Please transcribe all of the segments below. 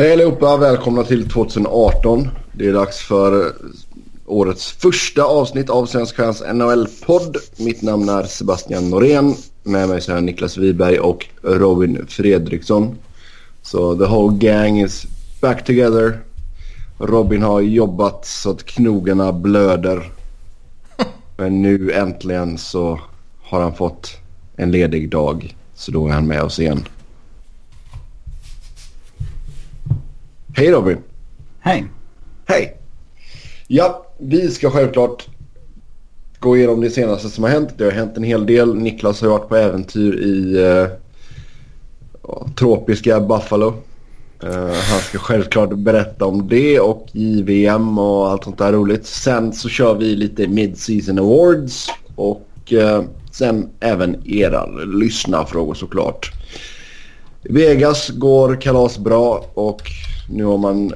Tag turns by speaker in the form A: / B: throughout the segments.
A: Hej allihopa, välkomna till 2018. Det är dags för eh, årets första avsnitt av Svensk Fans NHL-podd. Mitt namn är Sebastian Norén. Med mig så är Niklas Wiberg och Robin Fredriksson. Så the whole gang is back together. Robin har jobbat så att knogarna blöder. Men nu äntligen så har han fått en ledig dag. Så då är han med oss igen. Hej Robin!
B: Hej!
A: Hej! Ja, vi ska självklart gå igenom det senaste som har hänt. Det har hänt en hel del. Niklas har varit på äventyr i uh, tropiska Buffalo. Uh, han ska självklart berätta om det och JVM och allt sånt där roligt. Sen så kör vi lite Mid-Season Awards och uh, sen även era lyssnarfrågor såklart. Vegas går kalas bra och nu har man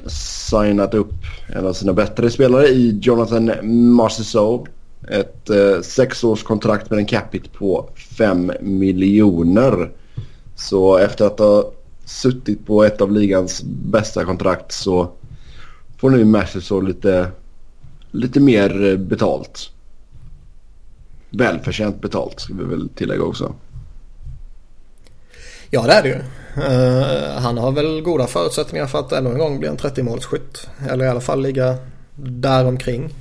A: signat upp en av sina bättre spelare i Jonathan Marceau. Ett eh, sexårskontrakt med en capita på 5 miljoner. Så efter att ha suttit på ett av ligans bästa kontrakt så får nu Marceau lite, lite mer betalt. Välförtjänt betalt ska vi väl tillägga också.
C: Ja det är det ju. Uh, han har väl goda förutsättningar för att ännu en gång bli en 30-målsskytt. Eller i alla fall ligga däromkring.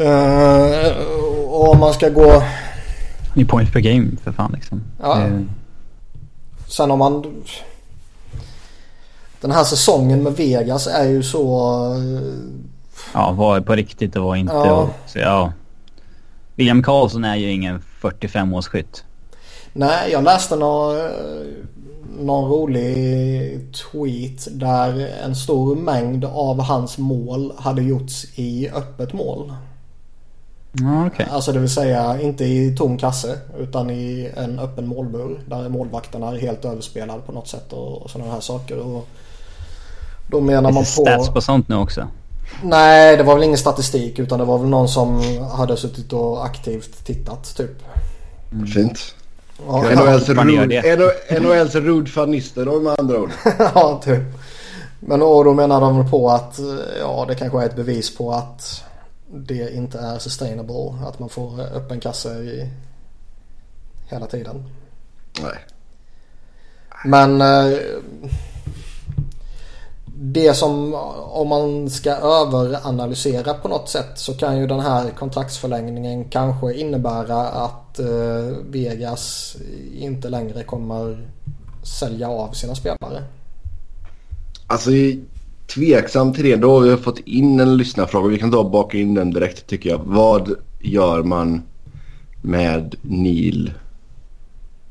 C: Uh, och om man ska gå...
B: I points per game för fan liksom.
C: Ja. Uh. Sen om man... Den här säsongen med Vegas är ju så...
B: Ja, var på riktigt och var inte. Ja. Och, så, ja. William Karlsson är ju ingen 45-årsskytt.
C: Nej, jag läste någon, någon rolig tweet där en stor mängd av hans mål hade gjorts i öppet mål.
B: Okay.
C: Alltså det vill säga inte i tom kasse utan i en öppen målbur där målvakterna är helt överspelade på något sätt och, och sådana här saker. Och då menar man på...
B: stats på sånt nu också?
C: Nej, det var väl ingen statistik utan det var väl någon som hade suttit och aktivt tittat typ.
A: Mm. Fint. Ja, NHLs, rude, NHLs då med andra ord.
C: ja, typ. Men och då menar de på att ja, det kanske är ett bevis på att det inte är sustainable. Att man får öppen kasse i hela tiden.
A: Nej.
C: Men eh, det som om man ska överanalysera på något sätt så kan ju den här kontraktsförlängningen kanske innebära att eh, Vegas inte längre kommer sälja av sina spelare.
A: Alltså tveksam till det. Då har vi fått in en lyssnarfråga. Vi kan ta och baka in den direkt tycker jag. Vad gör man med Neil?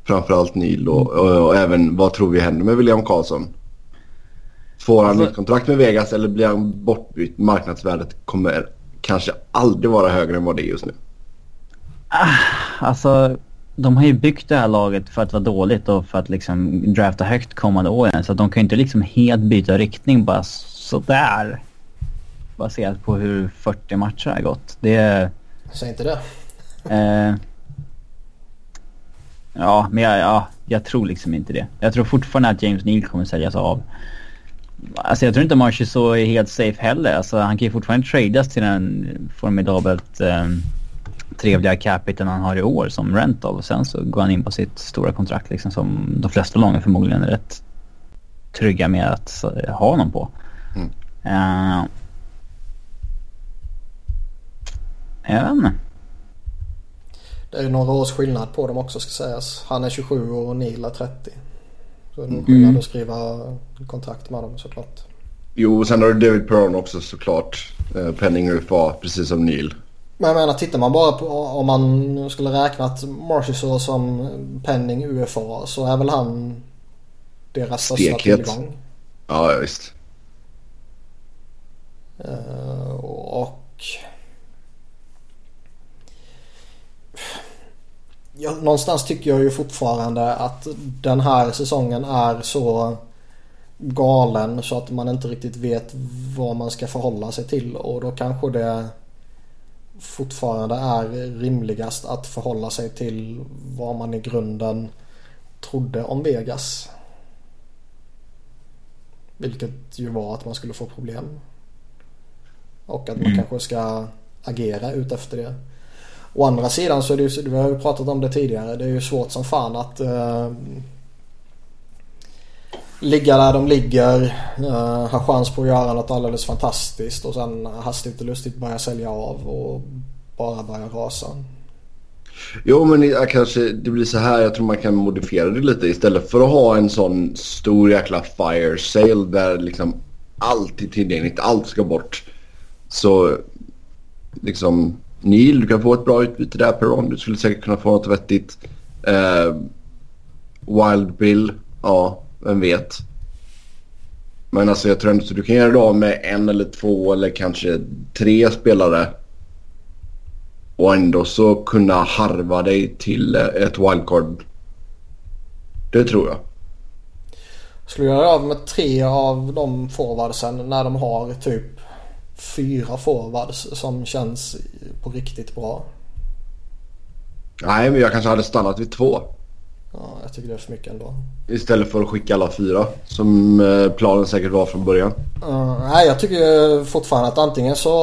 A: Framförallt Neil och, och, och även vad tror vi händer med William Karlsson? Får han alltså, nytt kontrakt med Vegas eller blir han bortbytt? Marknadsvärdet kommer kanske aldrig vara högre än vad det är just nu.
B: Ah, alltså, de har ju byggt det här laget för att vara dåligt och för att liksom drafta högt kommande åren. Så de kan ju inte liksom helt byta riktning bara sådär. Baserat på hur 40 matcher har gått. Det...
C: Säg inte det.
B: eh, ja, men jag, ja, jag tror liksom inte det. Jag tror fortfarande att James Neal kommer säljas av. Alltså jag tror inte Marshall så är helt safe heller. Alltså han kan ju fortfarande tradas till den formidabelt eh, trevliga capiten han har i år som rental. Och sen så går han in på sitt stora kontrakt liksom som de flesta lagen förmodligen är rätt trygga med att ha honom på. Mm. Uh, jag vet inte.
C: Det är några års skillnad på dem också ska sägas. Han är 27 och Neil är 30. Så det är skillnad mm. att skriva kontrakt med dem såklart.
A: Jo, sen har du David Perron också såklart. Eh, Penning UFA, precis som Neil.
C: Men jag menar, tittar man bara på om man skulle räknat Marchessault som Penning UFA så är väl han deras största tillgång.
A: Ja, visst.
C: Uh, och jag, någonstans tycker jag ju fortfarande att den här säsongen är så galen så att man inte riktigt vet vad man ska förhålla sig till och då kanske det fortfarande är rimligast att förhålla sig till vad man i grunden trodde om Vegas. Vilket ju var att man skulle få problem. Och att man mm. kanske ska agera ut efter det. Å andra sidan så är det ju, vi har ju pratat om det tidigare, det är ju svårt som fan att eh, ligga där de ligger, eh, ha chans på att göra något alldeles fantastiskt och sen hastigt och lustigt börja sälja av och bara börja rasa.
A: Jo men jag kanske det blir så här. Jag tror man kan modifiera det lite. Istället för att ha en sån stor jäkla fire sale där liksom allt är tillgängligt. Allt ska bort. Så liksom Neil, du kan få ett bra utbyte där Peron. Du skulle säkert kunna få något vettigt. Eh, Wild Bill, ja, vem vet. Men alltså jag tror ändå att du kan göra det av med en eller två eller kanske tre spelare. Och ändå så kunna harva dig till eh, ett wildcard. Det tror jag.
C: Skulle du göra av med tre av de forwardsen när de har typ fyra forwards som känns på riktigt bra?
A: Nej, men jag kanske hade stannat vid två.
C: Ja, jag tycker det är för mycket ändå.
A: Istället för att skicka alla fyra som eh, planen säkert var från början.
C: Uh, nej, jag tycker fortfarande att antingen så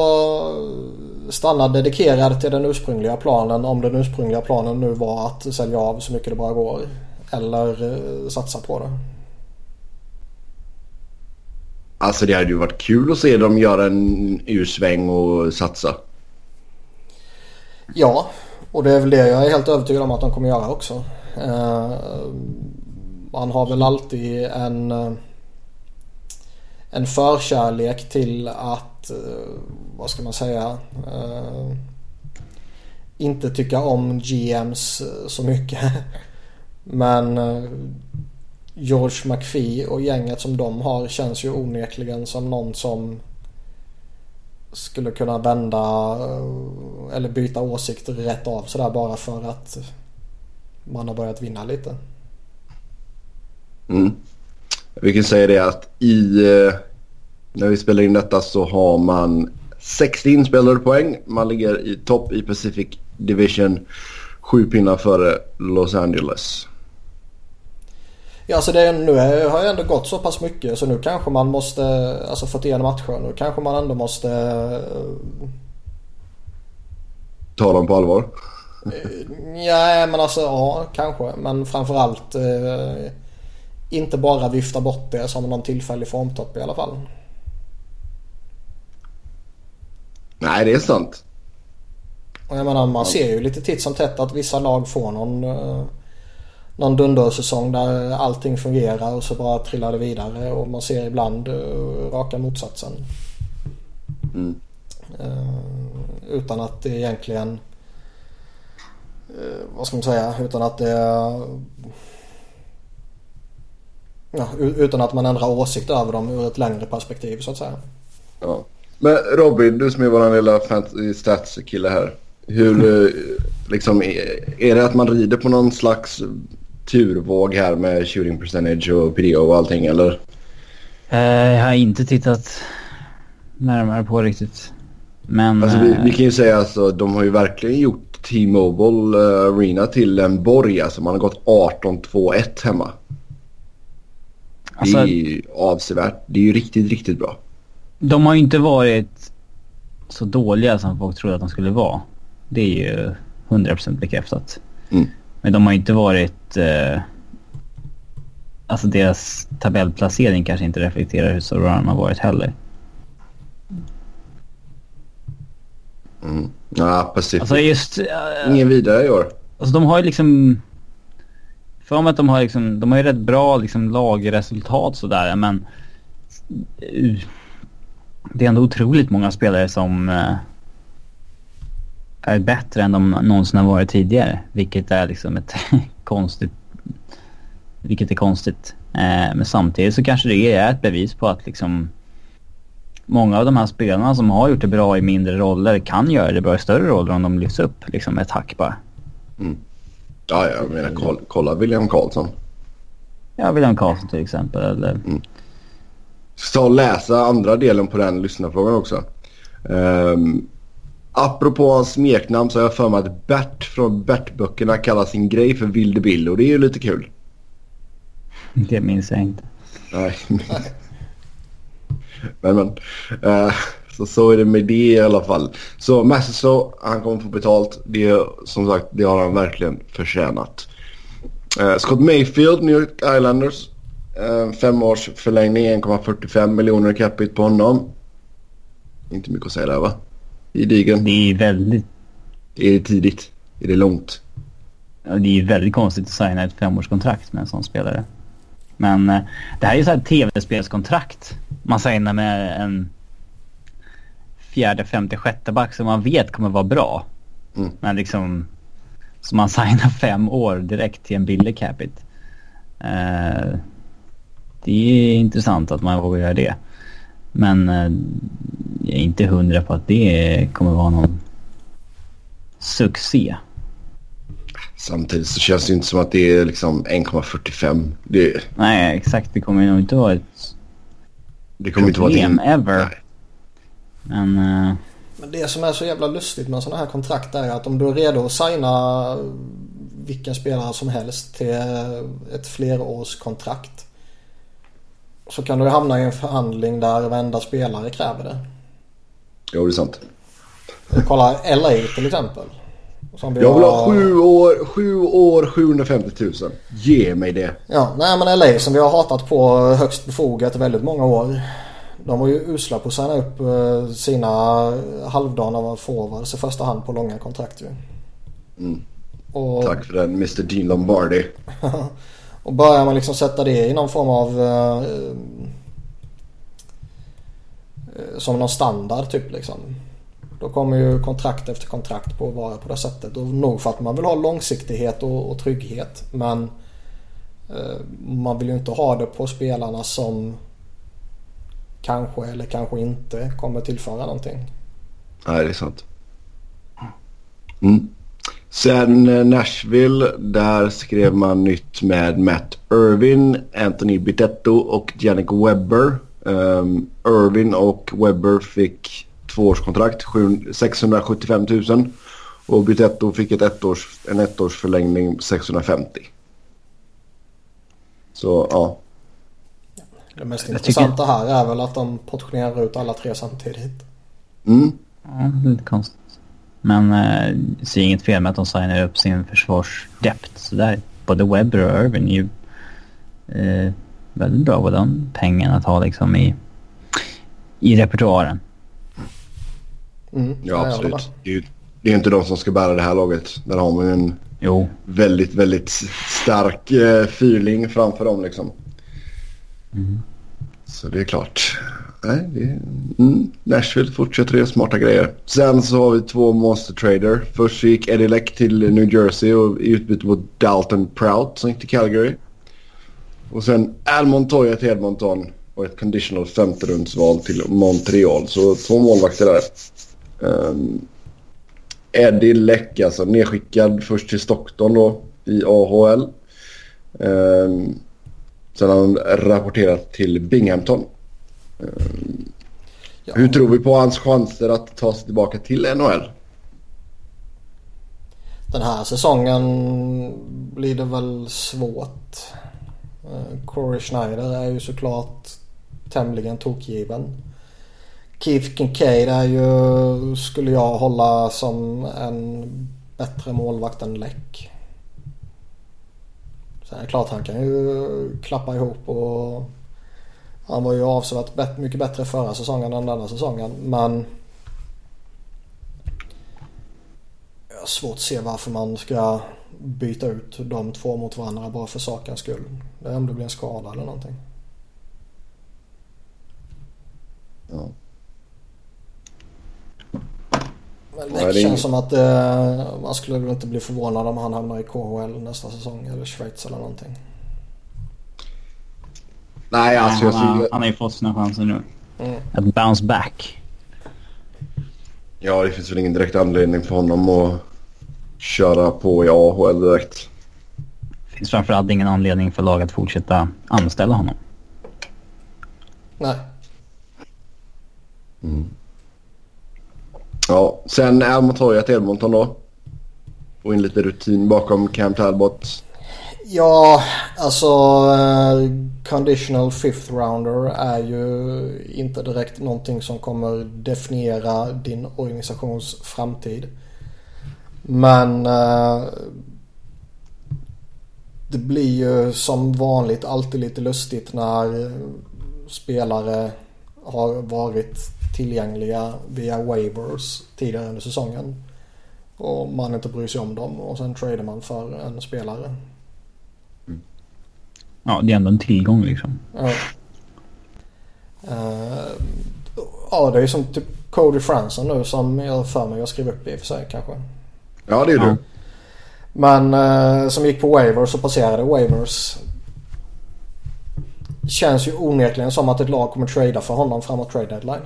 C: stanna dedikerad till den ursprungliga planen om den ursprungliga planen nu var att sälja av så mycket det bara går. Eller uh, satsa på det.
A: Alltså det hade ju varit kul att se dem göra en ursväng och satsa.
C: Ja, och det är väl det jag är helt övertygad om att de kommer göra också. Uh, man har väl alltid en, eh, en förkärlek till att, uh, vad ska man säga, inte tycka om GMs så mycket. Men George McPhee och gänget som de har känns ju onekligen som någon som skulle kunna vända eh, eller byta åsikter rätt av sådär bara för att man har börjat vinna lite.
A: Mm. Vi kan säga det att i eh, när vi spelar in detta så har man 60 inspelade poäng. Man ligger i topp i Pacific Division. Sju pinnar före Los Angeles.
C: Ja, alltså det, nu har jag ändå gått så pass mycket så nu kanske man måste, alltså 41 matcher, nu kanske man ändå måste...
A: Ta dem på allvar?
C: ja, men alltså ja, kanske. Men framförallt eh, inte bara vifta bort det som någon tillfällig formtopp i alla fall.
A: Nej, det är sant.
C: Och jag menar, man ser ju lite titt som tätt att vissa lag får någon... Eh, någon dundersäsong där allting fungerar och så bara trillar det vidare och man ser ibland uh, raka motsatsen. Mm. Uh, utan att det egentligen uh, vad ska man säga, utan att det ja, utan att man ändrar åsikt över dem ur ett längre perspektiv så att säga.
A: Ja. Men Robin, du som är vår lilla fantasy stats kille här. Hur, liksom, är det att man rider på någon slags turvåg här med shooting percentage och PDO och allting eller?
B: Uh, jag har inte tittat närmare på riktigt. Men...
A: Alltså, vi, vi, kan ju säga alltså de har ju verkligen gjort T-Mobile Arena till en borg. Alltså man har gått 18-2-1 hemma. Alltså, det är ju avsevärt. Det är ju riktigt, riktigt bra.
B: De har ju inte varit så dåliga som folk trodde att de skulle vara. Det är ju 100% bekräftat. Mm. Men de har inte varit... Eh, alltså deras tabellplacering kanske inte reflekterar hur stora de har varit heller.
A: Mm. Ja, precis.
B: Alltså just... Uh,
A: Ingen vidare i år.
B: Alltså de har ju liksom... För mig att de har liksom... De har ju rätt bra liksom lagresultat sådär men... Uh, det är ändå otroligt många spelare som... Uh, är bättre än de någonsin har varit tidigare. Vilket är liksom ett konstigt... Vilket är konstigt. Eh, men samtidigt så kanske det är ett bevis på att liksom många av de här spelarna som har gjort det bra i mindre roller kan göra det bra i större roller om de lyfts upp liksom ett hack bara.
A: Mm. Ja, jag menar kolla, kolla William Karlsson.
B: Ja, William Karlsson till exempel. Eller... Mm.
A: Ska läsa andra delen på den lyssnarfrågan också. Um, Apropå hans smeknamn så har jag för mig att Bert från Bert-böckerna kallar sin grej för Vilde Bill och det är ju lite kul.
B: Det minns jag inte.
A: Nej. Men men. Uh, så, så är det med det i alla fall. Så Massiso, han kommer få betalt. Det, som sagt, det har han verkligen förtjänat. Uh, Scott Mayfield, New York Islanders. Uh, fem års förlängning, 1,45 miljoner capita på honom. Inte mycket att säga där va? Gedigen.
B: Det är väldigt...
A: Är det tidigt? Är det långt?
B: Det är väldigt konstigt att signa ett femårskontrakt med en sån spelare. Men eh, det här är ju så här tv-spelskontrakt. Man signar med en fjärde, femte, sjätte back som man vet kommer vara bra.
A: Mm.
B: Men liksom... Så man signar fem år direkt till en billig capita. Eh, det är intressant att man vågar göra det. Men eh, jag är inte hundra på att det kommer vara någon succé.
A: Samtidigt så känns det inte som att det är liksom 1,45. Det,
B: Nej, exakt. Det kommer nog inte vara ett
A: det kommer inte vara
B: problem ever.
A: Nej.
B: Men... eh,
C: Men det som är så jävla lustigt med sådana här kontrakt är att om du är redo att signa vilken spelare som helst till ett flerårskontrakt. Så kan du hamna i en förhandling där varenda spelare kräver det.
A: Jo, det är sant.
C: Kolla LA till exempel. Som vi
A: Jag vill ha sju år, sju år, 750 000. Ge mig det.
C: Ja, nej men LA som vi har hatat på högst befogat i väldigt många år. De var ju usla på att signa upp eh, sina halvdana forwards i första hand på långa kontrakt ju.
A: Mm.
C: Och,
A: Tack för den Mr Dean Lombardi.
C: och börjar man liksom sätta det i någon form av eh, eh, som någon standard typ liksom. Då kommer ju kontrakt efter kontrakt på att vara på det sättet. Och nog för att man vill ha långsiktighet och, och trygghet. Men eh, man vill ju inte ha det på spelarna som kanske eller kanske inte kommer tillföra någonting.
A: Nej, det är sant. Mm. Sen eh, Nashville, där skrev man nytt med Matt Irvin, Anthony Bitetto och Jannik Webber. Um, Irvin och Webber fick tvåårskontrakt, sju- 675 000. Och Bitetto fick ett ettårs, en ettårsförlängning 650. Så ja,
C: Det mest intressanta här är väl att de portionerar ut alla tre samtidigt.
A: mm.
B: Ja, det är lite konstigt. Men eh, ser inget fel med att de signar upp sin försvarsdepth sådär. Både Webber och Irvin är ju eh, väldigt bra på den pengen att ha liksom i, i repertoaren.
C: Mm,
A: ja absolut. Det är ju det är ju inte de som ska bära det här laget. Där har man ju en
B: Jo,
A: väldigt, väldigt stark eh, fyrling framför dem liksom. Så det är klart. Nej, det är, mm, Nashville fortsätter göra smarta grejer. Sen så har vi två monster trader. Först så gick Eddie Leck till New Jersey och i utbyte mot Dalton Prout som gick till Calgary. Och sen Al Montoya till Edmonton och ett conditional femte rundsval till Montreal. Så två målvakter där. Um, Eddie Leck alltså nedskickad först till Stockton då i AHL. Um, ehm, sen har han rapporterat till Binghamton.
C: Ja.
A: Hur tror vi på hans chanser att ta sig tillbaka till NHL?
C: Den här säsongen blir det väl svårt. Eh, Corey Schneider är ju såklart tämligen tokgiven. Keith Kincaid är ju, skulle jag hålla som en bättre målvakt än Läck. Sen är det klart han kan ju klappa ihop och han var ju avsevärt bet- mycket bättre förra säsongen än denna säsongen men Jag har svårt att se varför man ska byta ut de två mot varandra bara för sakens skull. Det är om det blir en skada eller någonting.
A: Ja.
C: Men
A: Ja,
C: det känns
A: ing-
C: som att eh, man skulle väl inte bli förvånad om han hamnar i KHL nästa säsong eller Schweiz eller någonting.
A: Nej, alltså jag
B: han, har,
A: ser...
B: han har ju fått sina chanser nu.
C: Mm.
B: Att bounce back.
A: Ja, det finns väl ingen direkt anledning för honom att köra på i AHL direkt.
B: finns framförallt ingen anledning för lag att fortsätta anställa honom.
C: Nej.
A: Ja, sen Al Montoya till Edmonton då. Och in lite rutin bakom Cam Talbot.
C: Ja, alltså uh, conditional fifth rounder är ju inte direkt någonting som kommer definiera din organisations framtid. Men uh, det blir ju som vanligt alltid lite lustigt när spelare har varit tillgängliga via waivers tidigare under säsongen. Och man inte bryr sig om dem och sen tradar man för en spelare.
B: Ja, det är ändå en tillgång liksom.
C: Ja. Uh, ja, det är som typ Cody Franson nu som jag för mig jag skrev upp i och för sig kanske.
A: Ja, det är ja. du.
C: Men uh, som gick på waivers och passerade waivers. Känns ju onekligen som att ett lag kommer trada för honom framåt trade deadline.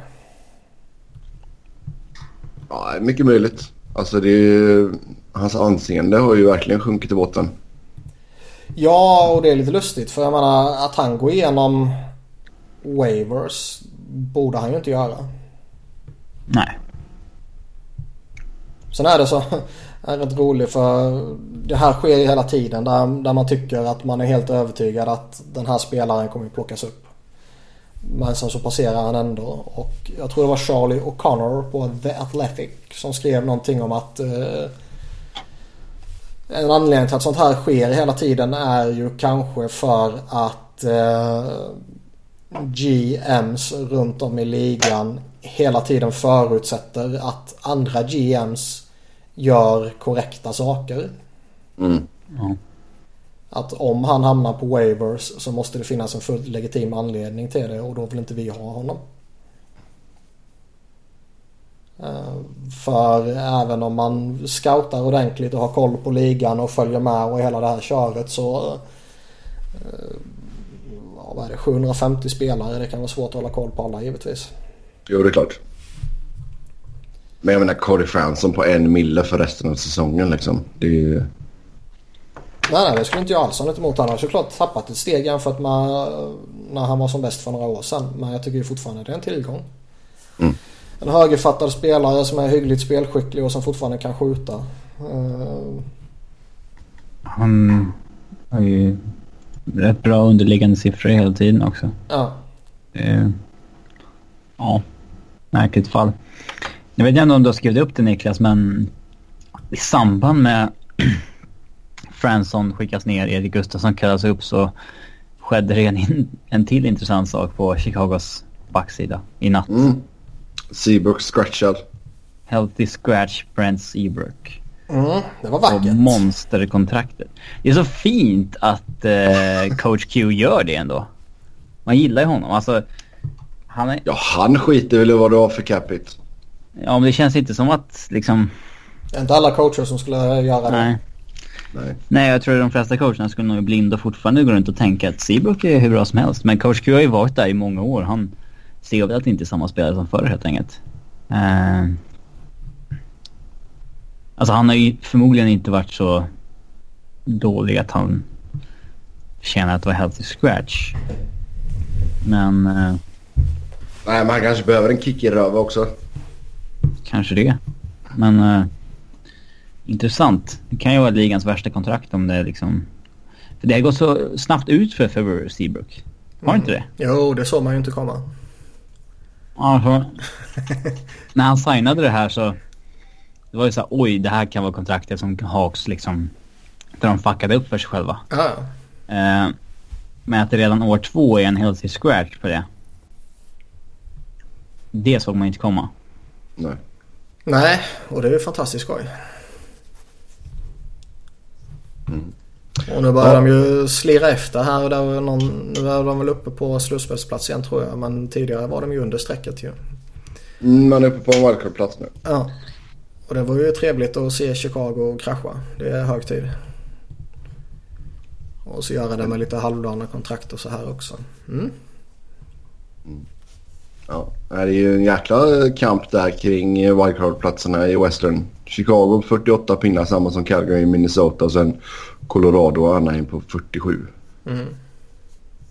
A: Ja, mycket möjligt. Alltså det är ju, hans anseende har ju verkligen sjunkit i botten.
C: Ja, och det är lite lustigt för jag menar att han går igenom waivers borde han ju inte göra.
B: Nej.
C: Sen är det så, är rätt roligt för det här sker ju hela tiden där, där man tycker att man är helt övertygad att den här spelaren kommer att plockas upp. Men sen så passerar han ändå och jag tror det var Charlie O'Connor på The Athletic som skrev någonting om att eh, en anledning till att sånt här sker hela tiden är ju kanske för att eh, GMs runt om i ligan hela tiden förutsätter att andra GMs gör korrekta saker.
A: Mm.
B: Ja.
C: Att om han hamnar på waivers så måste det finnas en fullt legitim anledning till det och då vill inte vi ha honom. Eh, för även om man scoutar ordentligt och har koll på ligan och följer med och hela det här köret så eh, ja, vad är det, 750 spelare. Det kan vara svårt att hålla koll på alla givetvis.
A: Jo, det är klart. Men jag menar Cody Franson på en mille för resten av säsongen liksom. Det är ju...
C: Nej, nej, det skulle inte jag alls ha något emot. Han har såklart tappat ett steg jämfört med när han var som bäst för några år sedan. Men jag tycker ju fortfarande det är en tillgång.
A: Mm.
C: En högerfattad spelare som är hyggligt spelskicklig och som fortfarande kan skjuta. Uh...
B: Han har ju rätt bra underliggande siffror hela tiden också.
C: Ja.
B: Uh, ja, märkligt fall. Jag vet inte om du har skrivit upp det Niklas, men i samband med Fransson skickas ner, Erik Gustafsson kallas upp så skedde det en, en till intressant sak på Chicagos backsida i natt.
A: Mm. Seabrook scratchad.
B: Healthy scratch Brent Seabrook.
C: Mm, det var vackert.
B: Och monsterkontraktet. Det är så fint att eh, coach Q gör det ändå. Man gillar ju honom. Alltså, han är...
A: Ja, han skiter väl i vad du har för capita.
B: Ja, men det känns inte som att liksom...
C: Det är inte alla coacher som skulle göra det.
B: Nej.
A: Nej.
B: Nej, jag tror att de flesta coacherna skulle nog blinda fortfarande gå runt och tänka att Seabrook är hur bra som helst. Men coach Q har ju varit där i många år. Han ser väl att det inte är samma spelare som förr helt enkelt. Uh... Alltså han har ju förmodligen inte varit så dålig att han känner att det var healthy scratch. Men... Uh...
A: Nej, men han kanske behöver en kick i röv också.
B: Kanske det. Men... Uh... Intressant. Det kan ju vara ligans värsta kontrakt om det liksom... För det har gått så snabbt ut för, för Seabrook. Har mm. inte det?
C: Jo, det såg man ju inte komma.
B: Ja, när han signade det här så... Det var ju så här, oj, det här kan vara kontraktet som Hawks liksom... Där de fuckade upp för sig själva.
C: Ja.
B: Eh, men att det redan år två är en healthy scratch på det. Det såg man inte komma.
A: Nej.
C: Nej, och det är ju fantastiskt skoj.
A: Mm.
C: Och nu börjar ja. de ju slira efter här och där någon, nu är de väl uppe på slutspelsplats igen tror jag. Men tidigare var de ju under strecket ju.
A: Mm, man är uppe på en wildcard-plats nu.
C: Ja. Och det var ju trevligt att se Chicago krascha. Det är hög tid. Och så göra det med lite halvdana kontrakt och så här också. Mm.
A: Mm. Ja, det är ju en jäkla kamp där kring wildcard-platserna i Western. Chicago 48 pinnar, samma som Calgary i Minnesota. Och sen Colorado och Anaheim på 47.
C: Mm.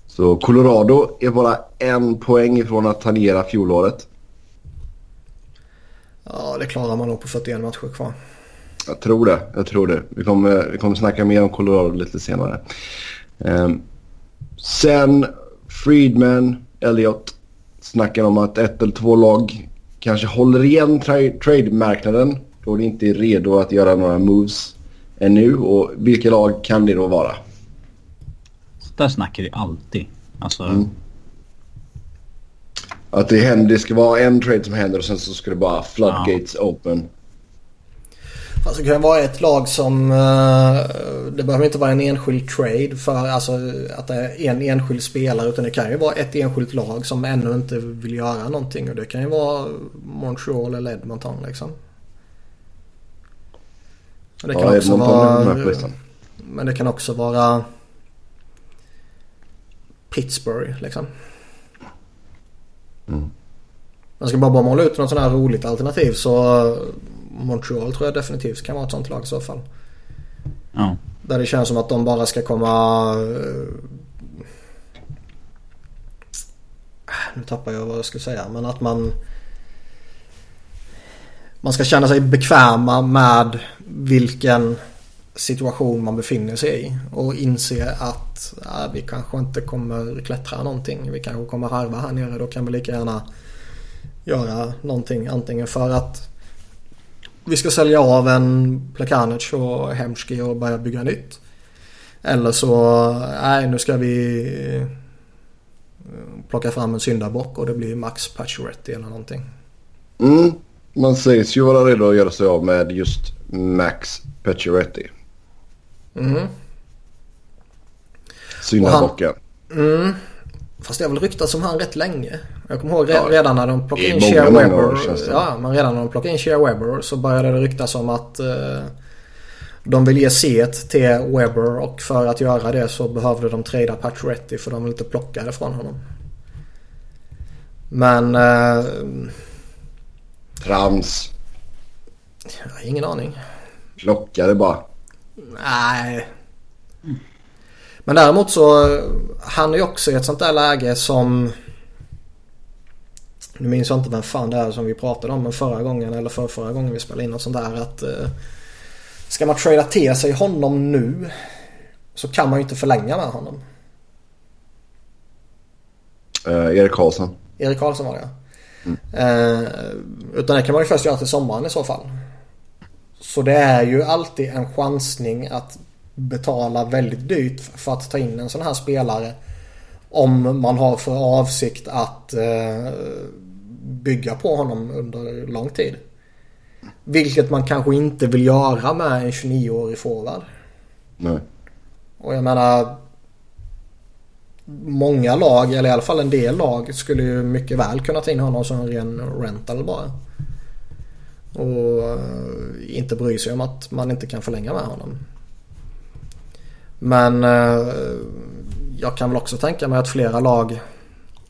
A: Så Colorado är bara en poäng ifrån att tangera fjolåret.
C: Ja, det klarar man nog på 41 matcher kvar.
A: Jag tror det. Jag tror det. Vi kommer, vi kommer snacka mer om Colorado lite senare. Um, sen Friedman, Elliot snackar om att ett eller två lag kanske håller igen tra trade-marknaden då de inte är redo att göra några moves ännu. Och vilka lag kan det då vara?
B: Så där snackar vi alltid. Alltså...
A: Mm. Att det, händer, det ska vara en trade som händer och sen så ska det bara floodgates ja. open.
C: Fast det kan vara ett lag som... Uh, det behöver inte vara en enskild trade för alltså, att det är en enskild spelare. Utan det kan ju vara ett enskilt lag som ännu inte vill göra någonting. Och det kan ju vara Montreal eller Edmonton liksom. Det kan ja, också vara... Men det kan också vara Pittsburgh liksom. Mm. Man ska bara, bara måla ut något sånt här roligt alternativ så Montreal tror jag definitivt kan vara ett sånt lag i så fall.
B: Ja.
C: Där det känns som att de bara ska komma... Äh, nu tappar jag vad jag skulle säga men att man... Man ska känna sig bekväma med vilken situation man befinner sig i. Och inse att äh, vi kanske inte kommer klättra någonting. Vi kanske kommer harva här nere. Då kan vi lika gärna göra någonting. Antingen för att vi ska sälja av en Plekanec och Hemski och börja bygga nytt. Eller så, nej nu ska vi äh, plocka fram en syndabock och det blir Max Pacioretty eller någonting.
A: Mm, man sägs ju vara redo att göra sig av med just Max Pacioretty.
C: Mm.
A: Syndabocken.
C: Mm. Fast det har väl ryktats om han rätt länge. Jag kommer ihåg ja, redan när de plockade in Shea Webber. Ja, men redan när de plockade in Shea Webber så började det ryktas om att uh, de vill ge C till Webber och för att göra det så behövde de trada Pacioretty för de vill inte plocka det från honom. Men... Uh,
A: Trams.
C: Ingen aning.
A: Plocka det bara.
C: Nej. Men däremot så han är ju också i ett sånt där läge som nu minns jag inte vem fan det är som vi pratade om men förra gången eller för förra gången vi spelade in och sånt där att eh, Ska man trada till sig honom nu så kan man ju inte förlänga med honom.
A: Uh, Erik Karlsson.
C: Erik Karlsson var det mm. uh, Utan det kan man ju först göra till sommaren i så fall. Så det är ju alltid en chansning att betala väldigt dyrt för att ta in en sån här spelare. Om man har för avsikt att uh, bygga på honom under lång tid. Vilket man kanske inte vill göra med en 29-årig forward.
A: Nej.
C: Och jag menar Många lag, eller i alla fall en del lag, skulle ju mycket väl kunna ta in honom som en ren rental bara. Och eh, inte bry sig om att man inte kan förlänga med honom. Men eh, jag kan väl också tänka mig att flera lag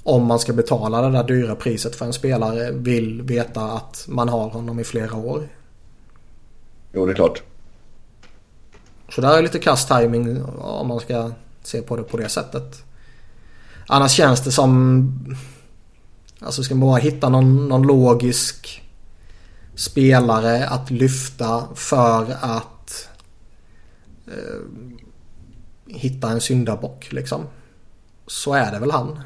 C: om man ska betala det där dyra priset för en spelare vill veta att man har honom i flera år.
A: Jo, det är klart.
C: Så där är lite kast timing om man ska se på det på det sättet. Annars känns det som... Alltså ska man bara hitta någon, någon logisk spelare att lyfta för att eh, hitta en syndabock liksom. Så är det väl han.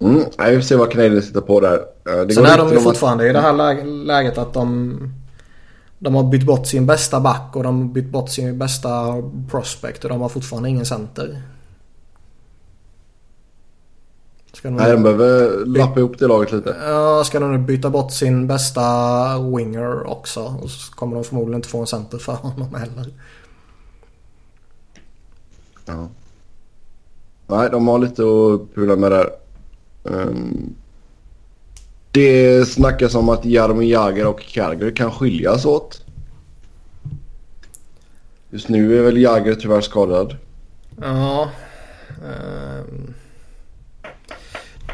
A: Mm, vi får se vad Canadiens sitter på där.
C: Det Sen är de ju fortfarande att... i det här läget att de, de har bytt bort sin bästa back och de har bytt bort sin bästa prospect och de har fortfarande ingen center.
A: Ska de Nej, de behöver lappa ihop det laget lite.
C: Ja, ska de nu byta bort sin bästa winger också. Och så kommer de förmodligen inte få en center för honom heller.
A: Ja. Nej, de har lite att pula med där. Um, det snackas om att Jaromir Jagr och Calgary kan skiljas åt. Just nu är väl Jagr tyvärr skadad.
C: Ja. Um,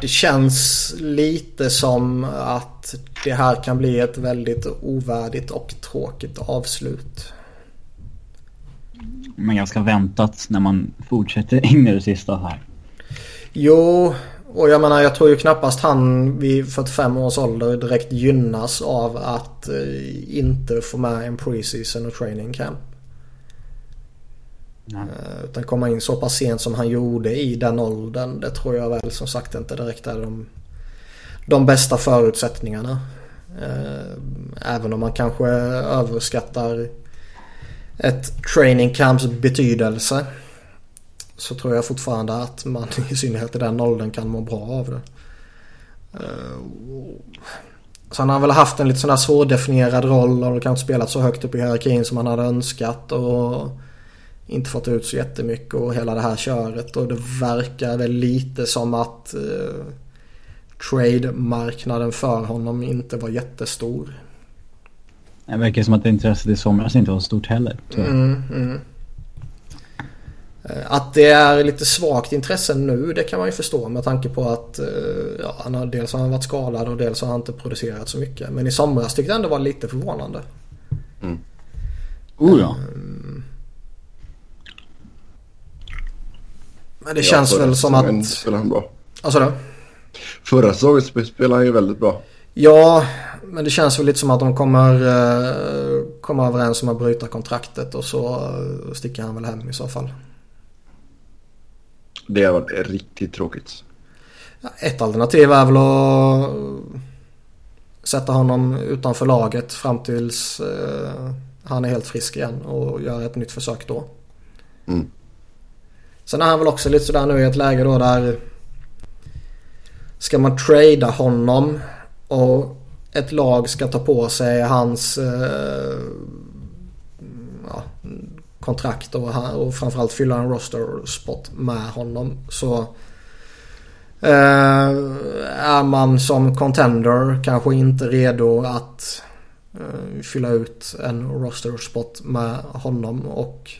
C: det känns lite som att det här kan bli ett väldigt ovärdigt och tråkigt avslut.
B: Men ganska väntat när man fortsätter in i det sista här.
C: Jo, Och jag menar jag tror ju knappast han vid 45 års ålder direkt gynnas av att eh, inte få med en preseason och training camp.
B: Ja.
C: Eh, utan komma in så pass sent som han gjorde i den åldern. Det tror jag väl som sagt inte direkt är de, de bästa förutsättningarna. Eh, även om man kanske överskattar ett training camps betydelse. Så tror jag fortfarande att man i synnerhet i den åldern kan må bra av det. Eh, sen Så han har väl haft en lite sån här svårdefinierad roll och kanske spelat så högt upp i hierarkin som han hade önskat. Och inte fått ut så jättemycket och hela det här köret. Och det verkar väl lite som att eh, trade-marknaden för honom inte var jättestor.
B: Det verkar som att intresset i somras inte var så stort heller. tror jag.
C: Mm, mm. Eh, Att det är lite svagt intresse nu det kan man ju förstå med tanke på att eh, ja, han har, dels har han varit skadad och dels har han inte producerat så mycket. Men i somras tyckte jag ändå var lite förvånande.
B: Oh ja.
C: Men det känns
A: förra
C: väl som att...
A: spelade han bra.
C: Alltså det?
A: Förra säsongen sp- spelade han ju väldigt bra.
C: Ja, men det känns väl lite som att de kommer eh, komma överens om att bryta kontraktet och så eh, sticker han väl hem i så fall.
A: Det har varit riktigt tråkigt.
C: Ja, Ett alternativ är väl att sätta honom utanför laget fram tills eh, han är helt frisk igen och göra ett nytt försök då.
A: Mm.
C: Sen är han väl också lite sådär nu i ett läge då där ska man trada honom och ett lag ska ta på sig hans eh, ja, kontrakt och, och framförallt fylla en roster spot med honom. Så eh, är man som contender kanske inte redo att eh, fylla ut en roster spot med honom och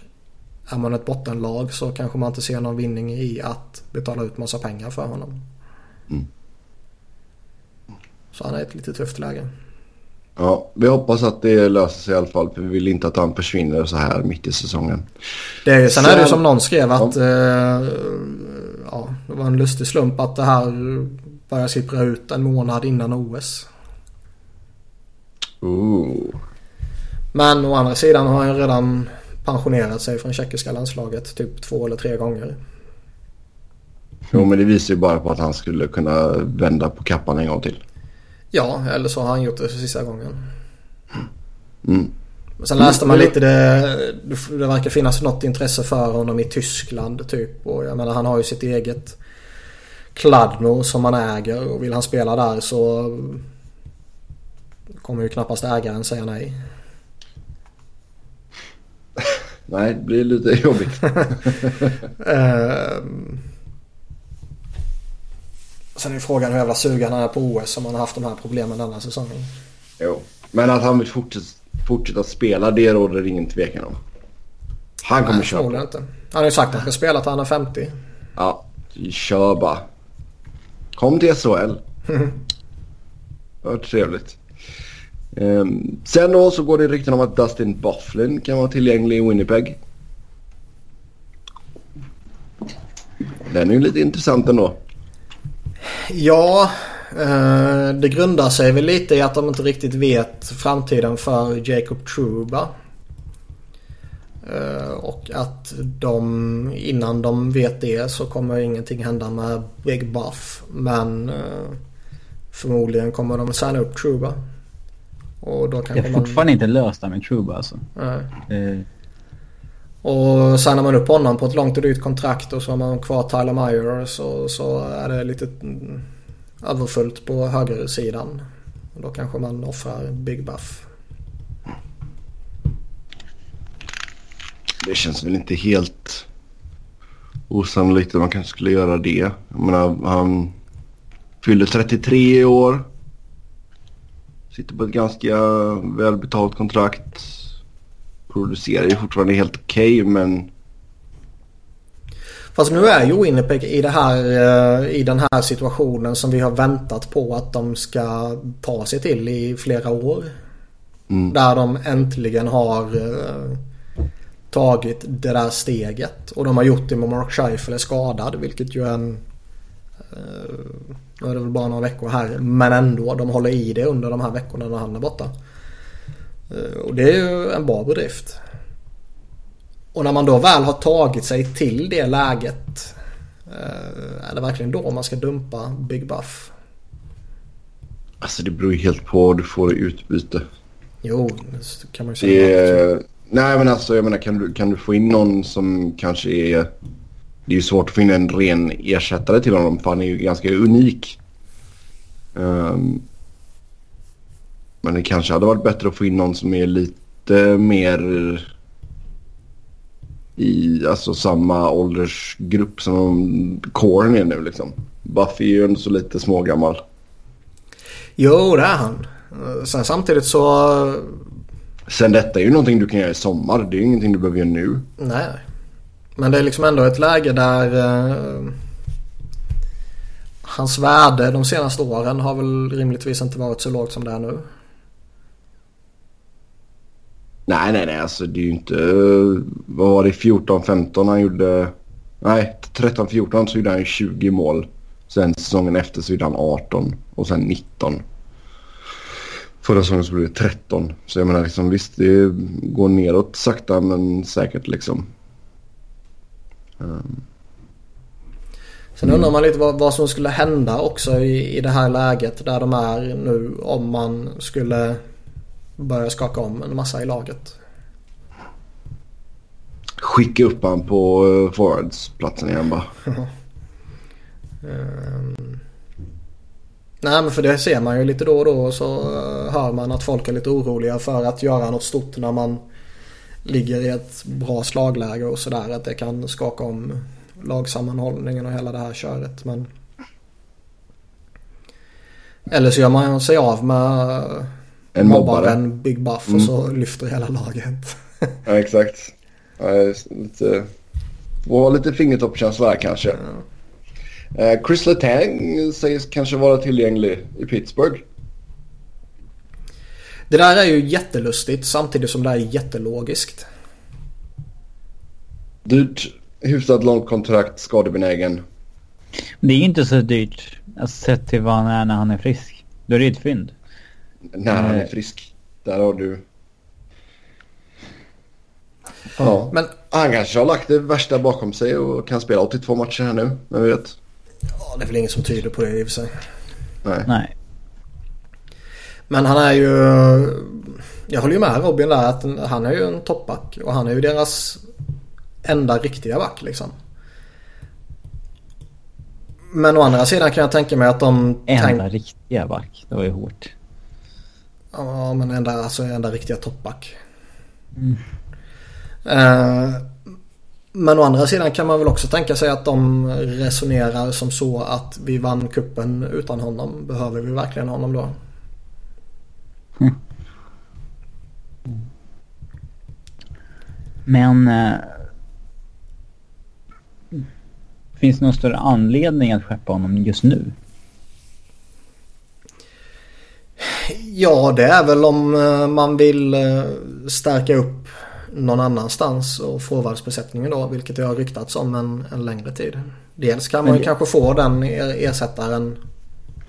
C: är man ett bottenlag så kanske man inte ser någon vinning i att betala ut massa pengar för honom.
A: Mm.
C: Så han är i ett lite tufft läge.
A: Ja, vi hoppas att det löser sig i alla fall. För vi vill inte att han försvinner så här mitt i säsongen.
C: Det är, sen är det ju
A: Sen-
C: som någon skrev att eh, ja, det var en lustig slump att det här börjar sippra ut en månad innan OS.
A: Ooh.
C: Men å andra sidan har han redan pensionerat sig från tjeckiska landslaget typ två eller tre gånger.
A: Jo, men det visar ju bara på att han skulle kunna vända på kappan en gång till.
C: Ja, eller så har han gjort det för sista gången.
A: Mm.
C: Sen läste man lite det, det verkar finnas något intresse för honom i Tyskland typ. Och jag menar han har ju sitt eget Kladno som han äger och vill han spela där så kommer ju knappast ägaren säga nej.
A: Nej, det blir lite jobbigt.
C: Ehm. Sen är frågan hur jävla sugen han är på OS om han har haft de här problemen denna säsongen.
A: jo. Men att han vill fortsätta, fortsätta spela, det råder det ingen tvekan om. Han kommer
C: Nej,
A: köra.
C: inte. Han har ju sagt att han ska spela till han är 50.
A: Ja, kör bara. Kom till SHL. Vad trevligt. Ehm, sen då så går det rykten om att Dustin Bufflin kan vara tillgänglig i Winnipeg. Den är ju lite intressant ändå.
C: Ja, eh, det grundar sig väl lite i att de inte riktigt vet framtiden för Jacob Truba. Eh, och att de, innan de vet det så kommer ingenting hända med Big Buff. Men eh, förmodligen kommer de signa upp Truba. Och då
B: Jag
C: kanske
B: är
C: man...
B: fortfarande inte löst där med Truba alltså.
C: Nej.
B: Eh,
C: Och signar man upp honom på ett långt och dyrt kontrakt och så har man kvar Tyler Myers och så är det lite mm, överfullt på högersidan. Och då kanske man offrar Big Buff.
A: Det känns väl inte helt osannolikt att man kanske skulle göra det. Jag menar, han fyller 33 i år. Sitter på ett ganska välbetalt kontrakt. Producerar ju fortfarande helt okej men
C: Fast nu är ju Winnipeg i, det här, eh, i den här situationen som vi har väntat på att de ska ta sig till i flera år.
A: mm,
C: Där de äntligen har eh, tagit det där steget. Och de har gjort det med Mark Scheifele skadad vilket ju är en, Nu är det väl bara några veckor här men ändå. De håller i det under de här veckorna när han är borta. Och det är ju en bra bedrift. Och när man då väl har tagit sig till det läget. Är det verkligen då man ska dumpa Big Buff?
A: Alltså det beror ju helt på vad du får i utbyte.
C: Jo, det kan man ju säga.
A: Det, nej men alltså jag menar kan du, kan du få in någon som kanske är... Det är ju svårt att in en ren ersättare till honom för han är ju ganska unik. Um, men det kanske hade varit bättre att få in någon som är lite mer i alltså samma åldersgrupp som Coren är nu liksom. Buffy är ju ändå så lite smågammal.
C: Jo, det är han. Sen samtidigt så...
A: Sen detta är ju någonting du kan göra i sommar. Det är ju ingenting du behöver göra nu.
C: Nej. Men det är liksom ändå ett läge där... Eh, hans värde de senaste åren har väl rimligtvis inte varit så lågt som det är nu.
A: Nej, nej, nej. Alltså det är ju inte... Vad var det? 14-15 han gjorde... Nej, 13-14 så gjorde han 20 mål. Sen säsongen efter så gjorde han 18 och sen 19. Förra säsongen så blev det 13. Så jag menar liksom visst det går neråt sakta men säkert liksom. Um.
C: Sen undrar man lite vad, vad, som skulle hända också i, i det här läget där de är nu om man skulle börja skaka om en massa i laget.
A: Skicka upp han på uh, forwardsplatsen igen bara.
C: um. Nej men för det ser man ju lite då och då så uh, hör man att folk är lite oroliga för att göra något stort när man ligger i ett bra slagläge och sådär. Att det kan skaka om lagsammanhållningen och hela det här köret. Men... Eller så gör man sig av med
A: en mobbare.
C: En Big Buff och så mm. lyfter hela laget.
A: ja exakt. Ja, lite, var lite fingertoppskänsla där kanske. Ja. Eh, Chris Letang sägs kanske vara tillgänglig i Pittsburgh.
C: Det där är ju jättelustigt samtidigt som det är jättelogiskt.
A: Dyrt, hyfsat långt kontrakt, skadebenägen.
B: Det är inte så dyrt alltså, sett till vad han är när han är frisk. Då är det ett fynd.
A: När han är frisk. Där har du... Ja. Men han kanske har lagt det värsta bakom sig och kan spela 82 matcher här nu. Vem vet?
C: Ja, det är väl inget som tyder på det i och för sig.
A: Nej.
B: Nej.
C: Men han är ju... Jag håller ju med Robin där att han är ju en toppback. Och han är ju deras enda riktiga back liksom. Men å andra sidan kan jag tänka mig att de...
B: Enda tänk... riktiga back. Det var ju hårt.
C: Ja men enda, alltså enda riktiga toppback. Mm. Uh, men å andra sidan kan man väl också tänka sig att de resonerar som så att vi vann kuppen utan honom. Behöver vi verkligen honom då? Mm.
B: Men eh, finns det någon större anledning att skeppa honom just nu?
C: Ja, det är väl om eh, man vill eh, stärka upp någon annanstans och forwardsbesättningen då, vilket det har ryktats om en, en längre tid. Dels kan man ju kanske få den ersättaren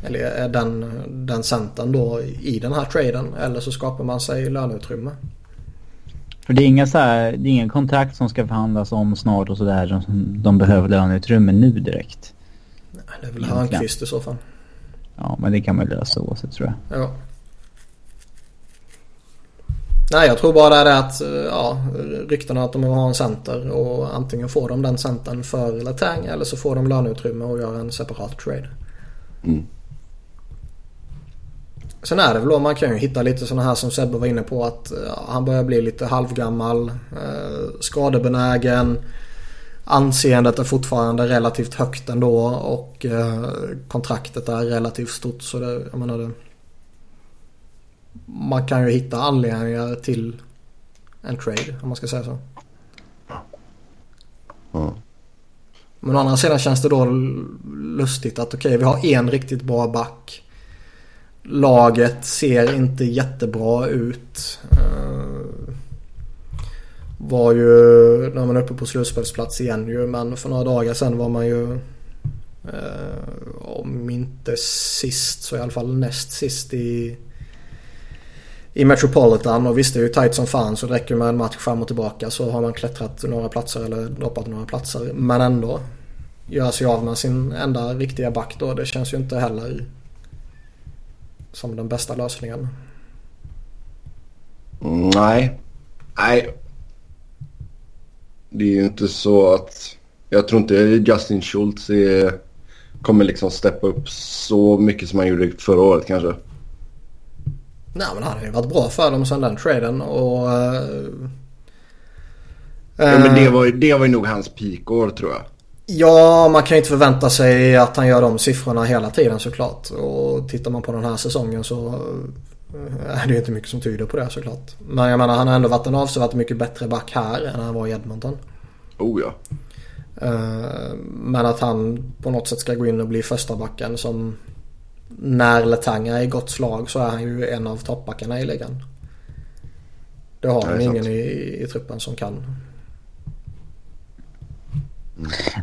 C: eller eh, den, den centern då i den här traden eller så skapar man sig löneutrymme.
B: För det är inga så här, det är ingen kontrakt som ska förhandlas om snart och sådär. De, de behöver löneutrymme nu direkt.
C: Nej, det är väl Hörnqvist i så fall.
B: Ja, men det kan man lösa oavsett tror
C: jag. Ja. Nej, jag tror bara det är att ja, ryktena att de vill ha en center och antingen får de den centern för Letang eller så får de löneutrymme och gör en separat trade. Mm. Sen är det väl då man kan ju hitta lite sådana här som Sebbe var inne på att ja, han börjar bli lite halvgammal, eh, skadebenägen. Anseendet är fortfarande relativt högt ändå och eh, kontraktet är relativt stort så det, jag menar det. Man kan ju hitta anledningar till en trade om man ska säga så. Mm. Men å andra sidan känns det då lustigt att okej okay, vi har en riktigt bra back. Laget ser inte jättebra ut. Eh, var ju, när man är uppe på slutspelsplats igen ju, men för några dagar sedan var man ju eh, om inte sist så i alla fall näst sist i, i Metropolitan. Och visst det är ju tight som fan så det räcker med en match fram och tillbaka så har man klättrat några platser eller droppat några platser. Men ändå göra sig av med sin enda riktiga back då. Det känns ju inte heller som den bästa lösningen.
A: Nej. Nej. Det är ju inte så att... Jag tror inte Justin Schultz är, kommer liksom steppa upp så mycket som han gjorde förra året kanske.
C: Nej men han har ju varit bra för dem sedan den traden och... Uh,
A: ja, men det var, det var ju nog hans peakår tror jag.
C: Ja, man kan ju inte förvänta sig att han gör de siffrorna hela tiden såklart. Och tittar man på den här säsongen så eh, är det ju inte mycket som tyder på det såklart. Men jag menar han har ändå varit en avsevärt mycket bättre back här än han var i Edmonton.
A: Oh ja.
C: Eh, men att han på något sätt ska gå in och bli första backen som när Letanga är i gott slag så är han ju en av toppbackarna i ligan. Det har han ingen i, i truppen som kan.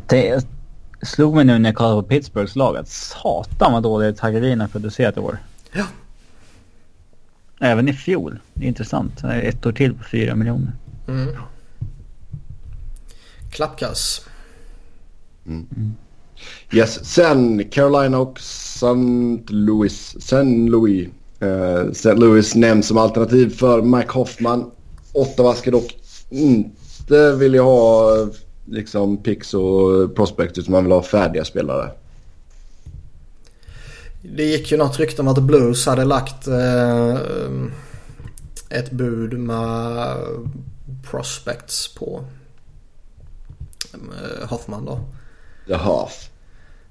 B: Det slog mig nu när jag kollade på Pittsburghs lag att satan vad dåliga Tagarina producerat i år.
C: Ja.
B: Även i fjol. Det är intressant. Ett år till på fyra miljoner.
C: Mm. Klappkass.
A: Mm. Mm. Yes, sen Carolina och St. Louis. St. Louis. Uh, St. Louis nämns som alternativ för Mike Hoffman. Ottawa ska dock inte vilja ha liksom picks och prospects utan man vill ha färdiga spelare.
C: Det gick ju något rykte om att Blues hade lagt eh, ett bud med prospects på eh, Hoffman då.
A: Jaha.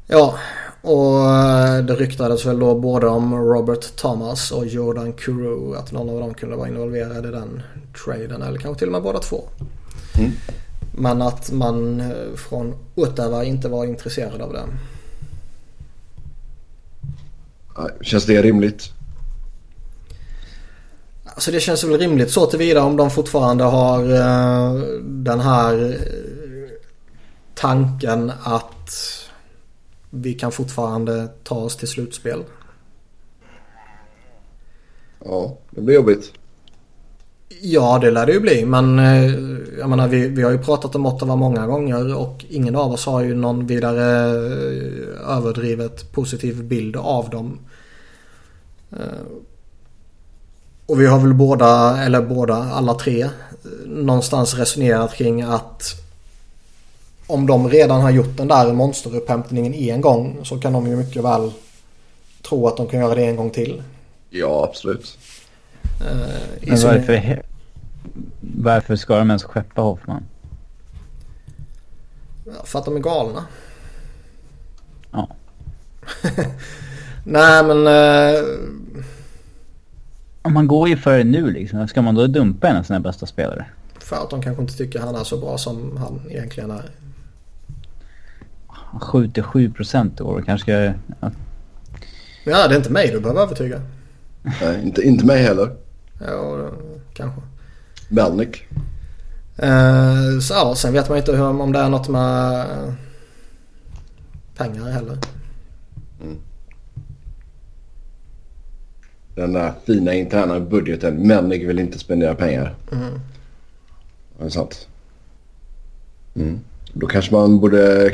C: Ja, och eh, det ryktades väl då både om Robert Thomas och Jordan Kuru. Att någon av dem kunde vara involverad i den traden. Eller kanske till och med båda två. Mm. Men att man eh, från Ottawa inte var intresserad av det.
A: Känns det rimligt?
C: Alltså det känns väl rimligt så tillvida om de fortfarande har uh, den här eh, tanken att vi kan fortfarande ta oss till slutspel.
A: Ja, det blir jobbigt.
C: Ja, det lär det ju bli. Men eh, jag menar, vi, vi har ju pratat om Ottawa många gånger och ingen av oss har ju någon vidare eh, överdrivet positiv bild av dem. Eh, och vi har väl båda, eller båda, alla tre någonstans resonerat kring att om de redan har gjort den där monsterupphämtningen en gång så kan de ju mycket väl tro att de kan göra det en gång till.
A: Ja, absolut.
B: Uh, Men varför, varför ska de ens skeppa Hoffman?
C: Ja, för att de är galna.
B: Ja.
C: Nej men... Uh...
B: Man går ju för det nu liksom. Ska man då dumpa en av sina bästa spelare?
C: För att de kanske inte tycker han är så bra som han egentligen är.
B: Han skjuter 7% i år kanske. Ja.
C: ja, det är inte mig du behöver övertyga.
A: Nej, inte, inte mig heller.
C: Ja, kanske.
A: Melnick.
C: Uh, så ja, sen vet man inte hur, om det är något med pengar heller. Mm.
A: Den där fina interna budgeten. Melnick vill inte spendera pengar.
C: Mm.
A: Det är sant. Mm. Då kanske man borde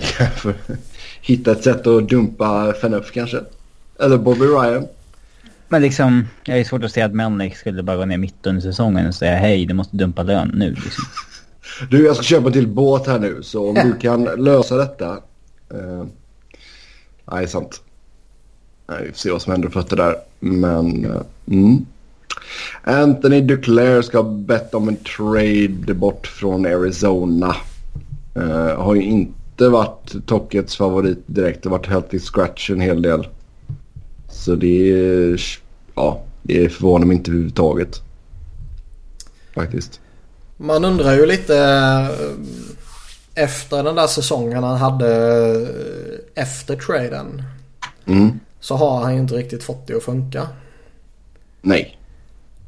A: hitta ett sätt att dumpa Fenuf kanske. Eller Bobby Ryan.
B: Men liksom, jag är svårt att säga att Melnick skulle bara gå ner mitt under säsongen och säga hej, du måste dumpa lön nu. Liksom.
A: Du, jag ska köpa till båt här nu, så om du kan lösa detta. Uh, nej, sant. Nej, vi får se vad som händer på fötter där. Men, uh, mm. Anthony Duclair ska bett om en trade bort från Arizona. Uh, har ju inte varit Tockets favorit direkt. Det har varit healthy scratch en hel del. Så det ja, det förvånar mig inte överhuvudtaget. Faktiskt.
C: Man undrar ju lite eh, efter den där säsongen han hade eh, efter traden.
A: Mm.
C: Så har han ju inte riktigt fått det att funka.
A: Nej.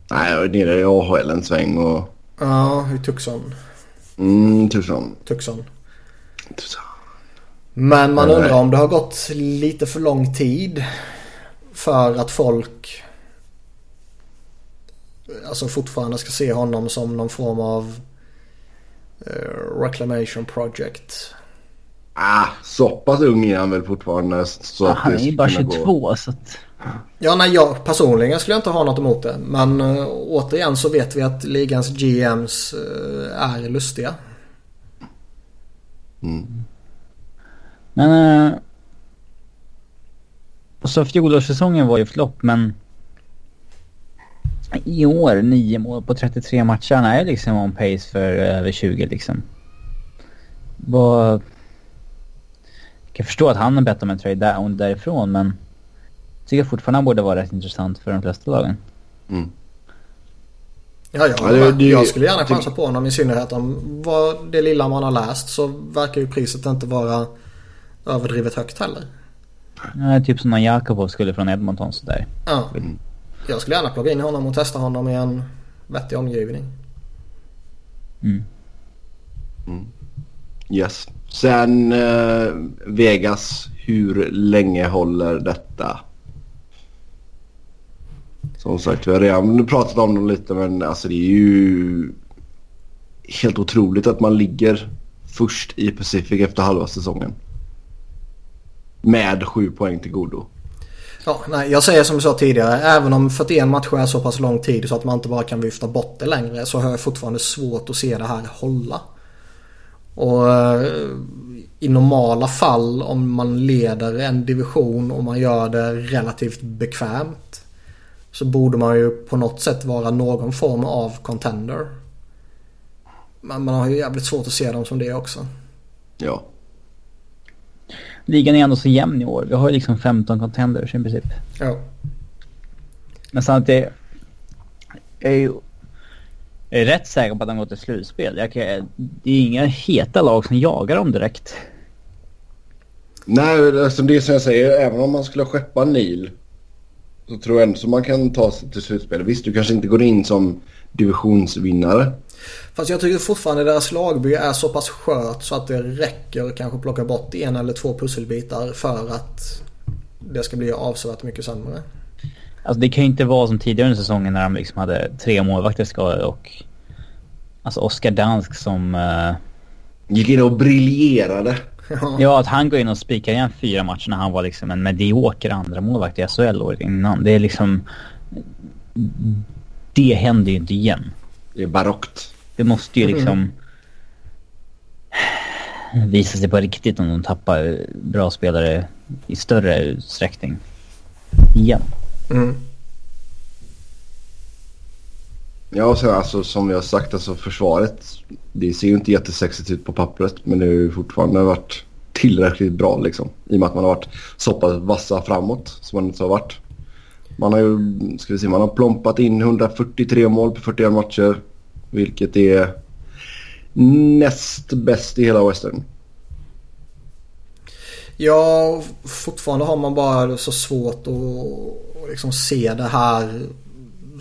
A: Nej, nere i AHL en sväng och...
C: Ja, i Tucson.
A: Mm, Tucson.
C: Tucson.
A: Tucson.
C: Men man undrar om det har gått lite för lång tid för att folk alltså fortfarande ska se honom som någon form av uh, reclamation project.
A: Ah, så pass ung är han väl fortfarande. Så
B: ja, han är ju bara 22 så att...
C: Ja, nej, jag personligen skulle jag inte ha något emot det. Men uh, återigen så vet vi att ligans GMs uh, är lustiga.
B: Mm. Men... Så fjolårssäsongen var ju flopp men... I år, 9 mål på 33 matcher. Han är liksom on pace för över 20 liksom. Vad... Jag kan förstå att han är bättre med en trade down därifrån men... Jag tycker fortfarande han borde vara rätt intressant för de flesta lagen. Mm.
C: Ja, jag, ja, det, jag skulle gärna chansa på honom i synnerhet om vad det lilla man har läst så verkar ju priset inte vara överdrivet högt heller.
B: Ja, typ som när Jakobov skulle från Edmonton sådär.
C: Ja. Mm. Jag skulle gärna plocka in honom och testa honom i en vettig omgivning.
A: Mm. Mm. Yes. Sen eh, Vegas. Hur länge håller detta? Som sagt, vi har redan pratat om det lite men alltså det är ju helt otroligt att man ligger först i Pacific efter halva säsongen. Med sju poäng till godo.
C: Ja, nej, jag säger som jag sa tidigare. Även om 41 matcher är så pass lång tid så att man inte bara kan vifta bort det längre så har jag fortfarande svårt att se det här hålla. Och eh, i normala fall om man leder en division och man gör det relativt bekvämt så borde man ju på något sätt vara någon form av contender. Men man har ju jävligt svårt att se dem som det också.
A: Ja.
B: Ligan är ändå så jämn i år. Vi har ju liksom 15 contenders i princip.
C: Ja.
B: Men samtidigt... Jag är ju jag är rätt säker på att de går till slutspel. Jag kan, det är inga heta lag som jagar dem direkt.
A: Nej, alltså det som jag säger. Även om man skulle skeppa Neil så tror jag ändå man kan ta sig till slutspel. Visst, du kanske inte går in som divisionsvinnare.
C: Fast jag tycker fortfarande deras lagbygge är så pass skört så att det räcker att kanske plocka bort en eller två pusselbitar för att det ska bli avsevärt mycket sämre.
B: Alltså det kan ju inte vara som tidigare under säsongen när de liksom hade tre målvakter skadade och... Alltså Oskar Dansk som... Uh...
A: Gick in och briljerade.
B: Ja, att han går in och spikar igen fyra matcher när han var liksom en medioker andra målvakt i SHL året innan. Det är liksom... Det händer ju inte igen.
A: Det är barockt.
B: Det måste ju liksom... Mm. Visa sig på riktigt om de tappar bra spelare i större utsträckning. Igen. Mm.
A: Ja, och sen alltså som vi har sagt, alltså försvaret. Det ser ju inte jättesexigt ut på pappret men det har ju fortfarande varit tillräckligt bra liksom. I och med att man har varit så pass vassa framåt som man inte har varit. Man har ju, ska vi se, man har plompat in 143 mål på 41 matcher. Vilket är näst bäst i hela Western.
C: Ja, fortfarande har man bara så svårt att liksom se det här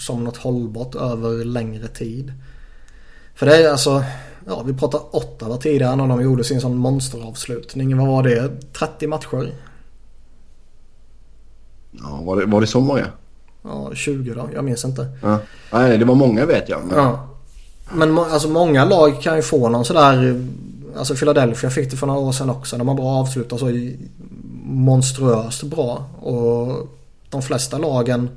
C: som något hållbart över längre tid. För det är alltså, ja vi pratade Ottawa tidigare när de gjorde sin sån monsteravslutning. Vad var det? 30 matcher?
A: Ja, var det, var det så många?
C: Ja, 20 då. Jag minns inte.
A: Ja. Nej, det var många vet jag.
C: Men... Ja. Men alltså många lag kan ju få någon sådär Alltså Philadelphia fick det för några år sedan också när man bara avslutar så monstruöst bra. Och de flesta lagen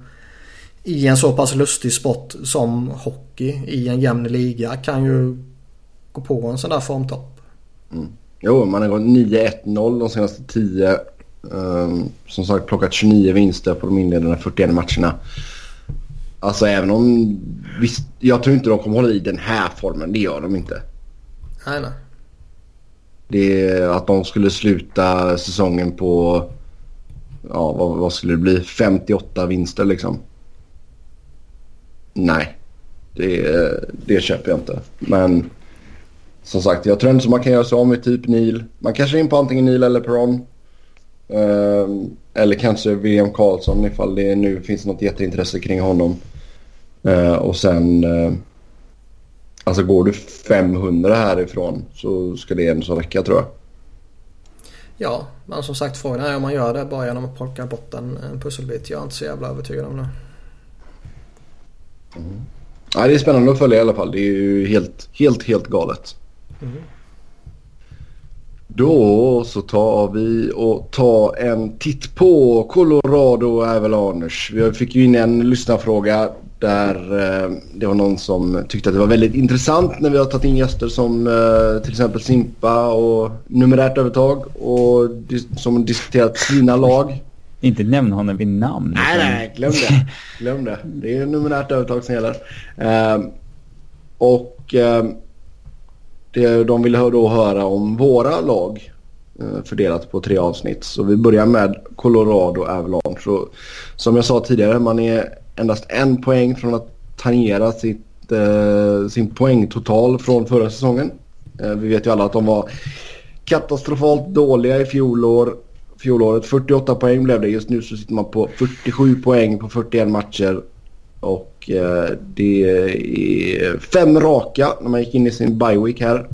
C: i en så pass lustig sport som hockey i en jämn liga kan ju gå på en sån där formtopp.
A: Mm. Jo, man har gått 9-1-0 de senaste 10. Um, ehm, som sagt plockat 29 vinster på de inledande 41 matcherna. Alltså även om... Visst, jag tror inte de kommer hålla i den här formen. Det gör de inte.
C: Nej, nej.
A: Det är att de skulle sluta säsongen på... Ja, vad, vad skulle det bli? 58 vinster liksom. Nej, det, det köper jag inte. Men som sagt, jag tror inte man kan göra sig av med typ Neil. Man kanske in på antingen Neil eller Peron. Uh, eller kanske William Karlsson ifall det nu finns något jätteintresse kring honom. Uh, och sen... Uh, alltså går du 500 härifrån så ska det ändå räcka tror jag.
C: Ja, men som sagt frågan är om man gör det bara genom att plocka bort en, en pusselbit. Jag är inte så jävla övertygad om det.
A: Mm. Ja, det är spännande att följa i alla fall. Det är ju helt, helt, helt galet. Mm. Då så tar vi och tar en titt på Colorado Avalanche. Vi fick ju in en lyssnarfråga där eh, det var någon som tyckte att det var väldigt intressant när vi har tagit in gäster som eh, till exempel Simpa och numerärt övertag och som diskuterat sina lag.
B: Inte nämna honom vid namn.
A: Nej, nej, glöm det. Glöm det. Det är numerärt övertag som gäller. Eh, och det, de vill då höra om våra lag eh, fördelat på tre avsnitt. Så vi börjar med Colorado Avalanche. Och som jag sa tidigare, man är endast en poäng från att tangera sitt, eh, sin poängtotal från förra säsongen. Eh, vi vet ju alla att de var katastrofalt dåliga i fjolår. fjolåret. 48 poäng blev det. Just nu så sitter man på 47 poäng på 41 matcher. Och Eh, det är fem raka när man gick in i sin bye week här.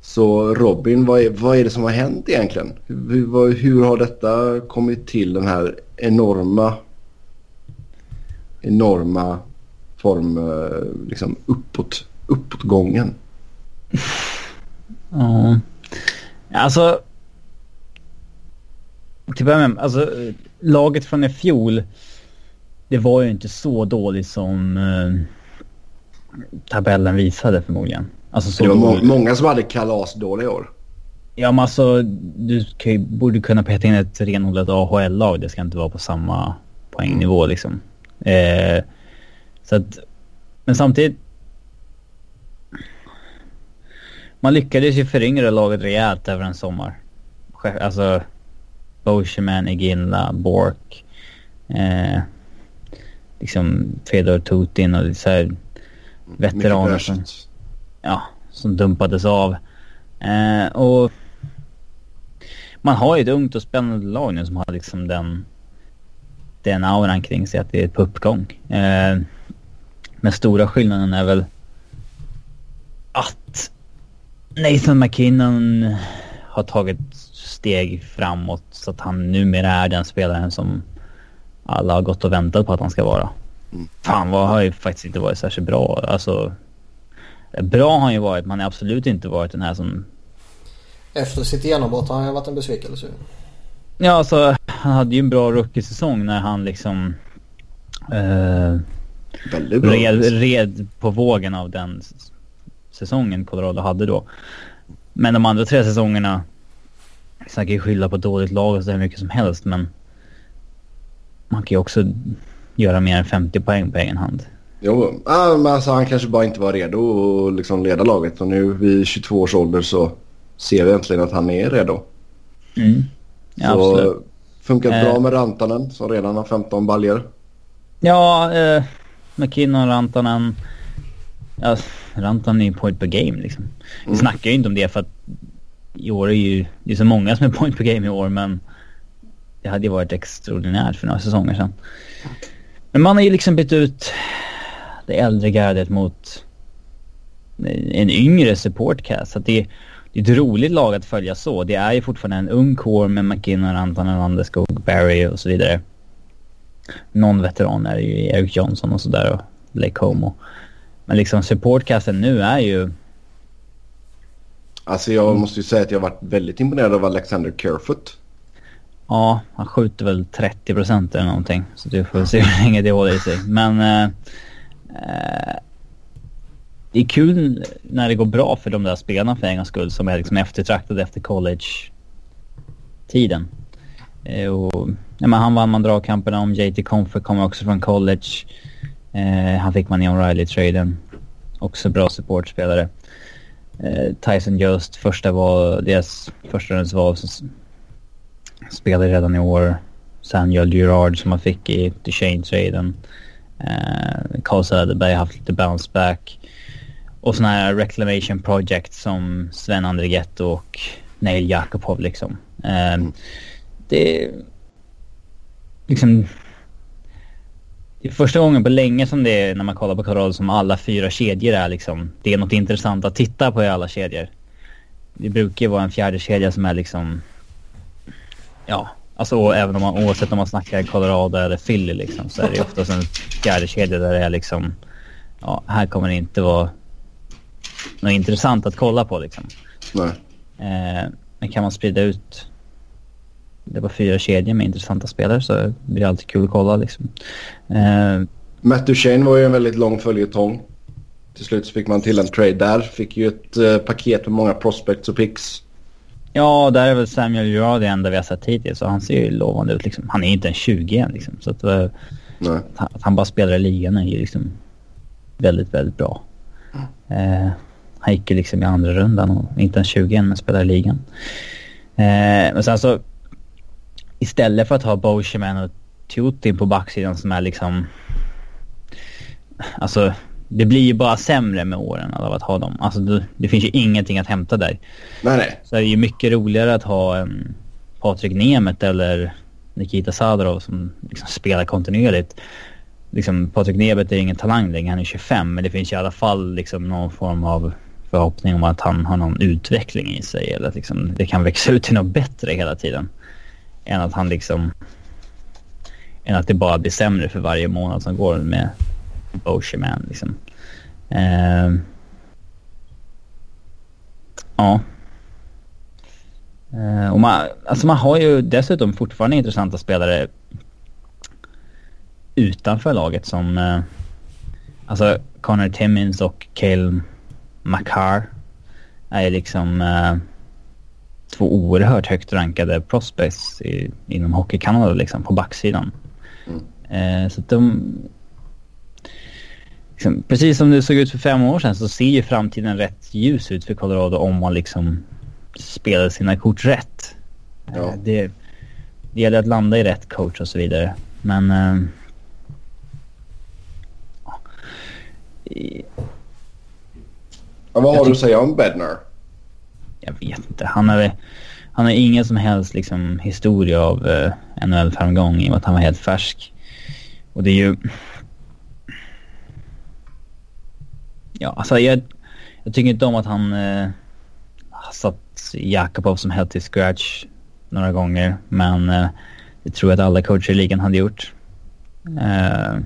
A: Så Robin, vad är, vad är det som har hänt egentligen? Hur, hur har detta kommit till den här enorma enorma form, eh, liksom uppåt, uppåtgången.
B: Ja. Alltså. Till att börja med, alltså laget från i fjol. Det var ju inte så dåligt som uh, tabellen visade förmodligen.
A: Alltså, så det var må många som hade kalas dåliga år.
B: Ja men alltså du ju, borde kunna peta in ett renodlat AHL-lag. Det ska inte vara på samma poängnivå mm. liksom. Eh, så att, men samtidigt... Man lyckades ju föryngra laget rejält över en sommar. Alltså... Boscheman, Iginla, Bork. Eh, liksom Fedor Tutin och så här veteraner som, ja, som dumpades av. Eh, och man har ju ett ungt och spännande lag nu som har liksom den den auran kring sig att det är på uppgång. Eh, men stora skillnaden är väl att Nathan McKinnon har tagit steg framåt så att han numera är den spelaren som alla har gått och väntat på att han ska vara. Mm. Fan vad har ju faktiskt inte varit särskilt bra. Alltså, bra har han ju varit men han har absolut inte varit den här som...
C: Efter sitt genombrott har han varit en besvikelse.
B: Ja, alltså han hade ju en bra rookie-säsong när han liksom... Eh,
A: Väldigt bra.
B: Red, red på vågen av den säsongen Colorado hade då. Men de andra tre säsongerna... Sen kan ju skylla på dåligt lag och så mycket som helst men... Man kan ju också göra mer än 50 poäng på egen hand.
A: Jo, ah, men alltså han kanske bara inte var redo att liksom leda laget. Och nu vid 22 års ålder så ser vi äntligen att han är redo.
B: Mm. Ja, så absolut.
A: funkat eh. bra med Rantanen som redan har 15 baljer.
B: Ja, eh, McKinnon, Rantanen. Ja, Rantanen är ju point per game liksom. Vi mm. snackar ju inte om det för att i år är ju... Det är så många som är point per game i år men... Det hade ju varit extraordinärt för några säsonger sedan. Men man har ju liksom bytt ut det äldre gardet mot en yngre supportcast. Så att det, det är ett roligt lag att följa så. Det är ju fortfarande en ung kår med McKinnon, Anton Landeskog, Barry och så vidare. Någon veteran är ju Eric Johnson och sådär och Lake Homo. Men liksom supportcasten nu är ju...
A: Alltså jag måste ju säga att jag har varit väldigt imponerad av Alexander Kerfoot.
B: Ja, han skjuter väl 30 procent eller någonting. Så du får se hur länge det håller i sig. Men... Eh, eh, det är kul när det går bra för de där spelarna för en gångs skull som är liksom eftertraktade efter college-tiden. Eh, och, ja, men han vann man dragkamperna om. JT Comfort kommer också från college. Eh, han fick man i O'Reilly-traden. Också bra supportspelare. Eh, Tyson Jost, första val, deras första val, spelade redan i år. Samuel Girard som man fick i Duchene-traden. Eh, Carl Söderberg har haft lite bounce back. Och sådana här reclamation project som Sven Andrighetto och Neil Jakobov liksom. Eh, mm. Det... Liksom... Det är första gången på länge som det är när man kollar på Colorado som alla fyra kedjor är liksom. Det är något intressant att titta på i alla kedjor. det brukar ju vara en fjärde kedja som är liksom... Ja, alltså även om man, oavsett om man snackar Colorado eller Philly liksom, så är det oftast en fjärde kedja där det är liksom... Ja, här kommer det inte vara något intressant att kolla på liksom.
A: Nej.
B: Eh, men kan man sprida ut det var fyra kedjor med intressanta spelare så blir det alltid kul att kolla liksom. Eh,
A: Matt Duchene var ju en väldigt lång följetong. Till slut så fick man till en trade där. Fick ju ett uh, paket med många prospects och picks.
B: Ja, där är väl Samuel Gerard det enda vi har sett hittills. Så han ser ju lovande ut liksom. Han är inte en 20 än liksom. Så att, uh, att, han bara spelar i ligan är ju liksom väldigt, väldigt bra. Mm. Uh, han gick ju liksom i andra rundan och inte en 20 än men spelar i ligan. men sen så istället för att ha Boscheman och Tutin på backsidan som är liksom... Alltså, det blir ju bara sämre med åren av att ha dem. Alltså, det, det finns ju ingenting att hämta där.
A: Nej, nej.
B: Så det är ju mycket roligare att ha um, Patrik Nemeth eller Nikita Sadorov som liksom spelar kontinuerligt. Liksom, Patrik Nemeth är ingen talang längre, han är 25, men det finns i alla fall liksom någon form av förhoppning om att han har någon utveckling i sig eller att liksom, det kan växa ut till något bättre hela tiden. Än att han liksom... Än att det bara blir sämre för varje månad som går med Boscheman liksom. Uh, ja. Uh, och man, alltså man har ju dessutom fortfarande intressanta spelare utanför laget som... Uh, alltså Connor Timmins och Cale McCarr är liksom... Uh, två oerhört högt rankade prospects i, inom Hockey Canada liksom, på backsidan. Mm. Eh, så de... Liksom, precis som det såg ut för fem år sedan så ser ju framtiden rätt ljus ut för Colorado om man liksom spelar sina kort rätt. Ja. Eh, det, det gäller att landa i rätt coach och så vidare. Men...
A: Ja, vad har du att säga om Bednar?
B: jag vet inte. Han har, han har ingen som helst liksom, historia av eh, NHL-framgång i och med att han var helt färsk. Och det är ju... Ja, alltså jag, jag tycker inte om att han eh, har satt Jakobov som helt till scratch några gånger. Men eh, det tror jag att alla coacher i ligan hade gjort. Eh,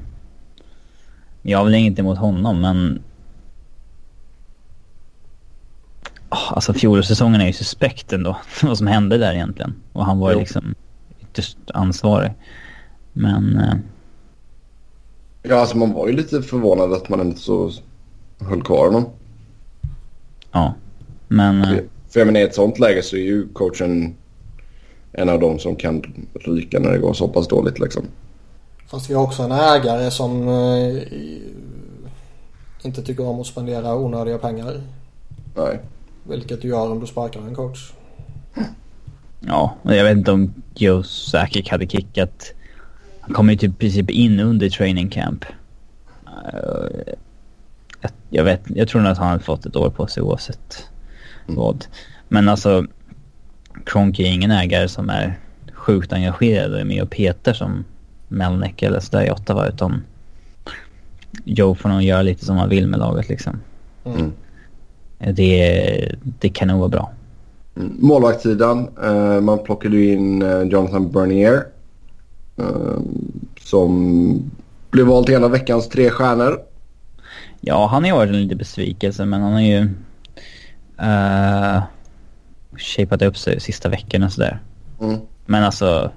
B: jag har väl inget emot honom, men Alltså fjolårssäsongen är ju suspekt ändå. Vad som hände där egentligen. Och han var ju liksom ytterst ansvarig. Men... Eh...
A: Ja, alltså man var ju lite förvånad att man inte så höll kvar honom.
B: Ja, men...
A: Eh... För jag menar i ett sånt läge så är ju coachen en av dem som kan ryka när det går så pass dåligt liksom.
C: Fast vi har också en ägare som eh, inte tycker om att spendera onödiga pengar.
A: Nej.
C: Vilket du gör om du sparkar en coach.
B: Ja, jag vet inte om Joe Sakic hade kickat. Han kom ju typ i princip in under training camp. Uh, jag, vet, jag tror nog att han fått ett år på sig oavsett mm. vad. Men alltså, Kronk är ingen ägare som är sjukt engagerad och är med och petar som Melnick eller sådär i Ottawa utan Joe får nog göra lite som han vill med laget liksom. Mm. Det, det kan nog vara bra.
A: Mm. Målvaktssidan. Uh, man plockade in uh, Jonathan Bernier. Uh, som blev vald till en av veckans tre stjärnor.
B: Ja, han har ju varit en liten besvikelse men han har ju uh, shapat upp sig sista veckorna sådär. Mm. Men alltså,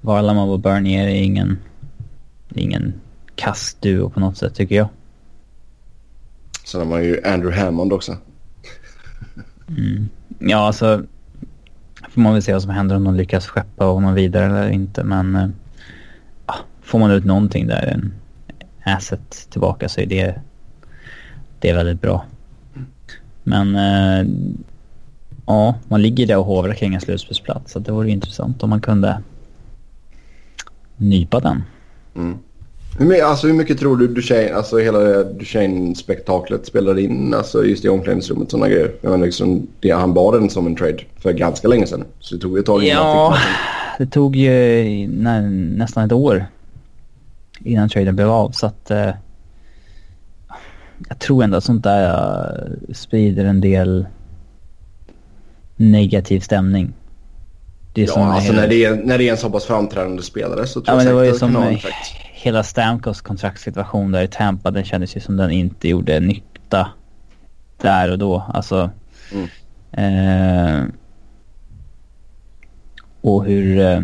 B: Varlamov och Bernier är ingen, ingen kastduo på något sätt tycker jag.
A: Sen har man ju Andrew Hammond också.
B: Mm. Ja, alltså får man väl se vad som händer om de lyckas skeppa honom vidare eller inte. Men äh, får man ut någonting där, en asset tillbaka så är det, det är väldigt bra. Men äh, ja, man ligger där och hovrar kring en slutspelsplats. Så det vore intressant om man kunde nypa den.
A: Mm. Hur, alltså, hur mycket tror du Duchene, alltså hela Duchene-spektaklet spelar in alltså just i omklädningsrummet sådana grejer? Jag menar, liksom, det, han bad den som en trade för ganska länge sedan. Så det tog ett tag
B: innan Ja, det tog ju nä, nästan ett år innan traden blev av. Så att eh, jag tror ändå att sånt där sprider en del negativ stämning.
A: Det är ja, alltså hela... när, det är, när det är en så pass framträdande spelare så tror
B: ja,
A: jag
B: men det var ju som hela Stamkos kontraktssituation där i Tampa. Den kändes ju som den inte gjorde nytta där och då. Alltså... Mm. Eh, och hur eh,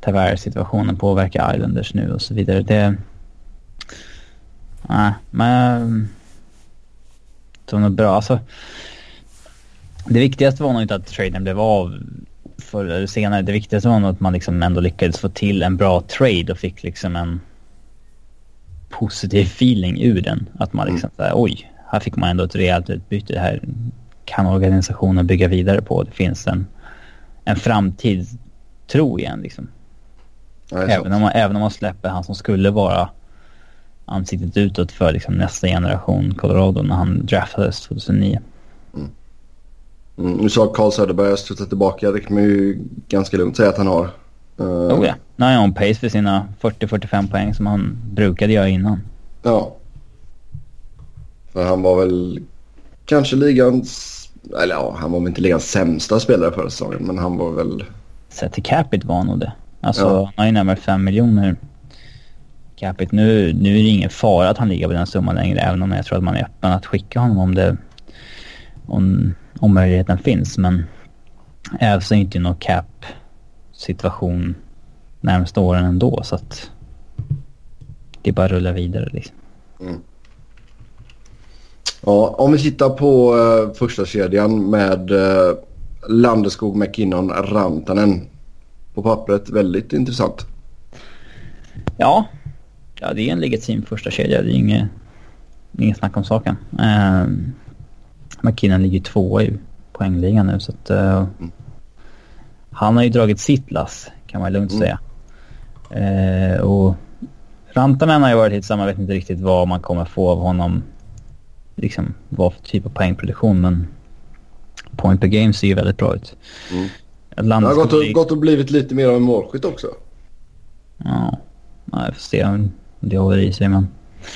B: Tavares-situationen påverkar Islanders nu och så vidare. Det... Nej, men... Det var nog bra. Alltså, det viktigaste var nog inte att traden blev av förr eller senare. Det viktigaste var nog att man liksom ändå lyckades få till en bra trade och fick liksom en positiv feeling ur den. Att man liksom mm. såhär, oj, här fick man ändå ett rejält utbyte. Det här kan organisationen bygga vidare på. Det finns en, en framtidstro igen liksom. även, om man, även om man släpper han som skulle vara ansiktet utåt för liksom nästa generation Colorado när han draftades 2009. Mm.
A: Mm, nu sa Carl Söderberg har studsat tillbaka. Det kan man ju ganska lugnt säga att han har.
B: Uh, oh ja. Nu är han pace för sina 40-45 poäng som han brukade göra innan.
A: Ja. För han var väl kanske ligans... Eller ja, han var väl inte ligans sämsta spelare förra säsongen. Men han var väl...
B: Sett till capita var han nog det. Alltså ja. han har ju närmare 5 miljoner capita. Nu, nu är det ingen fara att han ligger på den summan längre. Även om jag tror att man är öppen att skicka honom om det... Om, om möjligheten finns. Men Ävs är inte i någon cap-situation närmaste åren ändå. Så att det är bara att rulla vidare liksom. Mm.
A: Ja, om vi tittar på uh, första kedjan med uh, Landeskog, McKinnon, Rantanen. På pappret väldigt intressant.
B: Ja, ja det är en legitim första kedja. Det är inget, inget snack om saken. Uh, McKinnon ligger tvåa i poängligan nu så att... Uh, mm. Han har ju dragit sitt lass kan man lugnt mm. säga. Uh, och Rantanen har ju varit hittills jag vet inte riktigt vad man kommer få av honom. Liksom vad för typ av poängproduktion men point per game ser ju väldigt bra ut.
A: Mm. Det har gått och, gått och blivit lite mer av en målskytt också.
B: Ja, jag får se det håller i sig men.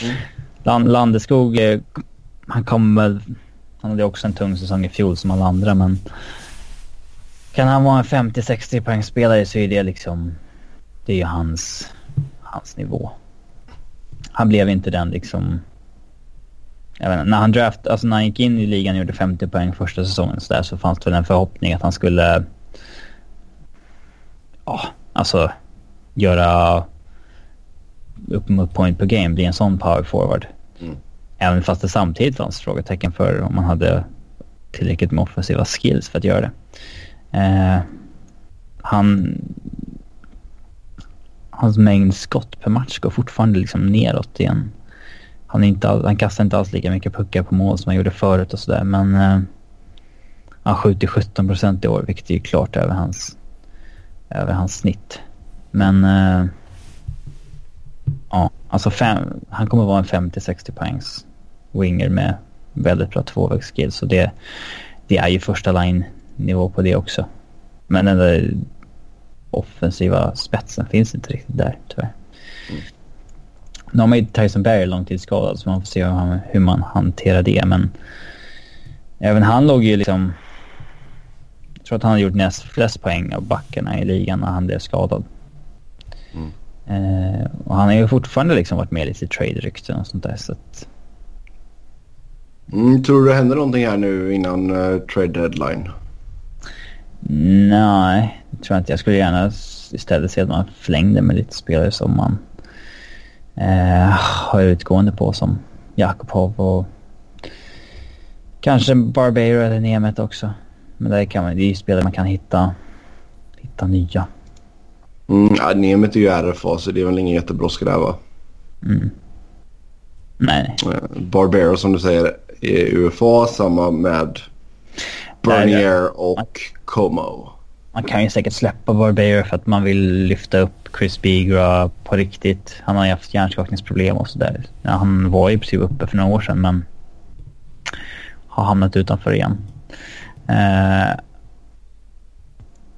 B: Mm. Land, Landeskog, eh, han kommer väl han hade också en tung säsong i fjol som alla andra men kan han vara en 50-60 poängspelare så är det liksom det är ju hans, hans nivå. Han blev inte den liksom jag vet inte, när han draft, alltså när han gick in i ligan och gjorde 50 poäng första säsongen så, där, så fanns det väl en förhoppning att han skulle ja, alltså göra upp mot point per game, bli en sån power forward. Mm. Även fast det samtidigt fanns frågetecken för om man hade tillräckligt med offensiva skills för att göra det. Eh, han... Hans mängd skott per match går fortfarande liksom neråt igen. Han, inte, han kastar inte alls lika mycket puckar på mål som han gjorde förut och sådär men... Eh, han skjuter 17 procent i år vilket är ju klart över hans, över hans snitt. Men... Eh, ja, alltså fem, han kommer vara en 50-60 poängs winger med väldigt bra tvåvägsskills. Så det, det är ju första line-nivå på det också. Men den där offensiva spetsen finns inte riktigt där tyvärr. Mm. Nu har man ju Tyson Berry långtidsskadad så man får se hur, han, hur man hanterar det. Men även han låg ju liksom... Jag tror att han har gjort näst flest poäng av backarna i ligan när han blev skadad. Mm. Eh, och han har ju fortfarande liksom varit med lite i trade-rykten och sånt där. Så att
A: Mm, tror du det händer någonting här nu innan uh, trade deadline?
B: Nej, det tror jag inte. Jag skulle gärna istället se att man förlängde med lite spelare som man eh, har utgående på som Jakobov och kanske Barbero eller Nemet också. Men där kan man, det är ju spelare man kan hitta, hitta nya.
A: Mm, ja, Nemet är ju RFA så det är väl ingen jättebrådska där va?
B: Mm. Nej.
A: Eh, Barbero som du säger i UFA. Samma med Bernier och Como.
B: Man kan ju säkert släppa Barbeiro för att man vill lyfta upp Chris Bigra på riktigt. Han har ju haft hjärnskakningsproblem och sådär. Ja, han var ju precis uppe för några år sedan men har hamnat utanför igen. Uh,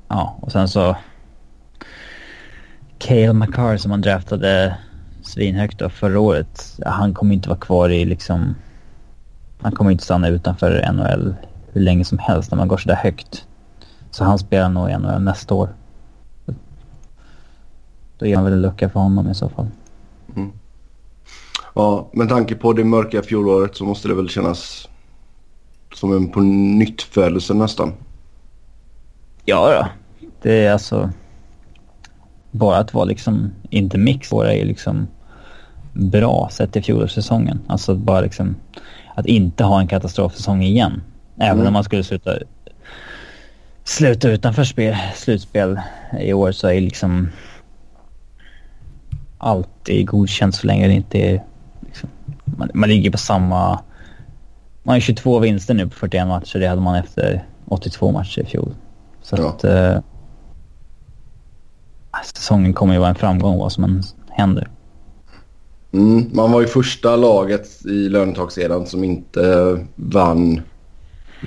B: ja, och sen så Cale McCarr som han draftade svinhögt då förra året. Han kommer inte vara kvar i liksom han kommer inte stanna utanför NHL hur länge som helst när man går sådär högt. Så han spelar nog i NHL nästa år. Då är man väl en lucka för honom i så fall.
A: Mm. Ja, med tanke på det mörka fjolåret så måste det väl kännas som en på nytt födelse nästan.
B: Ja då. Det är alltså... Bara att vara liksom inte mix är ju liksom bra sett till fjolårssäsongen. Alltså bara liksom att inte ha en katastrofsäsong igen. Även mm. om man skulle sluta, sluta utanför spel, slutspel i år så är liksom alltid godkänt så länge det inte är... Liksom, man, man ligger på samma... Man har 22 vinster nu på 41 matcher. Det hade man efter 82 matcher i fjol. Så ja. att... Eh, säsongen kommer ju vara en framgång vad som än händer.
A: Mm, man var ju första laget i lönetagseran som inte vann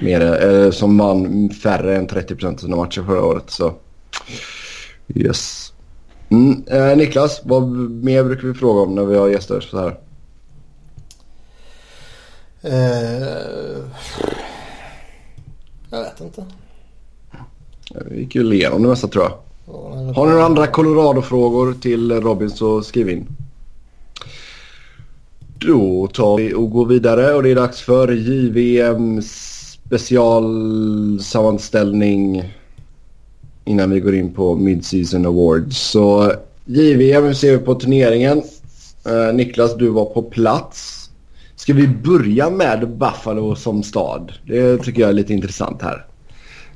A: mer, eh, som vann färre än 30% av sina matcher förra året. Så yes. Mm, eh, Niklas, vad mer brukar vi fråga om när vi har gäster så här?
C: Eh, jag vet inte.
A: Vi gick ju igenom det mesta tror jag. Har ni några andra Colorado-frågor till Robin så skriv in. Då tar vi och går vidare och det är dags för JVM specialsammanställning innan vi går in på Midseason Awards. Så JVM ser vi på turneringen. Eh, Niklas, du var på plats. Ska vi börja med Buffalo som stad? Det tycker jag är lite intressant här.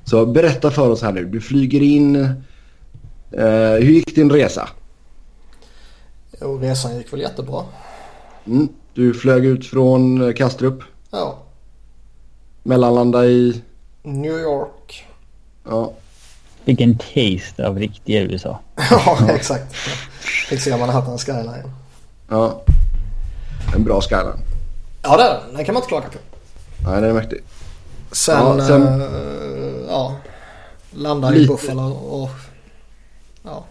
A: Så berätta för oss här nu. Du flyger in. Uh, hur gick din resa?
C: Jo, resan gick väl jättebra.
A: Mm. Du flög ut från Kastrup?
C: Ja.
A: Mellanlanda i?
C: New York.
A: Ja.
B: Vilken taste av riktiga USA.
C: ja, exakt. Fick se Manhattan skyline.
A: Ja. En bra skyline.
C: Ja, det är den. Den kan man inte klaga på.
A: Nej, den är mäktig.
C: Sen, ja, sen... Äh, ja landa i Buffalo och... Ja,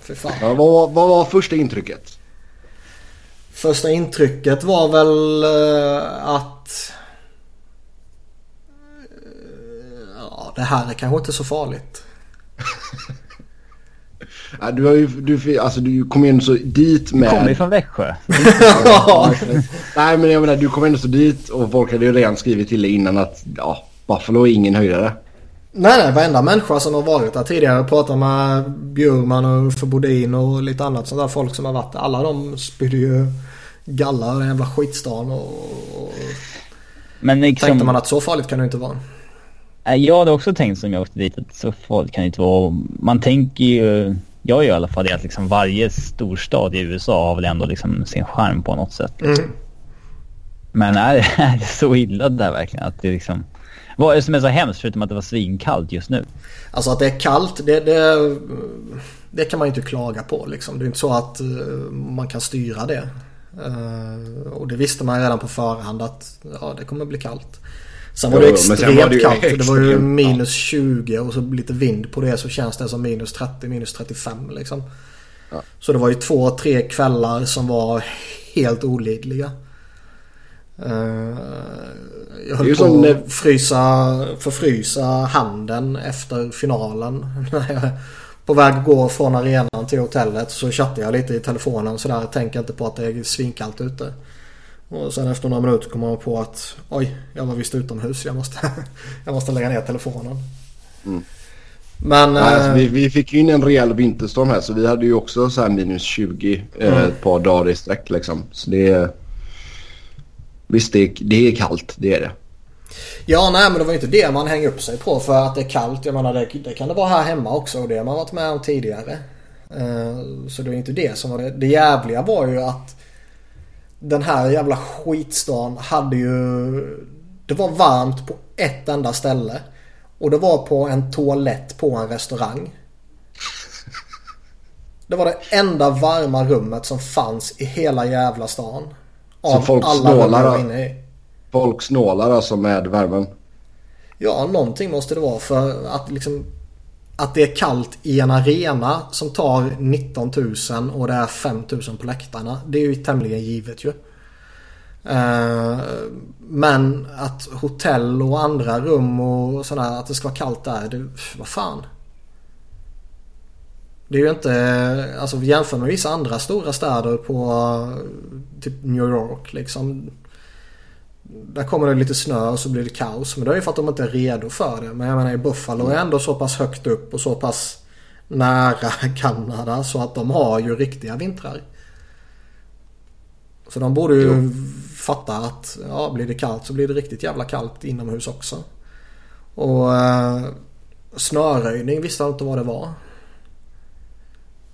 C: för fan.
A: Ja, vad, vad var första intrycket?
C: Första intrycket var väl uh, att... Uh, ja, det här är kanske inte så farligt.
A: ja, du, har ju, du, alltså, du kom in så dit med...
B: Du kommer ju från Växjö.
A: Nej men jag menar du kom ändå så dit och folk hade ju redan skrivit till dig innan att ja, Buffalo är ingen höjdare.
C: Nej, nej, varenda människa som har varit där tidigare. Pratat med Bjurman och Uffe Bodin och lite annat sånt där folk som har varit där. Alla de spydde ju galla den jävla skitstan och... Men liksom, tänkte man att så farligt kan det inte vara.
B: Jag hade också tänkt som jag åkte dit att så farligt kan det inte vara. Man tänker ju... Jag gör i alla fall det att liksom varje storstad i USA har väl ändå liksom sin charm på något sätt. Liksom. Mm. Men är, är det så illa där verkligen? Att det liksom... Vad är det som är så hemskt förutom att det var svinkallt just nu?
C: Alltså att det är kallt, det, det, det kan man ju inte klaga på liksom. Det är inte så att uh, man kan styra det. Uh, och det visste man redan på förhand att ja, det kommer bli kallt. Sen var det extremt var det kallt. Extremt, det var ju minus 20 och så lite vind på det så känns det som minus 30, minus 35 liksom. Ja. Så det var ju två, tre kvällar som var helt olidliga. Uh, jag höll på att frysa, förfrysa handen efter finalen. på väg att gå från arenan till hotellet så chattade jag lite i telefonen sådär. Tänker inte på att det är svinkallt ute. Och sen efter några minuter kommer man på att oj, jag var visst utomhus. Jag måste, jag måste lägga ner telefonen. Mm.
A: Men... Nej, alltså, vi, vi, fick ju in en rejäl vinterstorm här så vi hade ju också så minus 20 eh, mm. ett par dagar i sträck liksom. Så det. Visst, det är, det är kallt. Det är det.
C: Ja, nej men det var ju inte det man hänger upp sig på för att det är kallt. Jag menar det, det kan det vara här hemma också och det har man varit med om tidigare. Uh, så det var inte det som var det. Det jävliga var ju att den här jävla skitstan hade ju... Det var varmt på ett enda ställe. Och det var på en toalett på en restaurang. Det var det enda varma rummet som fanns i hela jävla stan.
A: Av så folk snålar. Folk snålar alltså med värmen?
C: Ja, någonting måste det vara för att liksom att det är kallt i en arena som tar 19 000 och det är 5 000 på läktarna. Det är ju tämligen givet ju. Eh, men att hotell och andra rum och sådär att det ska vara kallt där. Det, vad fan. Det är ju inte, alltså jämför med vissa andra stora städer på typ New York liksom. Där kommer det lite snö och så blir det kaos. Men det är ju för att de inte är redo för det. Men jag menar i Buffalo är ändå så pass högt upp och så pass nära Kanada så att de har ju riktiga vintrar. Så de borde ju jo. fatta att ja, blir det kallt så blir det riktigt jävla kallt inomhus också. Och eh, snöröjning visste jag inte vad det var.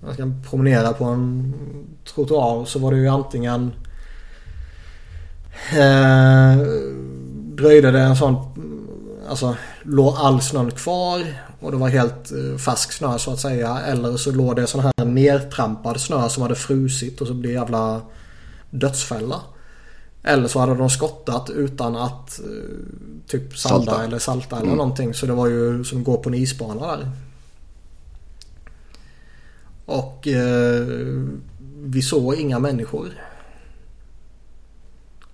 C: Man ska promenera på en trottoar så var det ju antingen eh, dröjde det en sån Alltså låg all snön kvar och det var helt eh, färsk snö så att säga. Eller så låg det sån här nertrampad snö som hade frusit och så blev jävla dödsfälla. Eller så hade de skottat utan att eh, typ salda salta. eller salta eller mm. någonting. Så det var ju som att gå på en isbana där. Och eh, vi såg inga människor.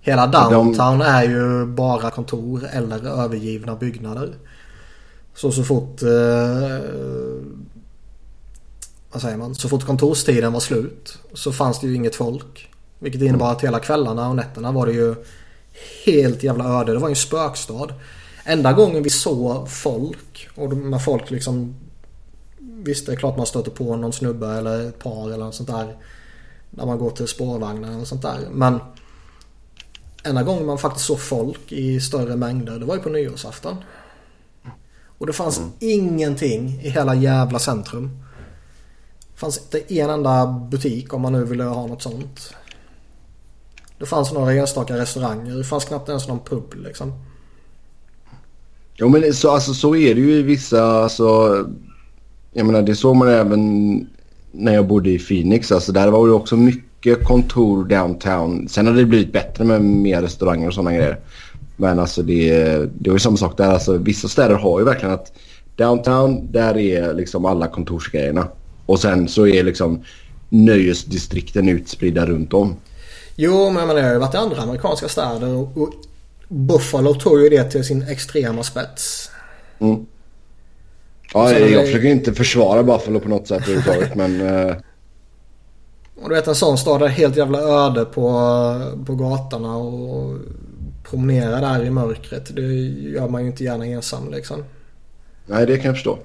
C: Hela downtown de... är ju bara kontor eller övergivna byggnader. Så så fort... Eh, vad säger man? Så fort kontorstiden var slut så fanns det ju inget folk. Vilket innebar att hela kvällarna och nätterna var det ju helt jävla öde. Det var ju en spökstad. Enda gången vi såg folk och när folk liksom Visst det är klart man stöter på någon snubbe eller ett par eller något sånt där. När man går till spårvagnen och sånt där. Men enda gången man faktiskt såg folk i större mängder det var ju på nyårsafton. Och det fanns mm. ingenting i hela jävla centrum. Det fanns inte en enda butik om man nu ville ha något sånt. Det fanns några enstaka restauranger. Det fanns knappt ens någon pub liksom.
A: Jo men så, alltså, så är det ju i vissa, alltså, jag menar det såg man även när jag bodde i Phoenix. Alltså där var det också mycket kontor downtown. Sen har det blivit bättre med mer restauranger och sådana grejer. Men alltså det, det var ju samma sak där. Alltså, vissa städer har ju verkligen att downtown där är liksom alla kontorsgrejerna. Och sen så är liksom nöjesdistrikten utspridda runt om.
C: Jo, men jag menar jag har ju varit i andra amerikanska städer och, och Buffalo tog ju det till sin extrema spets.
A: Mm. Ja, jag, jag försöker inte försvara Buffalo på något sätt överhuvudtaget men... Uh...
C: Och du vet en sån stad är helt jävla öde på, på gatorna och promenera där i mörkret. Det gör man ju inte gärna ensam liksom.
A: Nej, det kan jag förstå.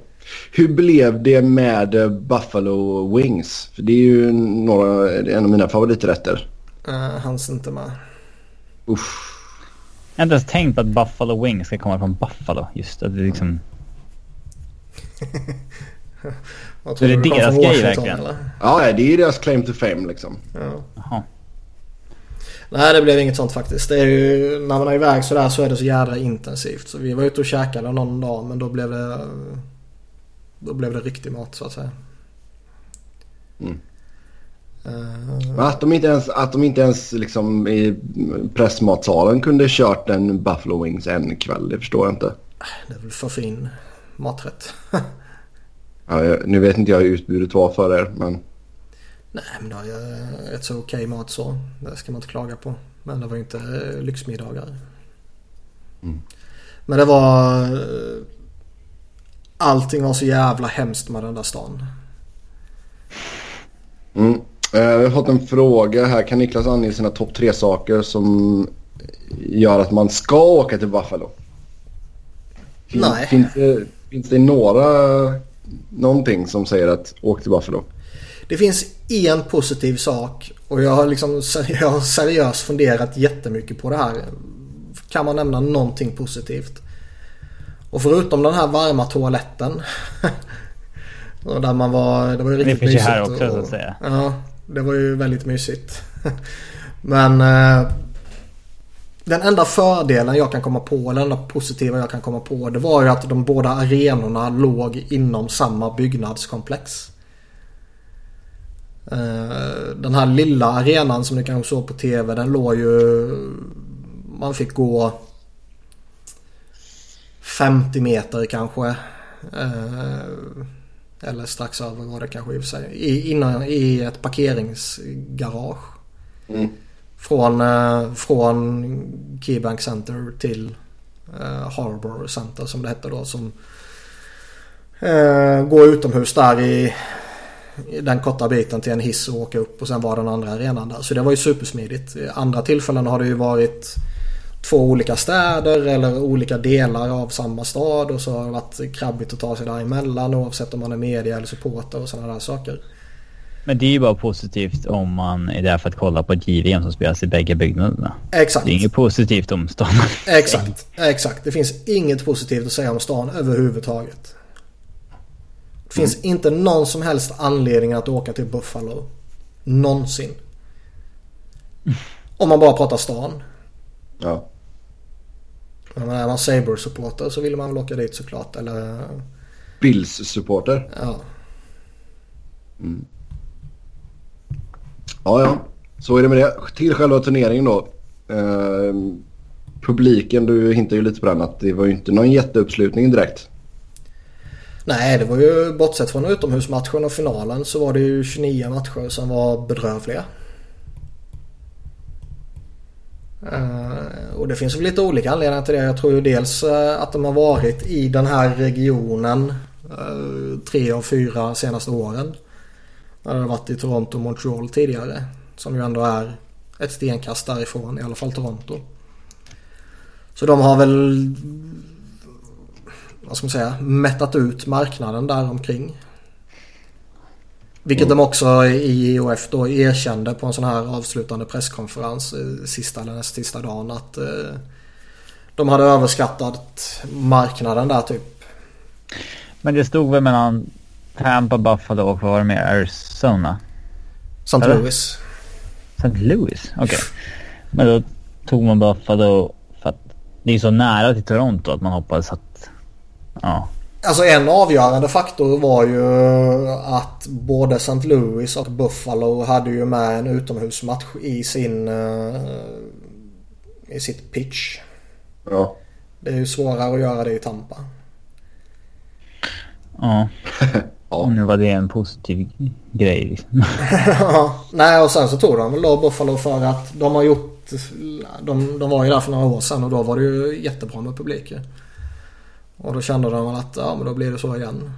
A: Hur blev det med Buffalo Wings? För det är ju några, en av mina favoriträtter.
C: Uh, hanns inte med.
B: Uff. Jag har inte ens tänkt på att Buffalo Wings ska komma från Buffalo. Just att det liksom...
C: så är det deras grej verkligen?
A: Eller? Ja, det är deras claim to fame liksom.
C: Ja. Nej, det blev inget sånt faktiskt. Det är ju, när man är iväg sådär så är det så jädra intensivt. Så vi var ute och käkade någon dag men då blev det... Då blev det riktig mat så att säga.
A: Mm. Uh, att de inte ens, att de inte ens liksom i pressmatsalen kunde kört en Buffalo Wings en kväll, det förstår jag inte.
C: Det är väl för fin maträtt.
A: ja, jag, nu vet inte jag hur utbudet var för er, men...
C: Nej, men det var ju rätt så okej mat så. Det ska man inte klaga på. Men det var ju inte lyxmiddagar. Mm. Men det var... Allting var så jävla hemskt med den där stan.
A: Mm. Eh, jag har fått en fråga här. Kan Niklas ange sina topp tre saker som gör att man ska åka till Buffalo?
C: Fin, Nej.
A: Finns det, finns det några, någonting som säger att åk till Buffalo?
C: Det finns en positiv sak och jag har, liksom, jag har seriöst funderat jättemycket på det här. Kan man nämna någonting positivt? Och förutom den här varma toaletten. och där man var, det var ju riktigt
B: mysigt. Det finns ju här också och, så att säga.
C: Ja, det var ju väldigt mysigt. Men eh, den enda fördelen jag kan komma på, eller den enda positiva jag kan komma på, det var ju att de båda arenorna låg inom samma byggnadskomplex. Eh, den här lilla arenan som ni kanske såg på TV, den låg ju... Man fick gå 50 meter kanske. Eh, eller strax över var det kanske i och för sig. I, innan, I ett parkeringsgarage. Mm. Från, eh, från Keybank Center till eh, Harbor Center som det hette då. Som eh, går utomhus där i, i den korta biten till en hiss och åka upp och sen var den andra arenan där. Så det var ju supersmidigt. I andra tillfällen har det ju varit två olika städer eller olika delar av samma stad och så har det varit krabbigt att ta sig däremellan oavsett om man är media eller supporter och sådana där saker.
B: Men det är ju bara positivt om man är där för att kolla på ett JVM som spelas i bägge byggnaderna.
C: Exakt.
B: Det är inget positivt om stan.
C: Exakt, exakt. Det finns inget positivt att säga om stan överhuvudtaget. Det finns mm. inte någon som helst anledning att åka till Buffalo. Någonsin. Om man bara pratar stan.
A: Ja.
C: Men är man Saber-supporter så vill man väl åka dit såklart. Eller...
A: Bills-supporter?
C: Ja.
A: Mm. Ja, ja. Så är det med det. Till själva turneringen då. Eh, publiken, du hintar ju lite på den att det var ju inte någon jätteuppslutning direkt.
C: Nej, det var ju bortsett från utomhusmatchen och finalen så var det ju 29 matcher som var bedrövliga. Uh, och det finns väl lite olika anledningar till det. Jag tror ju dels eh, att de har varit i den här regionen uh, tre av fyra senaste åren. När det varit i Toronto och Montreal tidigare. Som ju ändå är ett stenkast därifrån, i alla fall Toronto. Så de har väl, vad ska man säga, mättat ut marknaden där omkring. Vilket mm. de också i IOF då erkände på en sån här avslutande presskonferens eh, sista eller näst sista dagen att eh, de hade överskattat marknaden där typ.
B: Men det stod väl mellan Tampa, Buffalo och vad var det mer? Arizona?
C: St. Louis.
B: St. Louis? Okej. Okay. Men då tog man Buffalo för att det är så nära till Toronto att man hoppades att... Ja.
C: Alltså en avgörande faktor var ju att både St. Louis och Buffalo hade ju med en utomhusmatch i sin... Uh, I sitt pitch.
A: Ja.
C: Det är ju svårare att göra det i Tampa.
B: Ja. Ja. Nu var det en positiv grej liksom.
C: ja, nej och sen så tog de väl då Buffalo för att de har gjort... De, de var ju där för några år sedan och då var det ju jättebra med publik Och då kände de väl att ja men då blir det så igen.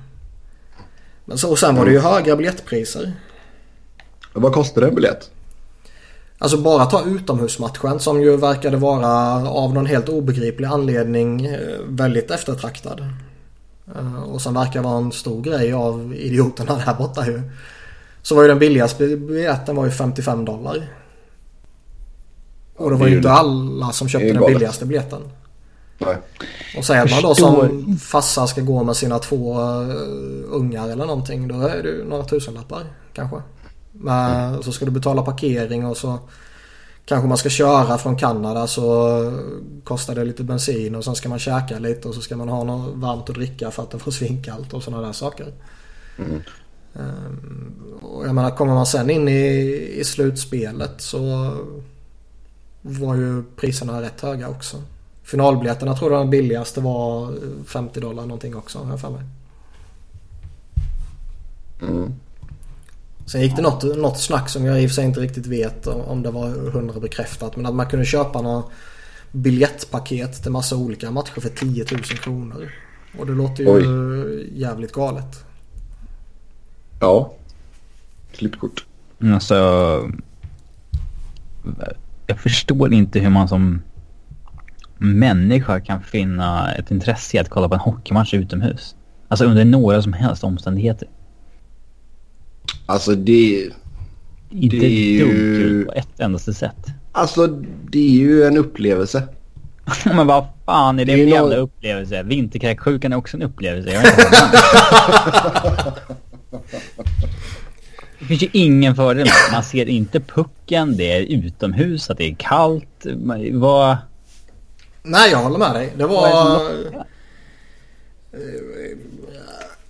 C: Men så, och sen var det ju mm. höga biljettpriser.
A: Vad kostade en biljett?
C: Alltså bara ta utomhusmatchen som ju verkade vara av någon helt obegriplig anledning eh, väldigt eftertraktad. Eh, och som verkar vara en stor grej av idioterna där borta ju. Så var ju den billigaste biljetten var ju 55 dollar. Och det var ju inte alla som köpte den billigaste biljetten.
A: Nej.
C: Och säger man då som farsa ska gå med sina två uh, ungar eller någonting. Då är det ju några tusenlappar kanske. Men mm. så ska du betala parkering och så kanske man ska köra från Kanada så kostar det lite bensin och sen ska man käka lite och så ska man ha något varmt att dricka för att det får svinkallt och sådana där saker. Mm. Um, och jag menar kommer man sen in i, i slutspelet så var ju priserna rätt höga också. Finalbiljetterna tror jag den billigaste var 50 dollar någonting också har jag för mig.
A: Mm.
C: Sen gick det något, något snack som jag i och för sig inte riktigt vet om det var hundra bekräftat. Men att man kunde köpa några biljettpaket till massa olika matcher för 10 000 kronor. Och det låter ju Oj. jävligt galet.
A: Ja. Klippkort.
B: Alltså. Jag förstår inte hur man som människa kan finna ett intresse i att kolla på en hockeymatch utomhus. Alltså under några som helst omständigheter.
A: Alltså det...
B: Inte det är ju... på ett endaste sätt.
A: Alltså det är ju en upplevelse.
B: Men vad fan är det, det en jävla någon... upplevelse? Vinterkräksjukan är också en upplevelse. Jag det finns ju ingen fördel med. Man ser inte pucken, det är utomhus, att det är kallt. Vad...
C: Nej, jag håller med dig. Det var...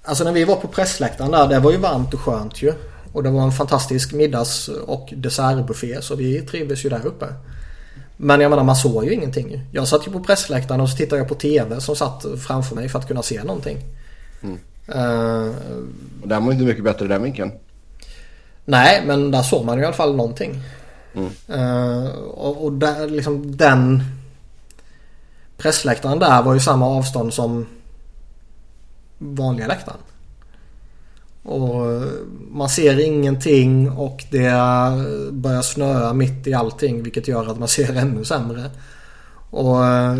C: Alltså när vi var på pressläktaren där, det var ju varmt och skönt ju. Och det var en fantastisk middags och dessertbuffé så vi trivdes ju där uppe. Men jag menar man såg ju ingenting. Jag satt ju på pressläktaren och så tittade jag på TV som satt framför mig för att kunna se någonting.
A: Mm. Uh, och den var inte mycket bättre den vinkeln.
C: Nej men där såg man ju i alla fall någonting. Mm. Uh, och, och där, liksom den pressläktaren där var ju samma avstånd som vanliga läktaren. Och man ser ingenting och det börjar snöa mitt i allting vilket gör att man ser ännu sämre. Och eh,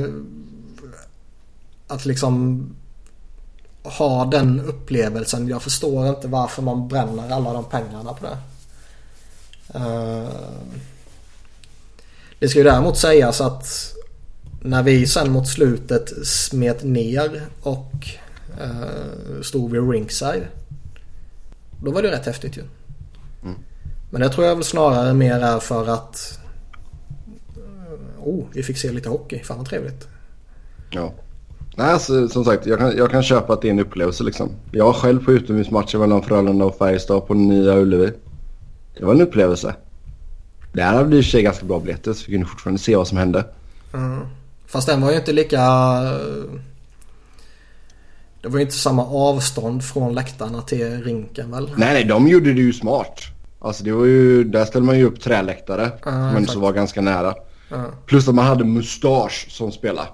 C: att liksom ha den upplevelsen. Jag förstår inte varför man bränner alla de pengarna på det. Eh, det ska ju däremot sägas att när vi sen mot slutet smet ner och stod vid ringside. Då var det rätt häftigt ju. Mm. Men det tror jag väl snarare mer är för att Oh, vi fick se lite hockey. Fan vad trevligt.
A: Ja. Nej, alltså, som sagt, jag kan, jag kan köpa att det är en upplevelse liksom. Jag var själv på utomhusmatchen mellan Frölunda och Färjestad på Nya Ullevi. Det var en upplevelse. Där hade i och för sig ganska bra biljetter så vi kunde fortfarande se vad som hände.
C: Mm. Fast den var ju inte lika... Det var ju inte samma avstånd från läktarna till rinken väl?
A: Nej, nej, de gjorde det ju smart. Alltså det var ju, där ställde man ju upp träläktare. Mm, men som var ganska nära. Mm. Plus att man hade mustasch som spelade.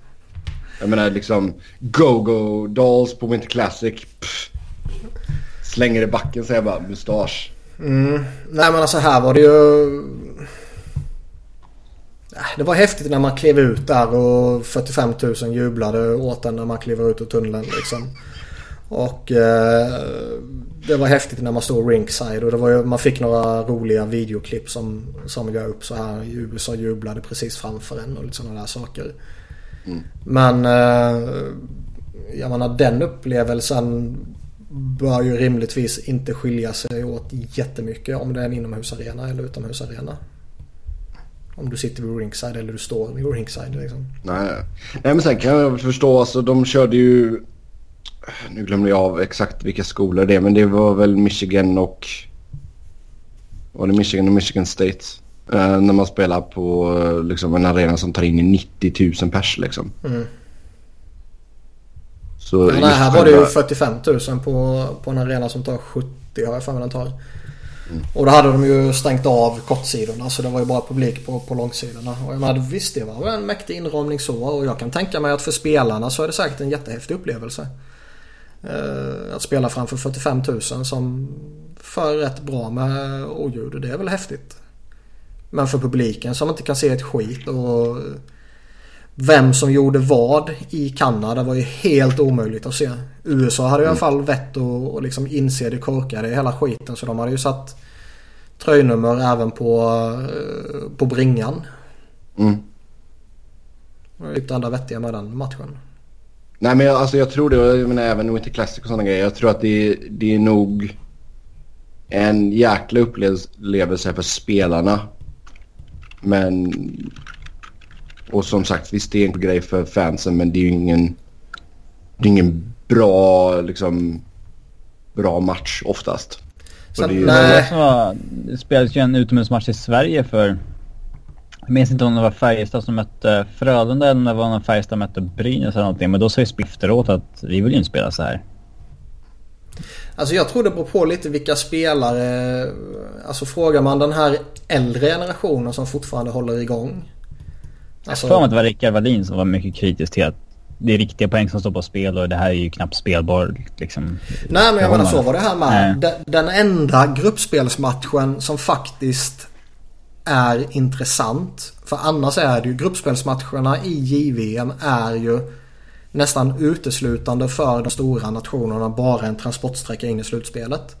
A: Jag menar liksom Go-Go Dolls på Winter Classic. Pff. Slänger i backen säger jag bara mustasch.
C: Mm. Nej men alltså här var det ju... Det var häftigt när man klev ut där och 45 000 jublade åt den när man klev ut ur tunneln liksom. Och eh, det var häftigt när man stod ringside och det var ju, man fick några roliga videoklipp som, som jag upp så här. USA jublade precis framför en och lite sådana där saker. Mm. Men eh, jag menar den upplevelsen bör ju rimligtvis inte skilja sig åt jättemycket om det är en inomhusarena eller utomhusarena. Om du sitter vid ringside eller du står vid ringside liksom.
A: Nej, Nej men sen kan jag förstå alltså de körde ju nu glömde jag av exakt vilka skolor det är men det var väl Michigan och var det Michigan och Michigan State. Eh, när man spelar på liksom, en arena som tar in 90 000 pers liksom. Mm.
C: Så nej, här var det ju 45 000 på, på en arena som tar 70 har jag för mig den tar. Mm. Och då hade de ju stängt av kortsidorna så det var ju bara publik på, på långsidorna. Och jag menar, visst det var en mäktig inramning så och jag kan tänka mig att för spelarna så är det säkert en jättehäftig upplevelse. Eh, att spela framför 45 000 som för rätt bra med oljud. Det är väl häftigt. Men för publiken som inte kan se ett skit och vem som gjorde vad i Kanada var ju helt omöjligt att se. USA hade i alla fall vett att liksom inse det korkade i hela skiten så de hade ju satt tröjnummer även på, eh, på bringan. Mm. Det var typ det enda vettiga med den matchen.
A: Nej men jag, alltså jag tror det, jag menar även Winter Classic och sådana grejer. Jag tror att det, det är nog en jäkla upplevelse för spelarna. Men... Och som sagt, visst det är en grej för fansen men det är ju ingen... Det är ingen bra liksom... Bra match oftast.
B: Så, det, nej. det spelades ju en utomhusmatch i Sverige för jag minns inte om det var Färjestad som mötte Frölunda eller om det var när Färjestad mötte Brynäs eller någonting. Men då sa ju Spifter åt att vi vill ju inte spela så här.
C: Alltså jag tror det beror på lite vilka spelare. Alltså frågar man den här äldre generationen som fortfarande håller igång.
B: Alltså... Jag tror att det var Rickard Wallin som var mycket kritisk till att det är riktiga poäng som står på spel och det här är ju knappt spelbar liksom.
C: Nej men jag menar så var det här med. Den, den enda gruppspelsmatchen som faktiskt är intressant. För annars är det ju gruppspelsmatcherna i JVM är ju nästan uteslutande för de stora nationerna bara en transportsträcka in i slutspelet.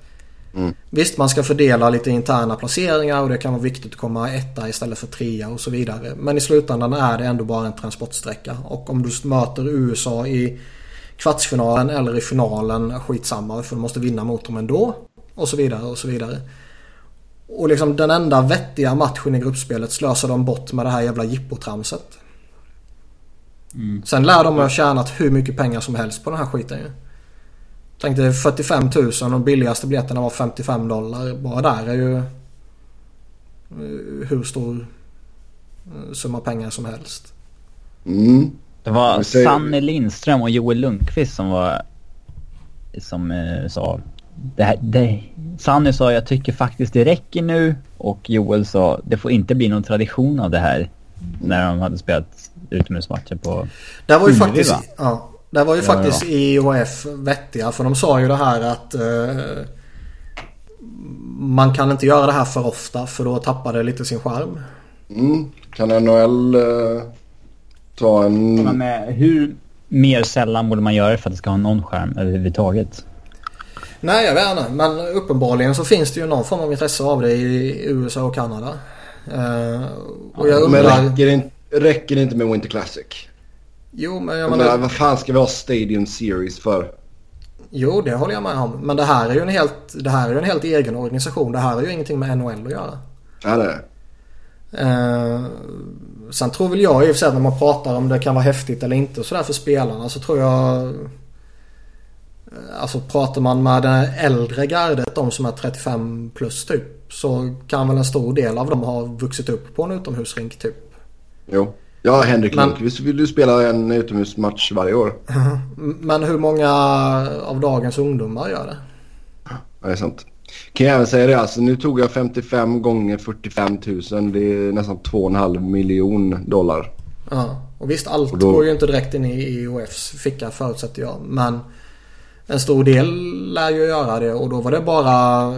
C: Mm. Visst man ska fördela lite interna placeringar och det kan vara viktigt att komma etta istället för trea och så vidare. Men i slutändan är det ändå bara en transportsträcka. Och om du möter USA i kvartsfinalen eller i finalen, skitsamma för du måste vinna mot dem ändå. Och så vidare och så vidare. Och liksom den enda vettiga matchen i gruppspelet slösar de bort med det här jävla jippotramset. Mm. Sen lär de ha tjänat hur mycket pengar som helst på den här skiten ju. Tänk dig 45 000 och de billigaste biljetterna var 55 dollar. Bara där är ju eh, hur stor eh, summa pengar som helst.
B: Mm. Det var Sanne Lindström och Joel Lundqvist som var som eh, sa det, här, det, Sanny sa jag tycker faktiskt det räcker nu och Joel sa det får inte bli någon tradition av det här. När de hade spelat utomhusmatcher på
C: Där var ju faktiskt,
B: va?
C: ja, där var ju
B: Ja,
C: faktiskt
B: ja.
C: IHF vettiga för de sa ju det här att eh, man kan inte göra det här för ofta för då tappar det lite sin charm.
A: Mm. Kan NHL eh, ta en...
B: Men med hur mer sällan borde man göra det för att det ska ha någon skärm överhuvudtaget?
C: Nej jag vet inte men uppenbarligen så finns det ju någon form av intresse av det i USA och Kanada. Eh, och jag
A: Men
C: undrar...
A: räcker det, inte, räcker det inte med Winter Classic?
C: Jo men jag menar...
A: menar, vad fan ska vi ha Stadium Series för?
C: Jo, det håller jag med om. Men det här är ju en helt, det här är en helt egen organisation. Det här har ju ingenting med NHL att göra.
A: Ja, det är det.
C: Eh, sen tror väl jag i och för sig när man pratar om det kan vara häftigt eller inte sådär för spelarna så tror jag... eh, Alltså pratar man med det äldre gardet, de som är 35 plus typ. Så kan väl en stor del av dem ha vuxit upp på en utomhusrink typ.
A: Jo. Ja, Henrik
C: Men-
A: Lundqvist vill du spela en utomhusmatch varje år.
C: Men hur många av dagens ungdomar gör det?
A: Ja, det är sant. Kan jag även säga det, alltså nu tog jag 55 gånger 45 000. Det är nästan 2,5 miljon dollar.
C: Ja, och visst allt
A: Och då-
C: går ju inte direkt in i IOFs ficka förutsätter jag. Men en stor del lär ju göra det och då var det bara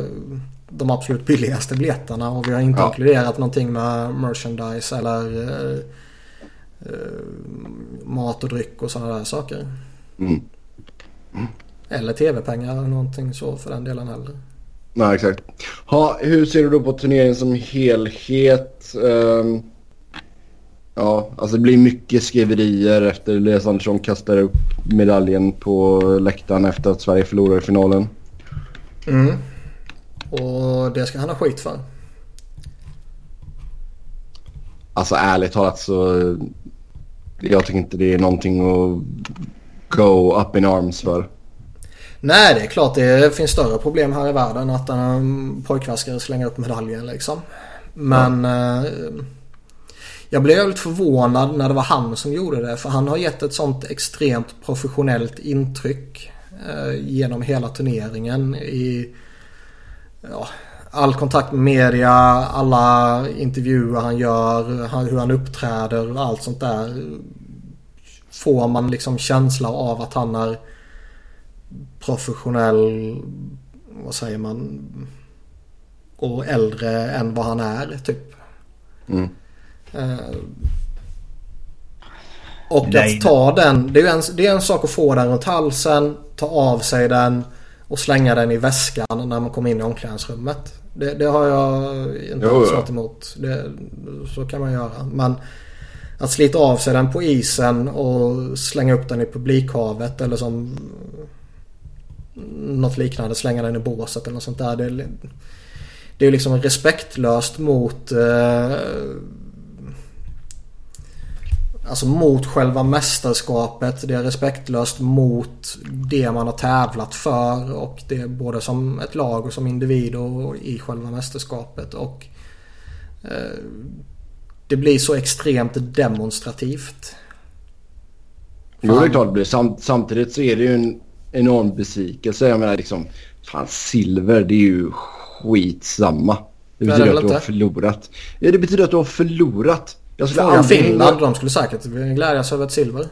C: de absolut billigaste biljetterna och vi har inte
A: Ja.
C: inkluderat någonting med merchandise eller eh, mat och dryck och sådana där saker.
A: Mm.
C: Eller tv-pengar eller någonting så för den delen heller.
A: Nej, exakt. Ha, hur ser du då på turneringen som helhet? Ehm, ja, alltså det blir mycket skriverier efter Elias Andersson kastade upp medaljen på läktaren efter att Sverige förlorade finalen.
C: Mm. Och det ska han ha skit för.
A: Alltså ärligt talat så jag tycker inte det är någonting att go up in arms för.
C: Nej, det är klart det finns större problem här i världen att en pojkvaskare slänger upp medaljen liksom. Men eh, jag blev väldigt förvånad när det var han som gjorde det. För han har gett ett sånt extremt professionellt intryck eh, genom hela turneringen. I ja, all kontakt med media, alla intervjuer han gör, han- hur han uppträder och allt sånt där. Får man liksom känsla av att han är professionell, vad säger man, och äldre än vad han är typ.
A: Mm.
C: Eh, och
B: Nej.
C: att ta den, det är, en, det är en sak att få den runt halsen, ta av sig den och slänga den i väskan när man kommer in i omklädningsrummet. Det, det har jag inte alls något emot. Det, så kan man göra. Men att slita av sig den på isen och slänga upp den i publikhavet eller som något liknande, slänga den i båset eller något sånt där. Det, är- det är ju liksom respektlöst mot eh, Alltså mot själva mästerskapet. Det är respektlöst mot det man har tävlat för. Och det är både som ett lag och som individ och i själva mästerskapet. Och eh, Det blir så extremt demonstrativt.
A: Jo, det är
C: Fan.
A: klart det blir. Sam, samtidigt så är det ju en enorm besvikelse. Jag menar liksom, fan silver det är ju skitsamma. Det
C: det
A: betyder
C: är
A: att du har förlorat. Ja, det betyder att du har förlorat. Jag skulle
C: Fråga
A: aldrig...
C: Finland. De skulle säkert glädjas över ett silver.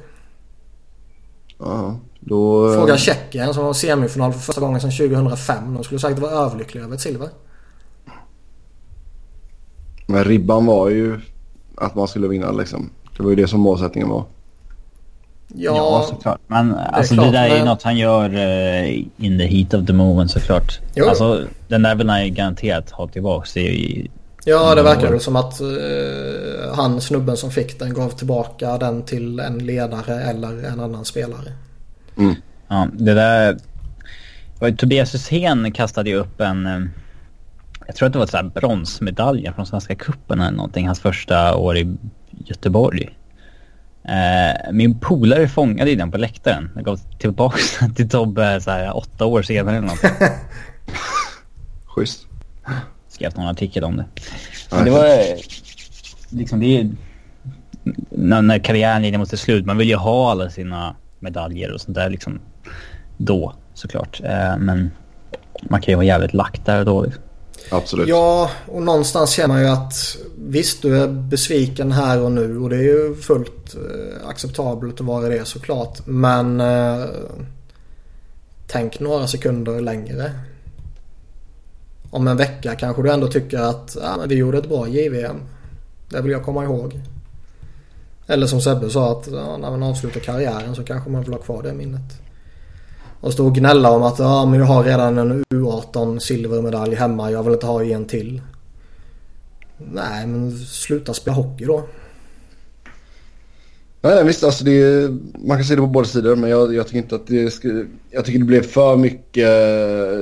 A: Ja, då...
C: Fråga Tjeckien som var semifinal för första gången sedan 2005. De skulle säkert vara överlyckliga över ett silver.
A: Men ribban var ju att man skulle vinna liksom. Det var ju det som målsättningen var.
B: Ja,
C: Ja,
B: såklart. Men alltså
C: klart,
B: det där är ju
C: men-
B: något han gör eh, in the heat of the moment såklart.
C: Jo.
B: Alltså den där vill han ju garanterat ha tillbaks. Det är ju...
C: ja det verkar
B: Mm.
C: väl som att eh, han snubben som fick den gav tillbaka den till en ledare eller en annan spelare.
B: Ja, det där... Tobias Hysén kastade ju upp en... eh, Jag tror att det var så här bronsmedalj från Svenska cupen eller någonting. Hans första år i Göteborg. Eh, min polare fångade ju den på läktaren. Jag gav tillbaka den till Tobbe så här, åtta år senare eller något.
A: Schysst.
B: Skrev någon artikel om det. Men det var eh, liksom det är när, när karriären lider mot sitt slut. Man vill ju ha alla sina medaljer och sånt där liksom då såklart. Eh, men Man kan ju vara jävligt lack där då. Liksom.
A: Absolut.
C: Ja, och någonstans känner man ju att visst du är besviken här och nu och det är ju fullt eh, acceptabelt att vara det såklart. Men eh, tänk några sekunder längre. Om en vecka kanske du ändå tycker att ja, men vi gjorde ett bra JVM. Det vill jag komma ihåg. Eller som Sebbe sa att ja, när man avslutar karriären så kanske man vill ha kvar det minnet. Och stå och gnälla om att ja, men jag har redan en U18 silvermedalj hemma. Jag vill inte ha en till. Nej, men sluta spela hockey då.
A: Nej, visst, alltså är, man kan se det på båda sidor men jag, jag tycker inte att det Jag tycker det blev för mycket,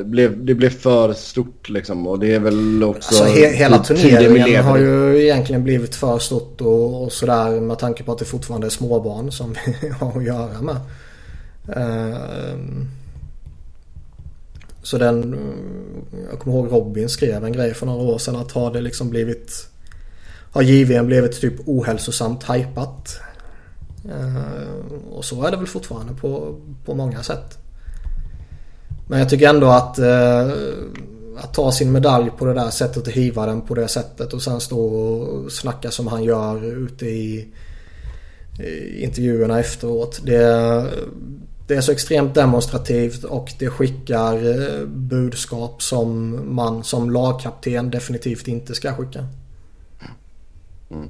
A: blev, det blev för stort liksom och det är väl också...
C: Alltså he, hela turneringen har ju egentligen blivit för stort och, och sådär med tanke på att det fortfarande är småbarn som vi har att göra med. Uh, så den, jag kommer ihåg Robin skrev en grej för några år sedan att har det liksom blivit Har JVM blivit typ ohälsosamt hypat Eh, Eh, och så är det väl fortfarande på, på många sätt. Men jag tycker ändå att, eh, att ta sin medalj på det där sättet och hiva den på det sättet och sen stå och snacka som han gör ute i, i intervjuerna efteråt. Det, det är så extremt demonstrativt och det skickar eh, budskap som man som lagkapten definitivt inte ska skicka.
A: Mm.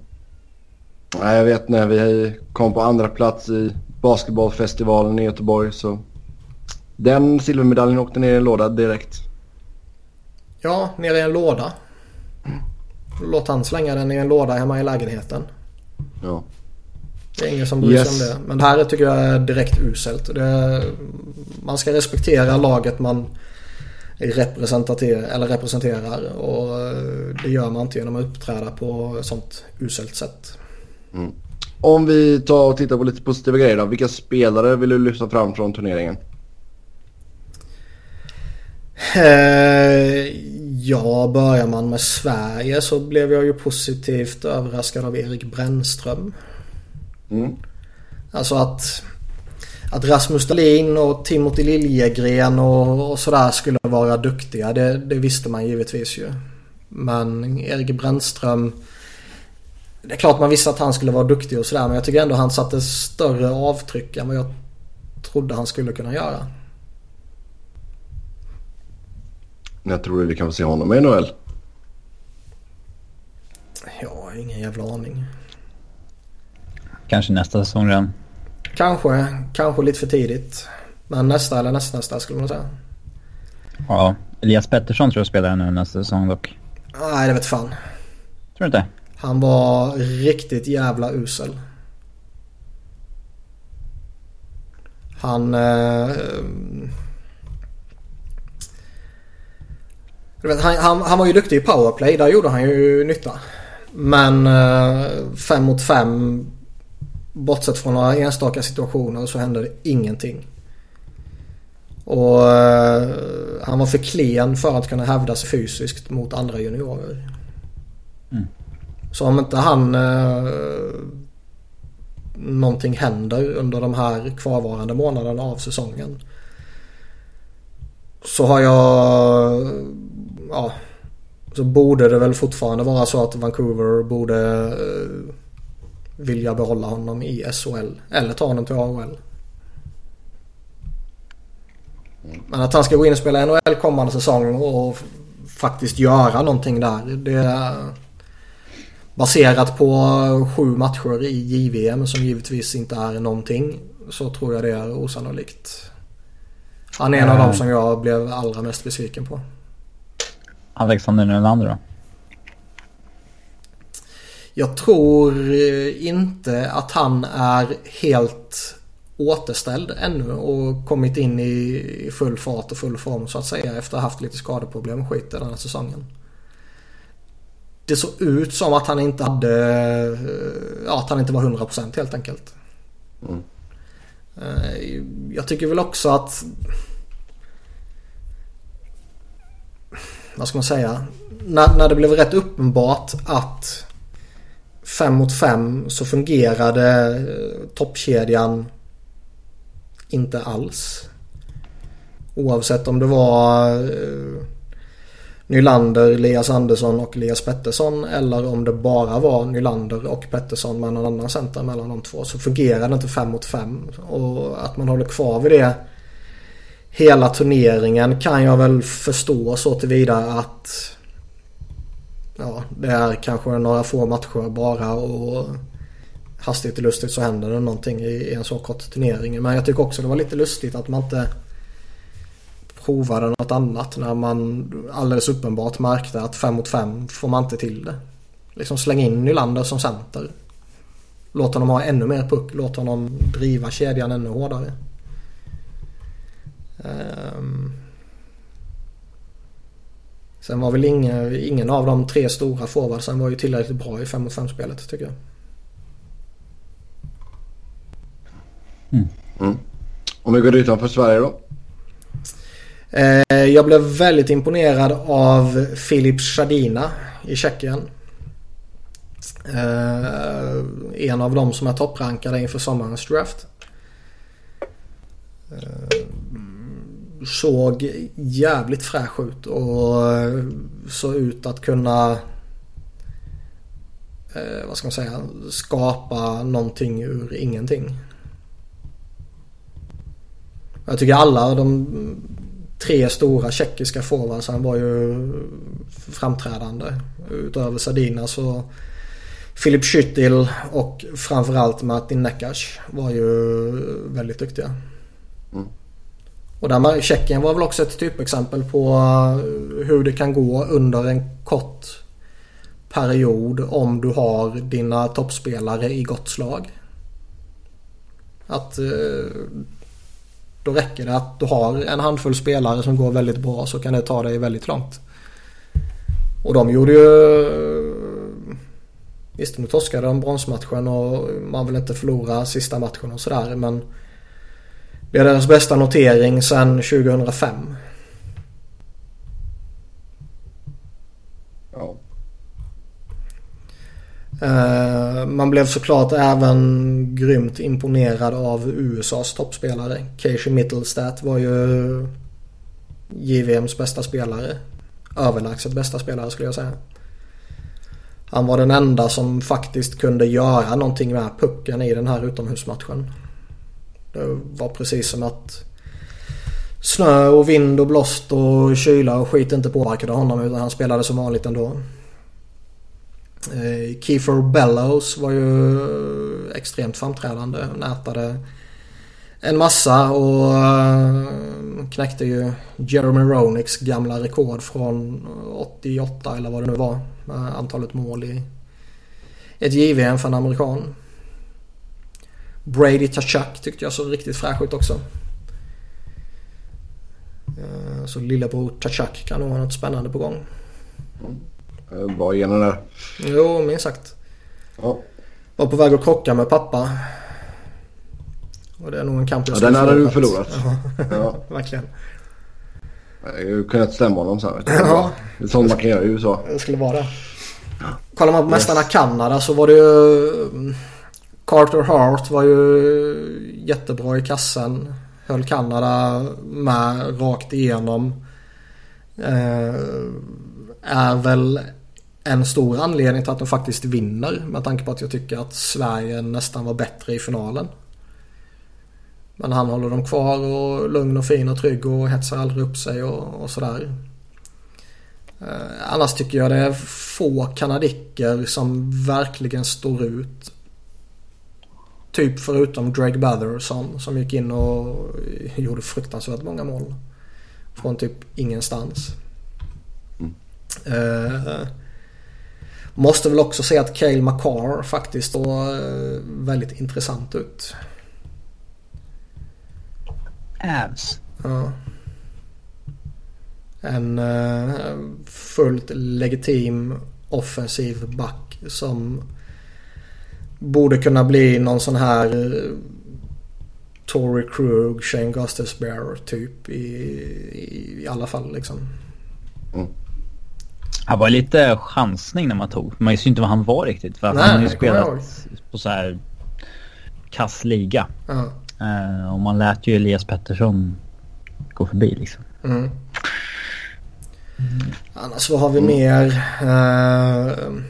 A: Nej, jag vet när vi kom på andra plats i basketbollfestivalen i Göteborg så den silvermedaljen åkte ner i en låda direkt.
C: Ja, ner i en låda. Låt han slänga den i en låda hemma i lägenheten.
A: Ja.
C: Det är ingen som bryr sig yes. om det. Men det här tycker jag är direkt uselt. Det, man ska respektera laget man eller representerar. Och det gör man inte genom att uppträda på sånt uselt sätt.
A: Mm. Om vi tar och tittar på lite positiva grejer då. Vilka spelare vill du lyfta fram från turneringen?
C: Eh, ja, börjar man med Sverige så blev jag ju positivt överraskad av Erik Brännström. Mm. Alltså att, att Rasmus Dahlin och Timothy Liljegren och, och sådär skulle vara duktiga. Det, det visste man givetvis ju. Men Erik Brännström det är klart man visste att han skulle vara duktig och sådär men jag tycker ändå han satte större avtryck än vad jag trodde han skulle kunna göra.
A: När tror du vi kan få se honom i NHL?
C: Ja, ingen jävla aning.
B: Kanske nästa säsong redan.
C: Kanske, kanske lite för tidigt. Men nästa eller nästnästa skulle man säga.
B: Ja, Elias Pettersson tror jag spelar nu nästa säsong dock.
C: Nej, det vet fan.
B: Tror du inte?
C: Han var riktigt jävla usel. Han... Eh, vet, han, han, han, var ju duktig i powerplay. Där gjorde han ju nytta. Men eh, fem mot fem. Bortsett från några enstaka situationer så hände det ingenting. Och eh, han var för klen för att kunna hävda sig fysiskt mot andra juniorer. Så om inte han... Eh, någonting händer under de här kvarvarande månaderna av säsongen. Så har jag... Ja. Så borde det väl fortfarande vara så att Vancouver borde eh, vilja behålla honom i SHL. Eller ta honom till AHL. Men att han ska gå in och spela NHL kommande säsong och faktiskt göra någonting där. Det... Baserat på sju matcher i JVM som givetvis inte är någonting så tror jag det är osannolikt. Han är en av dem som jag blev allra mest besviken på.
B: Alexander Nylander då?
C: Jag tror eh, inte att han är helt återställd ännu och kommit in i full fart och full form så att säga efter att ha haft lite skadeproblem och skit den här säsongen det såg ut som att han inte hade... Eh, ja, att han inte var 100% helt enkelt. Mm. Eh, jag tycker väl också att... Vad ska man säga? När, när det blev rätt uppenbart att 5 mot 5 så fungerade eh, toppkedjan inte alls. Oavsett om det var Nylander, Elias Andersson och Elias Pettersson eller om det bara var Nylander och Pettersson med någon annan center mellan de två så fungerar det inte 5 mot 5. Och att man håller kvar vid det hela turneringen kan jag väl förstå så tillvida att ja, det är kanske några få matcher bara och hastigt och lustigt så händer det någonting i en så kort turnering. Men jag tycker också det var lite lustigt att man inte provade något annat när man alldeles uppenbart märkte att 5 mot 5 får man inte till det. Liksom släng in Nylander som center. Låt honom ha ännu mer puck. Låt honom driva kedjan ännu hårdare. Um. Sen var väl ingen, ingen av de tre stora forwardsen var ju tillräckligt bra i 5 mot 5 spelet tycker jag.
A: Mm. Mm. Om vi går utanför Sverige då?
C: Eh, jag blev väldigt imponerad av Filip Shadina i Tjeckien. Eh, en av dem som är topprankade inför sommarens draft. Eh, såg jävligt fräsch ut och såg ut att kunna vad ska man säga, skapa någonting ur ingenting. Jag tycker alla de tre stora tjeckiska forwardsen var ju framträdande. Utöver Sardina så Filip Schüttil och framförallt Martin Nekas var ju väldigt duktiga. Mm. Och där Tjeckien var väl också ett typexempel på hur det kan gå under en kort period om du har dina toppspelare i gott slag. Att eh, då räcker det att du har en handfull spelare som går väldigt bra så kan det ta dig väldigt långt. Och de gjorde ju... Visst, nu torskade de bronsmatchen och man vill inte förlora sista matchen och sådär men... Det är deras bästa notering sedan 2005. Eh, man blev såklart även grymt imponerad av USAs toppspelare. Casey Mittelstadt var ju JVMs bästa spelare. Överlägset bästa spelare skulle jag säga. Han var den enda som faktiskt kunde göra någonting med pucken i den här utomhusmatchen. Det var precis som att snö och vind och blåst och kyla och skit inte påverkade honom utan han spelade som vanligt ändå. Eh, Kiefer Bellows var ju extremt framträdande. Nätade en massa och eh, knäckte ju Jeremy Ronicks gamla rekord från 88 eller vad det nu var. Med antalet mål i ett JVM för en amerikan. Brady Tachak tyckte jag såg riktigt fräsch ut också. Eh, så lillebror Tachak kan nog ha något spännande på gång.
A: Mm. Mm. Bra gener där.
C: Jo, minst sagt. Ja. Var på väg att krocka med pappa. Och det är nog en kamp
A: jag ja, Den hade du förlorat.
C: Ja, ja. verkligen.
A: Jag hade kunnat stämma honom sen. Vet du. Ja. Det är sånt man kan göra i USA.
C: Det skulle vara det. Kollar man på Mästarna yes. Kanada så var det ju... Mm, Carter Hart var ju jättebra i kassen. Höll Kanada med rakt igenom. Eh, är väl en stor anledning till att de faktiskt vinner. Med tanke på att jag tycker att Sverige nästan var bättre i finalen. Men han håller dem kvar och lugn och fin och trygg och hetsar aldrig upp sig och, och sådär. Eh, annars tycker jag det är få kanadicker som verkligen står ut. Typ förutom Drake Batherson som gick in och gjorde fruktansvärt många mål. Från typ ingenstans. Mm. Eh, Måste väl också säga att Cale McCarr faktiskt såg eh, väldigt intressant ut.
B: Avs.
C: Ja. En uh, fullt legitim offensiv back som borde kunna bli någon sån här uh, Tory Krug, Shane Gustafsberg typ i, i, i alla fall liksom. Mm.
B: Det var lite chansning när man tog. Man visste ju inte vad han var riktigt. För Nej, han har ju spelat på så här kass liga. Uh. Uh, och man lät ju Elias Pettersson gå förbi liksom.
C: Mm. Annars vad har vi mer? Uh,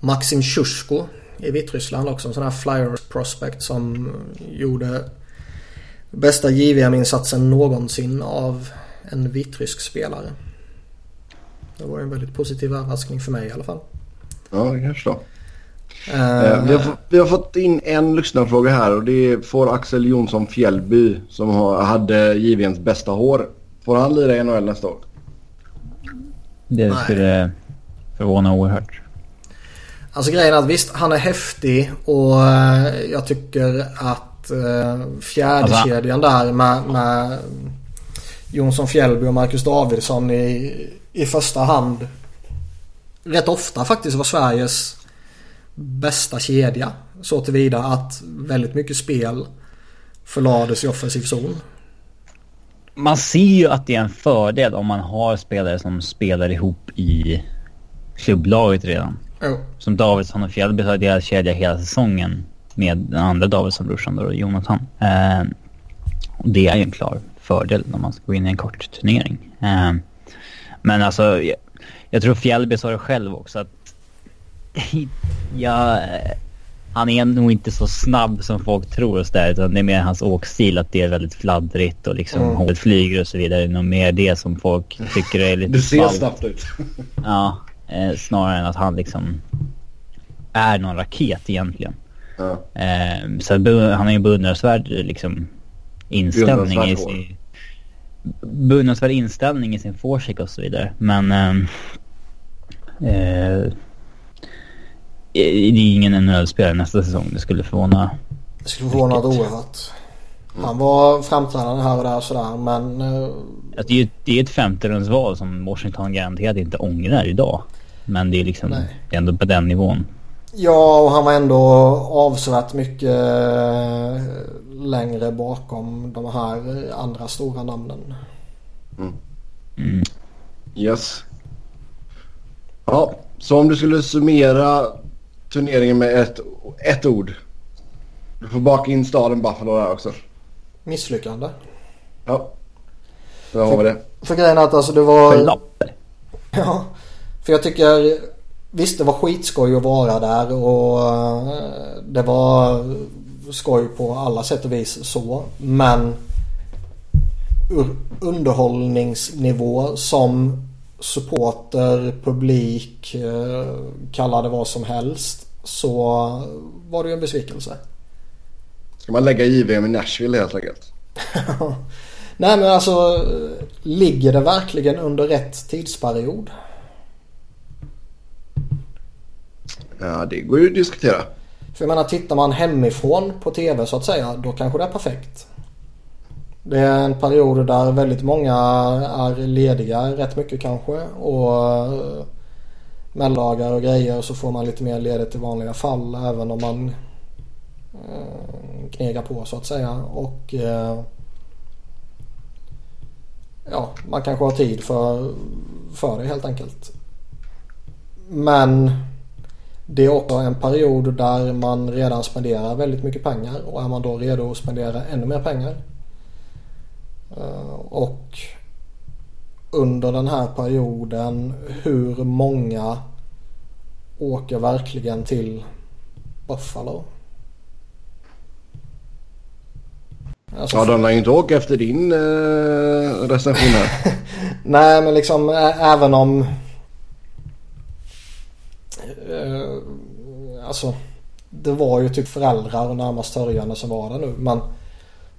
C: Maxim Sjusko i Vitryssland också. En sån här flyer prospect som gjorde bästa JVM-insatsen någonsin av en vitrysk spelare. Det var en väldigt positiv överraskning för mig i alla fall.
A: Ja, det kanske då. Uh, vi, har, vi, har, fått in en lyssnarfråga här och det får Axel Jonsson Fjällby som har, hade JVMs bästa hår. Får han lira i NHL nästa år?
B: Det skulle förvåna oerhört.
C: Alltså grejen är att visst, han är häftig och eh, jag tycker att uh, fjärdekedjan alltså, där med, med Jonsson Fjällby och Marcus Davidsson i, i första hand rätt ofta faktiskt var Sveriges bästa kedja. Så tillvida att väldigt mycket spel förlades i offensiv zon.
B: Man ser ju att det är en fördel om man har spelare som spelar ihop i klubblaget redan. Oh. Som Davidsson och Fjällby har delat kedja hela säsongen med den andra Davidsson-brorsan Jonathan. Eh, och det är ju en klar fördel när man ska gå in i en kort turnering. Eh, men alltså, jag, jag tror Fjällby sa det själv också att ja, han är nog inte så snabb som folk tror och sådär. Utan det är mer hans åkstil att det är väldigt fladdrigt och liksom mm. hållet flyger och så vidare. Det är nog mer det som folk tycker är lite
A: Det ser fall. snabbt ut.
B: ja, eh, snarare än att han liksom är någon raket egentligen. Ja. Eh, så han har ju beundransvärd liksom inställning i sin... Beundransvärd inställning i sin forecheck och så vidare. Men... Eh, eh, det är ingen NHL-spelare nästa säsong. Det skulle förvåna...
C: Det skulle förvåna något oerhört. Han var framträdande här och där sådär men...
B: Alltså, det, är, det är ett femterumsval som Washington garanterat inte ångrar idag. Men det är liksom Nej. ändå på den nivån.
C: Ja och han var ändå avsevärt mycket eh, längre bakom de här andra stora namnen.
A: Mm. Mm. Yes. Ja, så om du skulle summera turneringen med ett, ett ord. Du får baka in staden Buffalo där också.
C: Misslyckande.
A: Ja. Där har vi det.
C: För grejen är att alltså det var... Förlapp. Ja. För jag tycker... Visst det var skitskoj att vara där och eh, det var skoj på alla sätt och vis så. Men ur underhållningsnivå som supporter, publik, eh, kalla det vad som helst. Så var det ju en besvikelse.
A: Ska man lägga JVM i Nashville helt enkelt?
C: Nej men alltså ligger det verkligen under rätt tidsperiod?
A: Ja det går ju att diskutera.
C: För jag menar tittar man hemifrån på tv så att säga då kanske det är perfekt. Det är en period där väldigt många är lediga rätt mycket kanske. Och eh, mellandagar och grejer så får man lite mer ledigt i vanliga fall även om man eh, knegar på så att säga. Och eh, ja, man kanske har tid för, för det helt enkelt. Men det är också en period där man redan spenderar väldigt mycket pengar och är man då redo att spendera ännu mer pengar Eh, och under den här perioden hur många åker verkligen till Buffalo?
A: Alltså, ja, de lär ju inte åka efter din eh, recension här.
C: Nej, men liksom även om... Eh, alltså, det var ju typ föräldrar och närmast sörjande som var där nu. Men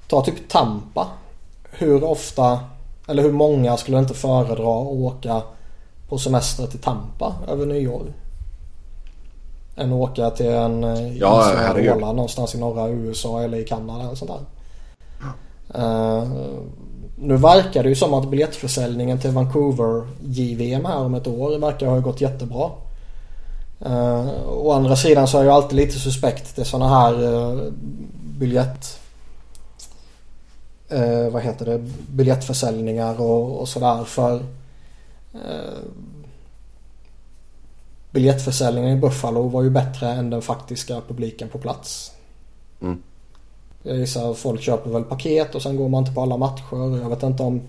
C: ta typ Tampa hur ofta eller hur många skulle inte föredra att åka på semester till Tampa över nyår? Än att åka till en eh, ja, Åland någonstans i norra USA eller i Kanada eller sånt där. Uh, nu verkar det ju som att biljettförsäljningen till Vancouver JVM här om ett år verkar ha gått jättebra. Uh, å andra sidan så är jag alltid lite suspekt till sådana här uh, biljett eh, vad heter det, biljettförsäljningar och, och sådär för eh, biljettförsäljningen i Buffalo var ju bättre än den faktiska publiken på plats. Mm. Jag gissar att folk köper väl paket och sen går man inte på alla matcher. Jag vet inte om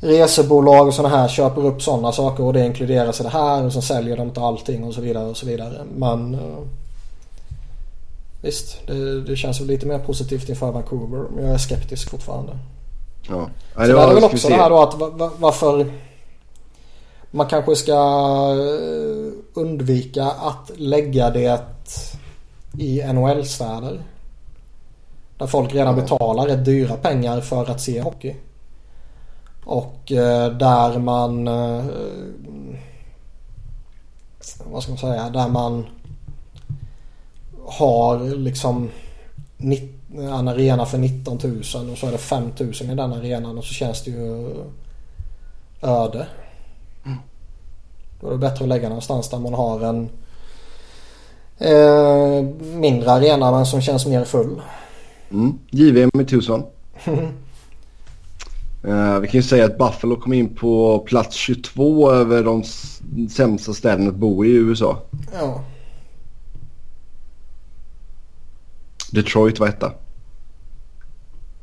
C: resebolag och sådana här köper upp sådana saker och det inkluderas i det här och sen säljer de inte allting och så vidare och så vidare. Men uh, visst, det, det känns väl lite mer positivt inför Vancouver. Men jag är skeptisk fortfarande.
A: Ja.
C: Ja, det, är väl också det här då att varför man kanske ska eh, undvika att lägga det i NHL-städer. Där folk redan betalar rätt dyra pengar för att se hockey. Och eh, där man... Eh, vad ska man säga? Där man har liksom en arena för 19 000 och så är det 5 000 i den arenan och så känns det ju öde. Mm. Då är det bättre att lägga någonstans där man har en eh, mindre arena men som känns mer full.
A: Mm. JVM i Tucson. Uh, vi kan ju säga att Buffalo kom in på plats 22 över de sämsta städerna att bo i USA.
C: Ja.
A: Detroit var etta.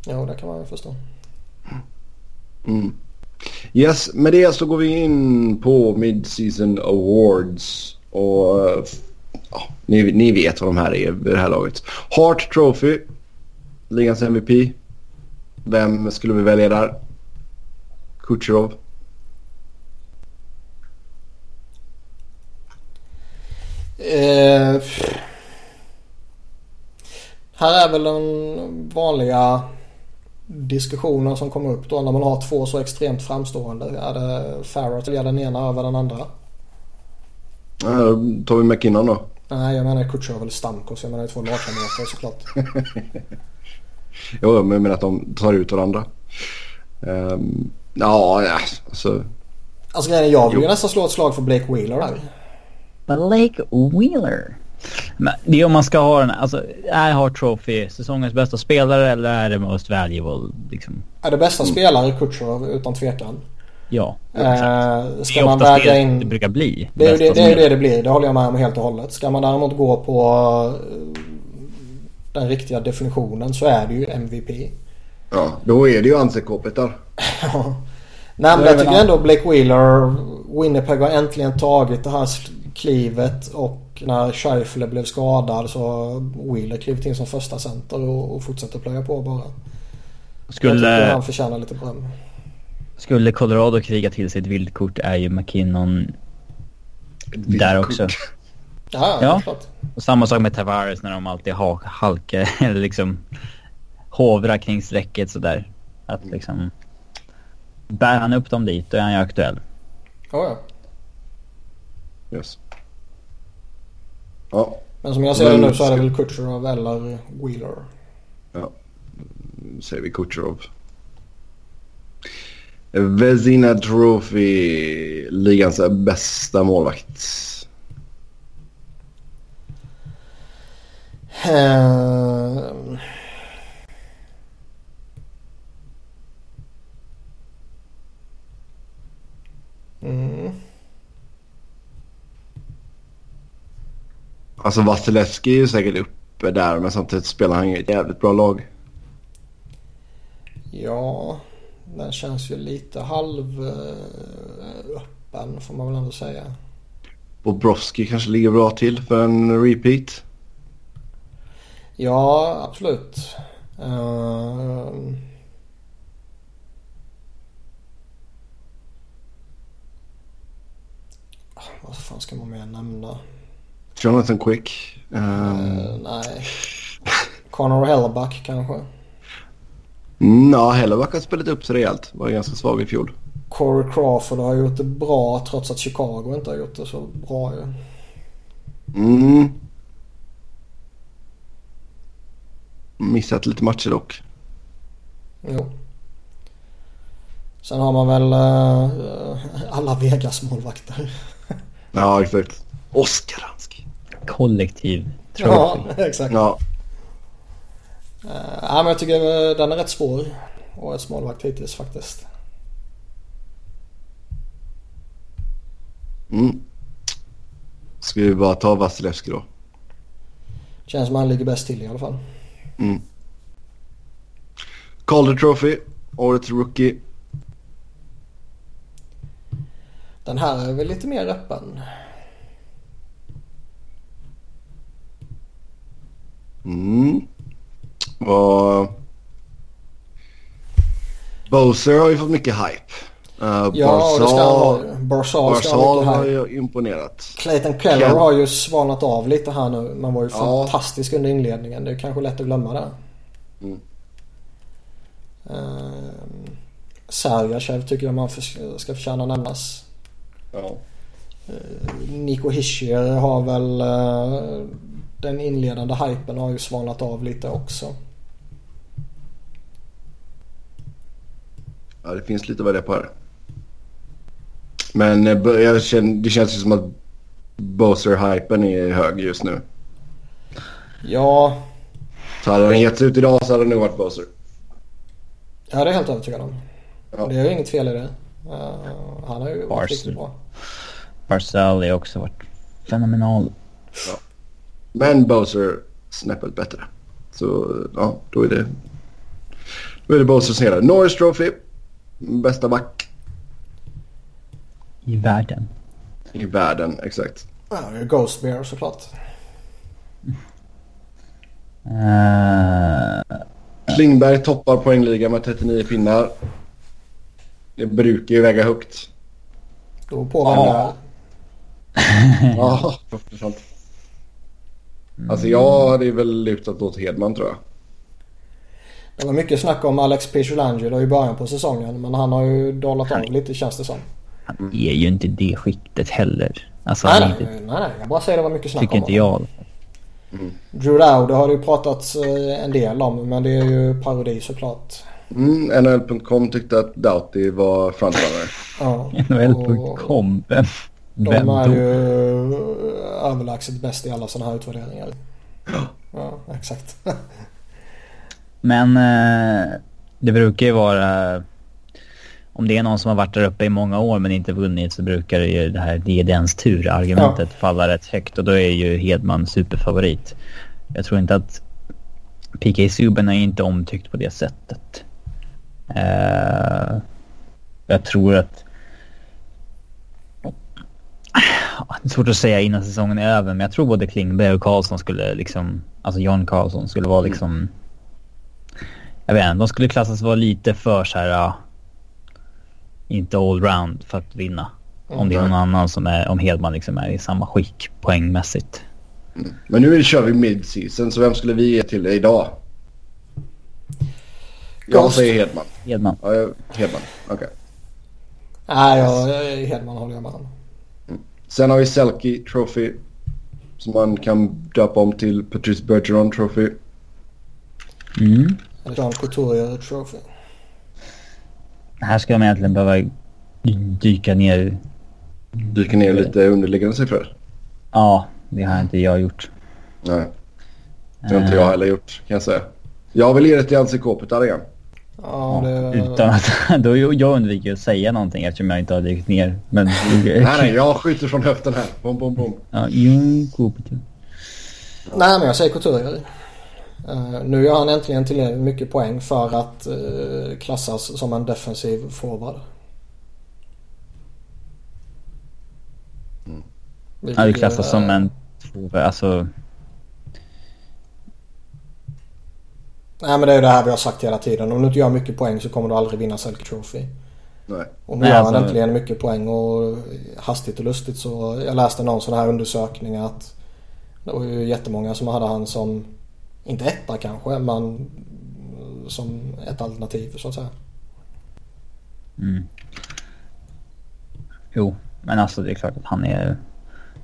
C: Ja, det kan man väl förstå.
A: Mm. Yes, med det så går vi in på Mid-Season Awards. Och ja, ni, ni vet vad de här är vid det här laget. Hart Trophy, ligans MVP. Vem skulle vi välja där? Kucherov?
C: Eh, här är väl den vanliga diskussionen som kommer upp då när man har två så extremt framstående. Är det Farrell att den ena över den andra?
A: Då tar vi McKinnon då.
C: Nej, jag menar Kutjerov eller Stamkos. Jag menar två lagkamrater såklart.
A: jo, men jag menar att de tar ut varandra. Um, ja, alltså.
C: Alltså grejen är jag vill ju nästan slå ett slag för Blake Wheeler där.
B: Blake Wheeler? Men det är om man ska ha den, alltså är Hart Trophy säsongens bästa spelare eller är det Most Valuable? Liksom?
C: Är det bästa mm. spelare Kutjerov utan tvekan.
B: Ja.
C: Eh, ska man väga
B: det
C: in...
B: det brukar bli.
C: Det är, ju det, det, är det det blir. Det håller jag med om helt och hållet. Ska man däremot gå på eh, den riktiga definitionen så är det ju MVP.
A: Ja, då är det ju ansiktshoppet där.
C: Nej men jag tycker ändå Blake Wheeler, Winnipeg har äntligen tagit det här klivet och när Scheifele blev skadad så Wheeler klivit in som första center och, och fortsätter plöja på bara.
B: Skulle...
C: Jag tycker han förtjänar lite beröm.
B: Skulle Colorado kriga till sig ett vildkort är ju McKinnon där också.
C: Ja, ja. Klart.
B: Och samma sak med Tavares när de alltid ha, halkar eller liksom hovrar kring strecket sådär. Att liksom bär han upp dem dit då är han ju aktuell.
C: Oh, ja.
A: Yes. Ja.
C: Men som jag ser det nu så är det väl Kutjerov eller Wheeler.
A: Ja. Säger vi Kutjerov. Vezina Trophy, ligans bästa målvakt.
C: Uh...
A: Alltså Vasilevski är ju säkert uppe där men samtidigt spelar han ju ett jävligt bra lag.
C: Ja, den känns ju lite halv öppen får man väl ändå säga.
A: Bobrovski kanske ligger bra till för en repeat.
C: Ja, absolut. Uh... Vad fan ska man mer nämna?
A: Jonathan Quick. Um...
C: Uh, nej. Connor Hellebuck kanske.
A: Ja, Hellebuck har spelat upp sig rejält. Var ganska svag i fjol.
C: Corey Crawford har gjort det bra trots att Chicago inte har gjort det så bra ju.
A: Mm. Missat lite matcher dock.
C: Jo. Sen har man väl uh, alla Vegas-målvakter.
A: ja, exakt. Oskaransk.
B: Kollektiv
C: trophy. Ja, exakt.
A: Ja.
C: Uh, ja, men jag tycker den är rätt svår. Årets målvakt hittills faktiskt.
A: Mm. Ska vi bara ta Vasilevski då?
C: Känns som han ligger bäst till i alla fall.
A: Mm. Calder Trophy. Årets rookie.
C: Den här är väl lite mer öppen.
A: Mm. Och... Bowser har ju fått mycket hype. Uh,
C: Ja.
A: Barzal, har ju imponerat.
C: Clayton Keller
A: Ken-
C: har ju svalnat av lite här nu. Man var ju
A: Ja.
C: fantastisk under inledningen. Det är kanske lätt att glömma det.
A: Mm.
C: Um, Sergachev tycker jag man för, ska förtjäna nämnas.
A: Ja.
C: Nico Hischier har väl eh, den inledande hypen har ju svalnat av lite också.
A: ja, det finns lite det är på här. Men eh, jag känner, det känns ju som att Bowser-hypen är hög just nu.
C: Ja,
A: Så hade den getts ut idag så hade det nog varit Bowser.
C: jag är det helt övertygad om.
A: Ja.
C: Det är ju inget fel i det. Eh, han har ju varit
B: Barzal.
C: riktigt bra.
B: Barzal har också varit fenomenal.
A: Men Bowser snäppet bättre. Så ja, då är det... Då är det Bowser som gäller. Norris Trophy. Bästa back
B: I världen.
A: i världen, exakt.
C: Ja, det är Ghost Bear såklart.
B: Uh,
A: Klingberg toppar poängligan med 39 pinnar. Det brukar ju väga högt.
C: Då på vem det är.
A: Ja, sant. Alltså jag hade väl lutat åt Hedman tror jag.
C: Det var mycket snack om Alex Picholangelo i början på säsongen. Men han har ju dalat av lite känns det som.
B: han är ju inte det skiktet heller. Alltså,
C: Nej, nej,
B: inte,
C: nej, nej. Jag bara säger det var mycket snack
B: tycker
C: om
B: inte
C: honom.
B: jag.
C: Drew Dowd har det ju pratats eh, en del om. Men det är ju parodi såklart.
A: Mm, NHL.com tyckte att Doughty var frontrunnare.
C: Ja.
B: NHL.com. Vem,
C: De
B: vem
C: är
B: då?
C: ju överlägset bäst i alla sådana här utvärderingar. Ja, exakt.
B: Men eh, det brukar ju vara... Om det är någon som har varit där uppe i många år men inte vunnit så brukar det ju det här det är dens tur-argumentet falla rätt högt och då är ju Hedman superfavorit. Jag tror inte att PK Subban är inte omtyckt på det sättet. Eh, jag tror att... Det är svårt att säga innan säsongen är över men jag tror både Klingberg och Karlsson skulle liksom... Alltså John Karlsson skulle vara liksom... Jag vet inte, de skulle klassas vara lite för så här... ja, inte allround för att vinna. Om det är någon annan som är, om Hedman liksom är i samma skick poängmässigt.
A: Men nu kör vi mid-season så vem skulle vi ge till det idag? Jag
C: Ghost.
A: säger Hedman.
B: Hedman.
A: Ja, jag- Hedman. Okej.
C: Nej, jag, Hedman håller jag med om.
A: Sen har vi Selke Trophy. Som man kan döpa om till Patrice Bergeron Trophy.
B: Mm.
C: Couturier Trophy.
B: Här ska de egentligen behöva dyka ner.
A: Dyker ner lite underliggande siffror.
B: Ja, det har inte jag gjort.
A: Nej, det har inte jag heller gjort kan jag säga. Jag vill ge det till Anse Kopitar igen.
C: Ja, det...
B: utan att, då jag undviker att säga någonting eftersom jag inte har dykt ner. Men...
A: Nej, nej, jag skjuter från höften här. Bom, bom, bom.
B: Ja, jo, Kopitar.
C: Nej, men jag säger Couturier. Uh, nu gör han äntligen tillräckligt mycket poäng för att eh, klassas som en defensiv forward.
B: Ja, det klassas som en... två- Alltså...
C: Nej men det är ju det här vi har sagt hela tiden. Om du inte gör mycket poäng så kommer du aldrig vinna Selke Trophy.
A: Nej.
C: Och nu gör han äntligen mycket poäng och hastigt och lustigt så jag läste någon sån här undersökning att det var ju jättemånga som hade han som, inte etta kanske, men som ett alternativ så att säga.
B: Mm. Jo, men alltså det är klart att han är,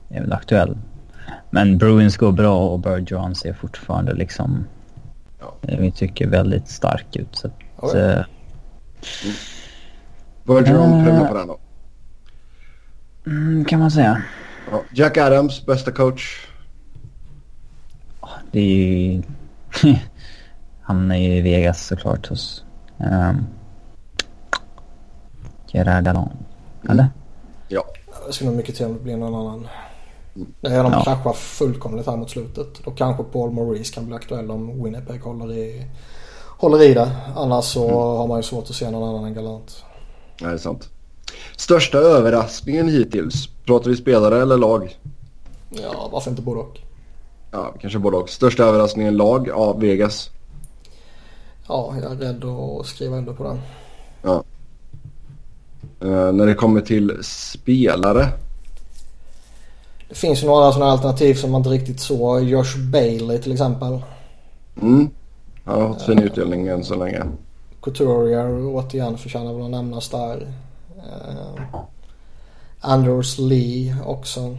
B: är väl aktuell. Men Bruins går bra och Bergeron ser fortfarande liksom...
A: Ja.
B: eh, Vi tycker väldigt stark ut. Så att, eh,
A: Bergeron
B: Eh.
A: prövar på den då.
B: mm, kan man säga.
A: Ja. Jack Adams, bästa coach.
B: Det är ju... han är ju i Vegas såklart hos... Um, Gerard Dallon. Eller?
A: Ja.
C: Det skulle nog mycket till om det blir någon annan. Det är de
B: Ja.
C: kraschar fullkomligt här mot slutet. Då kanske Paul Maurice kan bli aktuell om Winnipeg håller i, håller i det. Annars så mm. har man ju svårt att se någon annan än Galant.
A: Nej, det är sant. Största överraskningen hittills? Pratar vi spelare eller lag?
C: Ja, varför inte både och?
A: Ja, kanske både och. Största överraskningen lag? Ja, Vegas.
C: Ja, jag är rädd att skriva under på den.
A: Ja. Uh, när det kommer till spelare?
C: Det finns ju några sådana alternativ som man inte riktigt såg. Josh Bailey till exempel.
A: Mm. Han har fått fin utdelning än så länge.
C: Couturier återigen förtjänar väl att nämnas där. Uh, Anders Lee också.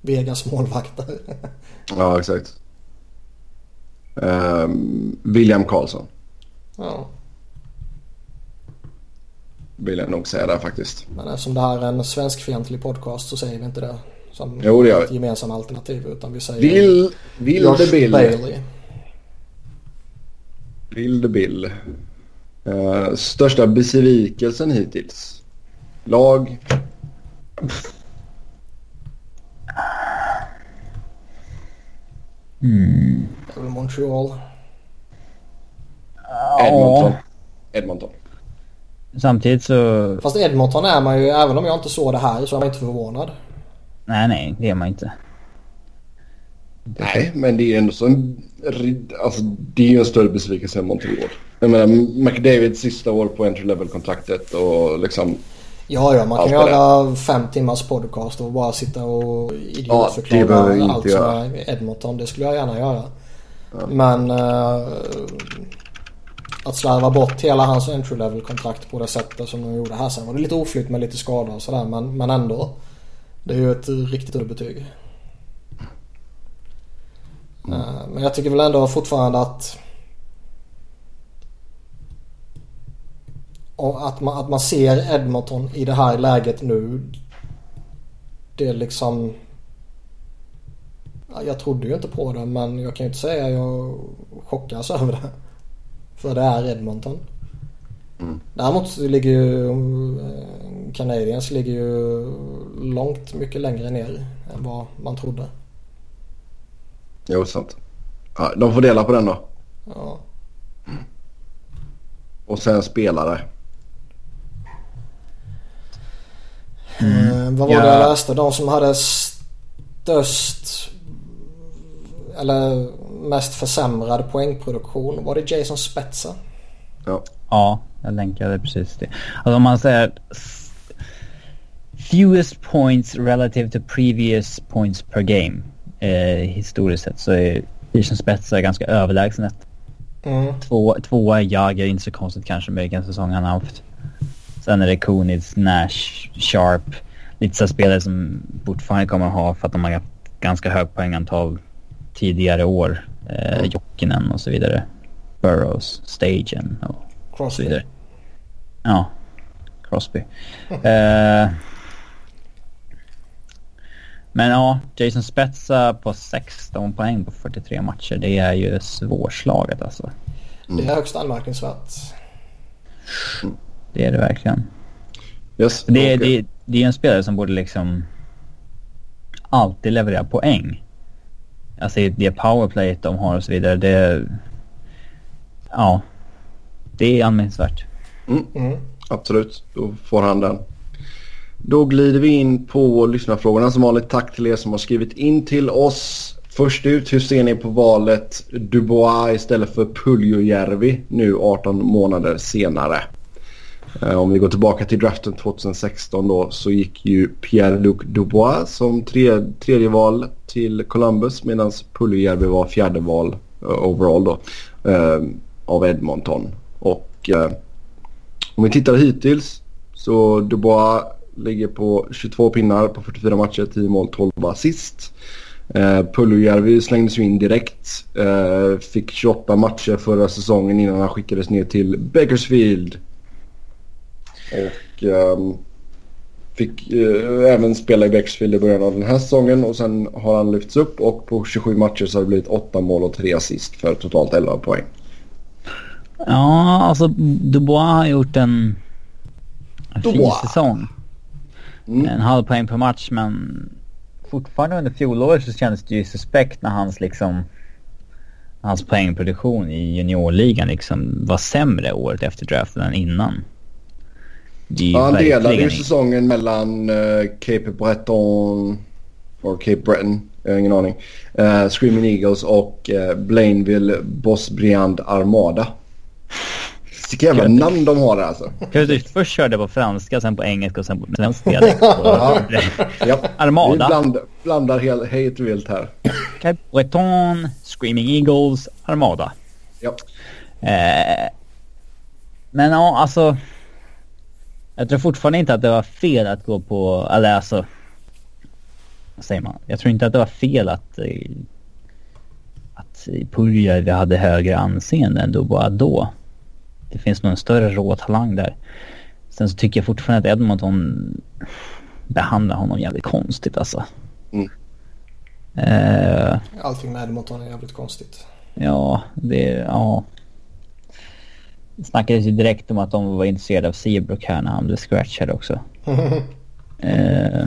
C: Vegas målvakter.
A: ja, exakt. Um, William Karlsson.
C: Ja.
A: Vill jag nog säga där faktiskt.
C: Men eftersom det här är en svenskfientlig podcast så säger vi inte det som
A: jo, det gör
C: ett gemensamt alternativ. Utan vi säger
A: Vill, vill
C: Josh
A: Bill.
C: Bailey.
A: Vilde Bill. Uh, största besvikelsen hittills? Lag?
C: Mm. Montreal.
A: Edmonton. Edmonton.
B: Samtidigt så...
C: Fast Edmonton är man ju, även om jag inte såg det här så är man inte förvånad.
B: Nej, nej, det är man inte.
A: Nej, men det är ändå så en... Alltså, det är ju en större besvikelse än Montreal. Jag menar, McDavids sista år på entry level-kontraktet och liksom...
C: Ja, ja, man kan göra fem timmars podcast och bara sitta och idiotförklara ja, allt som är Edmonton. Det skulle jag gärna göra. Ja. Men uh, att slarva bort hela hans entry level kontrakt på det sättet som de gjorde här. Sen var det lite oflytt med lite skador och sådär men, men ändå. Det är ju ett riktigt underbetyg. Mm. Uh, men jag tycker väl ändå fortfarande att Och att man, att man ser Edmonton i det här läget nu. Det är liksom... Jag trodde ju inte på det men jag kan ju inte säga att jag chockas över det. För det är Edmonton. Mm. Däremot ligger ju eh, Canadiens ligger ju långt mycket längre ner än vad man trodde.
A: Jo, sant. Ja, de får dela på den då.
C: Ja.
A: Och sen spelare.
C: Mm. Eh, vad var ja. det jag läste? De som hade störst eller mest försämrad poängproduktion. Var det Jason Spetsa?
A: Ja.
B: Ja, jag länkade precis det. Alltså om man säger fewest points relative to previous points per game. Eh, historiskt sett så är Jason Spetsa ganska överlägset.
C: Mm.
B: Två, tvåa är Jagger, inte så konstigt kanske med vilken säsong han har haft. Sen är det Kunitz, Nash, Sharp. Lite så spelare som fortfarande kommer att ha för att de har haft ganska hög poängantal tidigare år. Eh, mm. Jokinen och så vidare. Burrows, Stagen och
C: Crosby.
B: så vidare. Ja, Crosby. eh, men ja, Jason Spetsa på 16 poäng på 43 matcher. Det är ju svårslaget alltså.
C: Mm. Det är högst anmärkningsvärt.
B: Det är det verkligen.
A: Yes,
B: det, okay. det, det är en spelare som borde liksom alltid leverera poäng. Alltså det powerplayet de har och så vidare. Det... Ja. Det är anmärkningsvärt.
A: Mm. Mm. Absolut, då får han den. Då glider vi in på lyssnarfrågorna som vanligt. Tack till er som har skrivit in till oss. Först ut, hur ser ni på valet Dubois istället för Puljujärvi nu 18 månader senare? Eh, om vi går tillbaka till draften 2016 då så gick ju Pierre-Luc Dubois som tre, tredje val till Columbus medan Puljujärvi var fjärde val uh, overall då uh, av Edmonton. Och uh, om vi tittar hittills så Dubois ligger på 22 pinnar på 44 matcher, 10 mål, 12 assist. Uh, Puljujärvi slängdes ju in direkt. Uh, fick 28 matcher förra säsongen innan han skickades ner till Bakersfield och um, fick uh, även spela i Bakersfield i början av den här säsongen och sen har han lyfts upp och på 27 matcher så har det blivit 8 mål och 3 assist för totalt 11 poäng.
B: Ja, alltså Dubois har gjort en, en fin säsong. Mm. En halv poäng per match men fortfarande under fjolåret så kändes det ju suspekt när hans liksom... Hans poängproduktion i juniorligan liksom var sämre året efter draften än innan.
A: Ja, han delade ju säsongen mellan uh, Cape Breton och Cape Breton, jag har ingen aning. Uh, Screaming Eagles och uh, Blainville Bosbriand Armada. Vilka jävla namn de har där alltså.
B: Kul först körde på franska, sen på engelska och sen på svensk dialekt. ja. Armada.
A: Vi bland, blandar helt, helt vilt här.
B: Cape Breton, Screaming Eagles, Armada.
A: Ja.
B: Eh, men ja, alltså. Jag tror fortfarande inte att det var fel att gå på, eller alltså. Vad säger man? Jag tror inte att det var fel att eh, att Puljärvi hade högre anseende än Dubois då. Det finns nog en större råtalang där. Sen så tycker jag fortfarande att Edmonton behandlar honom jävligt konstigt alltså.
A: Mm.
B: Uh,
C: Allting med Edmonton är jävligt konstigt.
B: Ja, det... Ja. Det snackades ju direkt om att de var intresserade av Seabrook här när han blev scratchad också. uh,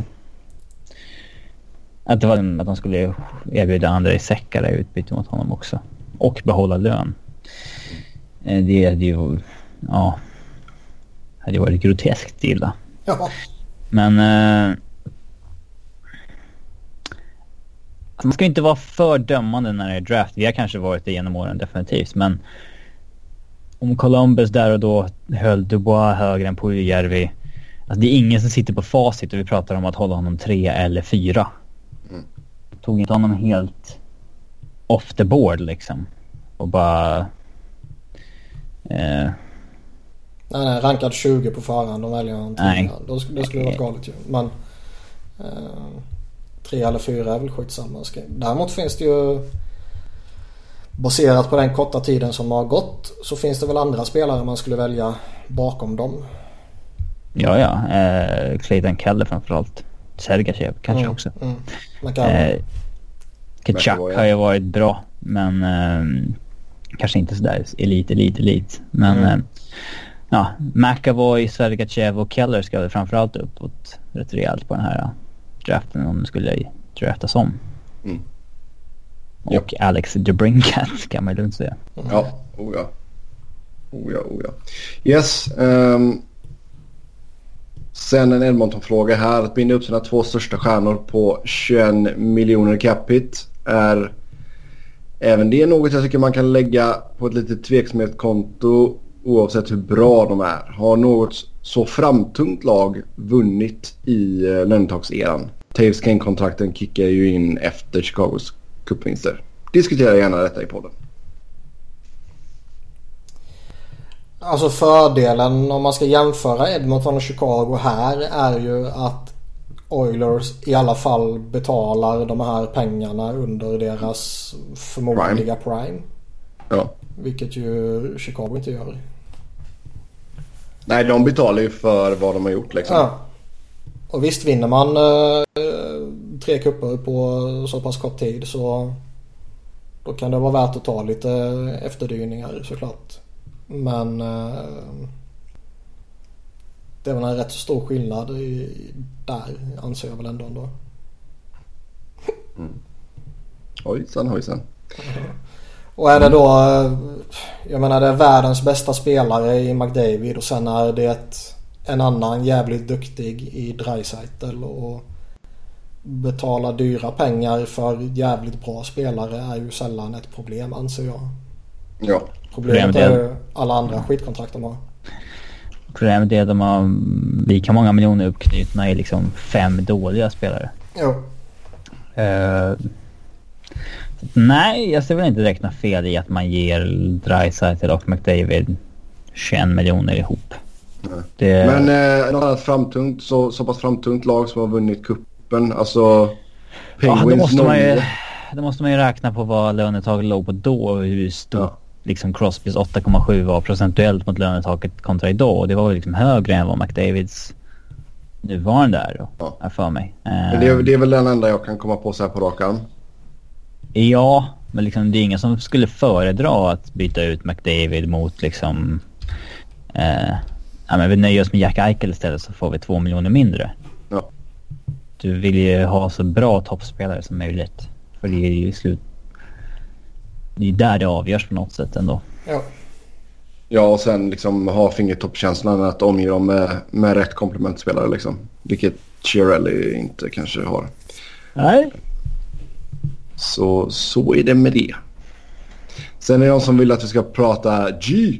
B: att, det var, att de skulle erbjuda andra i säckare i utbyte mot honom också. Och behålla lön. Uh, det hade ju... Ja. Hade ju varit groteskt illa.
C: Ja.
B: Men... Uh, man ska inte vara för dömande när det är draft. Vi har kanske varit det genom åren definitivt. Men om Columbus där och då höll Dubois högre än Puljujärvi. Alltså det är ingen som sitter på facit och vi pratar om att hålla honom tre eller fyra.
A: Mm.
B: Tog inte honom helt off the board liksom. Och bara... Eh,
C: Nej, nej, rankad 20 på förhand och väljer han
B: Nej.
C: Då, då skulle det varit galet ju. Men... Eh, tre eller fyra är väl skitsamma. Däremot finns det ju... Baserat på den korta tiden som har gått så finns det väl andra spelare man skulle välja bakom dem.
B: ja, ja. Eh, Clayton Keller framförallt. Sergachev kanske
C: Mm,
B: också.
C: Mm. McAllen.
B: Eh,
A: ja.
B: har ju varit bra men eh, kanske inte sådär elit, elit, elit. Men
C: Mm.
B: eh, ja, McAvoy, Sergachev och Keller ska väl framförallt uppåt rätt rejält på den här eh, draften om det skulle draftas om.
A: Mm.
B: Och Alex DeBrincat kan man ju lugnt säga.
A: Ja, oh ja. Oh ja, oh ja. Yes. ehm, sen en Edmonton-fråga här. Att binda upp sina två största stjärnor på 21 miljoner capita är även det något jag tycker man kan lägga på ett lite tveksamhetskonto oavsett hur bra de är. Har något så framtungt lag vunnit i uh, lönetakseran? Taves Kane-kontrakten kickar ju in efter Chicagos cupvinster. Diskutera gärna detta i podden.
C: Alltså fördelen om man ska jämföra Edmonton och Chicago här är ju att Oilers i alla fall betalar de här pengarna under deras förmodliga prime.
A: Ja.
C: Vilket ju Chicago inte gör.
A: Nej, de betalar ju för vad de har gjort liksom.
C: Ja. Och visst vinner man eh, tre kupper på så pass kort tid så då kan det vara värt att ta lite efterdyningar såklart. Men eh, det väl en rätt så stor skillnad i, där anser jag väl ändå. ändå.
A: Ojsan, ojsan.
C: Och är det då, eh, jag menar det är världens bästa spelare i McDavid och sen är det en annan jävligt duktig i Dreisaitl och betala dyra pengar för jävligt bra spelare är ju sällan ett problem anser jag.
A: Ja.
C: Problemet
B: är-
C: ju alla andra skitkontrakt de har.
B: Problemet är att de har lika många miljoner uppknutna i liksom fem dåliga spelare.
C: Jo.
B: Eh, nej, jag ser väl inte direkt något fel i att man ger Dreisaitl och McDavid 21 miljoner ihop. Det,
A: Men eh, något annat framtungt, så, så pass framtungt lag som har vunnit kuppen. Alltså
B: ja,
A: Penguins
B: då, måste man ju,
A: 09.
B: då måste man ju räkna på vad lönetaget låg på då och hur stort
A: Ja.
B: liksom Crosbys 8,7 var procentuellt mot lönetaket kontra idag. Och det var ju liksom högre än vad McDavids nuvarande är då,
A: Ja.
B: för mig.
A: Men det, är, det är väl den enda jag kan komma på så här på rak arm.
B: Ja, men liksom det är ingen som skulle föredra att byta ut McDavid mot liksom... Eh, ja, men vi nöjer oss med Jack Eichel istället så får vi två miljoner mindre.
A: Ja.
B: du vill ju ha så bra toppspelare som möjligt. För det är ju slut... Det är där det avgörs på något sätt ändå.
C: Ja.
A: Ja, och sen liksom ha fingertoppkänslan att omge dem med, med rätt komplementspelare liksom. Vilket Chiarelli inte kanske har.
B: Nej.
A: Så, så är det med det. Sen är det någon som vill att vi ska prata G.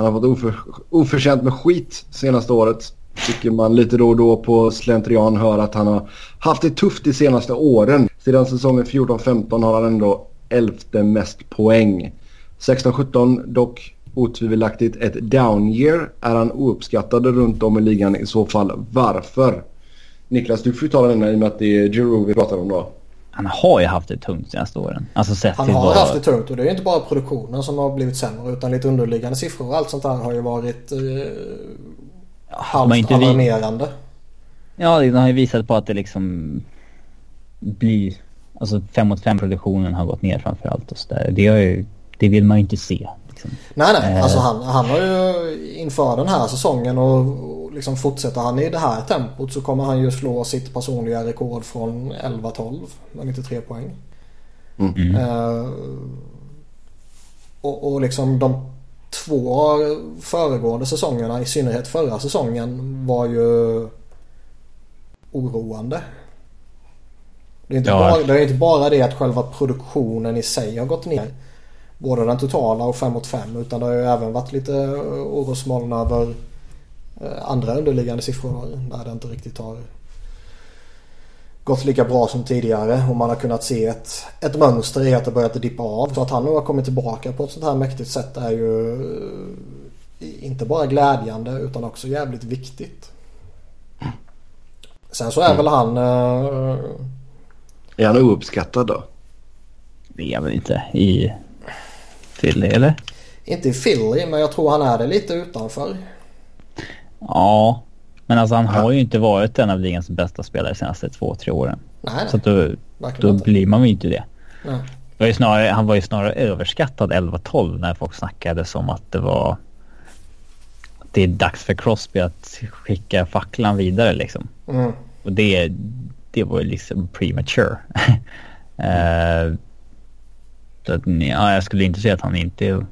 A: Han har fått oför, oförtjänt med skit senaste året. Tycker man lite då och då på slentrian hör att han har haft det tufft de senaste åren. Sedan säsongen 14-15 har han ändå elfte mest poäng. 16-17 dock otvivelaktigt ett down year. Är han ouppskattad runt om i ligan i så fall varför? Niklas, du får ju ta den i och med att det är Giroud vi pratar om då.
B: Han har ju haft det tungt senaste åren. Alltså sett
C: Han har
B: vad...
C: haft det tungt och det är inte bara produktionen som har blivit sämre utan lite underliggande siffror och allt sånt där har ju varit eh, halvt
B: inte vi-
C: alarmerande.
B: Ja, det har ju visat på att det liksom blir... Alltså 5 mot 5 produktionen har gått ner framför allt och sådär. Det, ju, det vill man ju inte se. Liksom.
C: Nej nej,
B: Eh.
C: alltså han, han har ju inför den här säsongen och liksom fortsätter han i det här tempot så kommer han ju slå sitt personliga rekord från 11-12 med 93 poäng.
B: Mm.
C: Eh, och, och liksom de två föregående säsongerna, i synnerhet förra säsongen, var ju oroande. Det är, inte
B: Ja.
C: bara, det är inte bara det att själva produktionen i sig har gått ner. Både den totala och 5 mot 5 utan det har ju även varit lite orosmoln över andra underliggande siffror där det inte riktigt har gått lika bra som tidigare och man har kunnat se ett, ett mönster i att det börjat dippa av. Så att han nu har kommit tillbaka på ett sånt här mäktigt sätt är ju eh, inte bara glädjande utan också jävligt viktigt. Sen så är väl han... eh,
A: Är han ouppskattad då?
B: Det är väl inte i Philly, eller?
C: inte i Philly men jag tror han är det lite utanför.
B: Ja. Men alltså han har ju inte varit en av ligans bästa spelare de senaste två, tre åren.
C: Nej,
B: Så att då, då blir man ju inte det.
C: Nej.
B: Det var ju snarare, han var ju snarare överskattad 11-12 när folk snackade som att det var... Att det är dags för Crosby att skicka facklan vidare liksom.
C: Mm.
B: Och det, det var ju liksom premature. Eh, så att, ja, jag skulle inte säga att han inte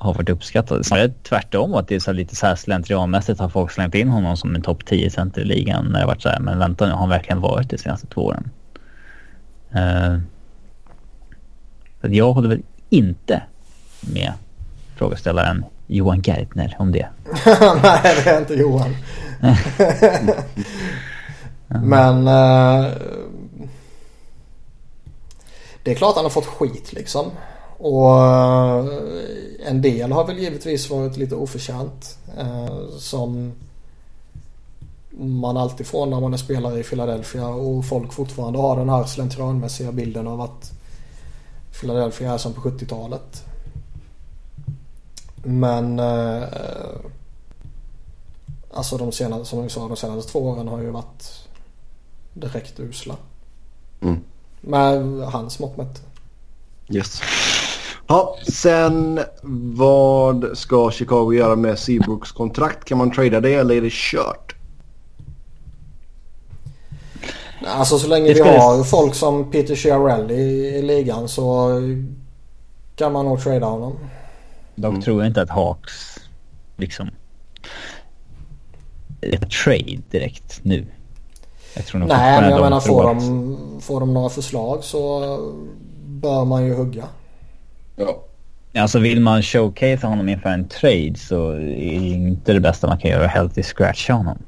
B: har varit uppskattad. Snarare tvärtom att det är så lite så här slentrianmässigt har folk slängt in honom som en topp 10 center i ligan när det varit så här. Men vänta nu, har han verkligen varit det de senaste två åren? Att jag håller väl inte med frågeställaren Johan Geithner om det.
C: Nej, det är inte Johan. Men eh, det är klart han har fått skit liksom. Och eh, en del har väl givetvis varit lite oförtjänt. Eh, som man alltid får när man är spelare i Philadelphia och folk fortfarande har den här slentrianmässiga bilden av att Philadelphia är som på 70-talet. Men eh, Alltså de senaste, som vi sa, de senaste två åren har ju varit direkt usla.
A: Mm.
C: Med hans mått mätt.
A: Yes. Ja, sen vad ska Chicago göra med Seabrooks kontrakt? Kan man trada det eller är det kört?
C: Alltså så länge vi har folk som Peter Chiarelli i, i ligan så kan man nog trada honom.
B: Dock tror jag inte att Hawks liksom... Ett trade direkt nu. Jag tror
C: Nej men jag menar får de, får de några förslag så bör man ju hugga.
A: Ja.
B: Alltså vill man showcase honom inför en trade så är det inte det bästa man kan göra healthy scratcha honom.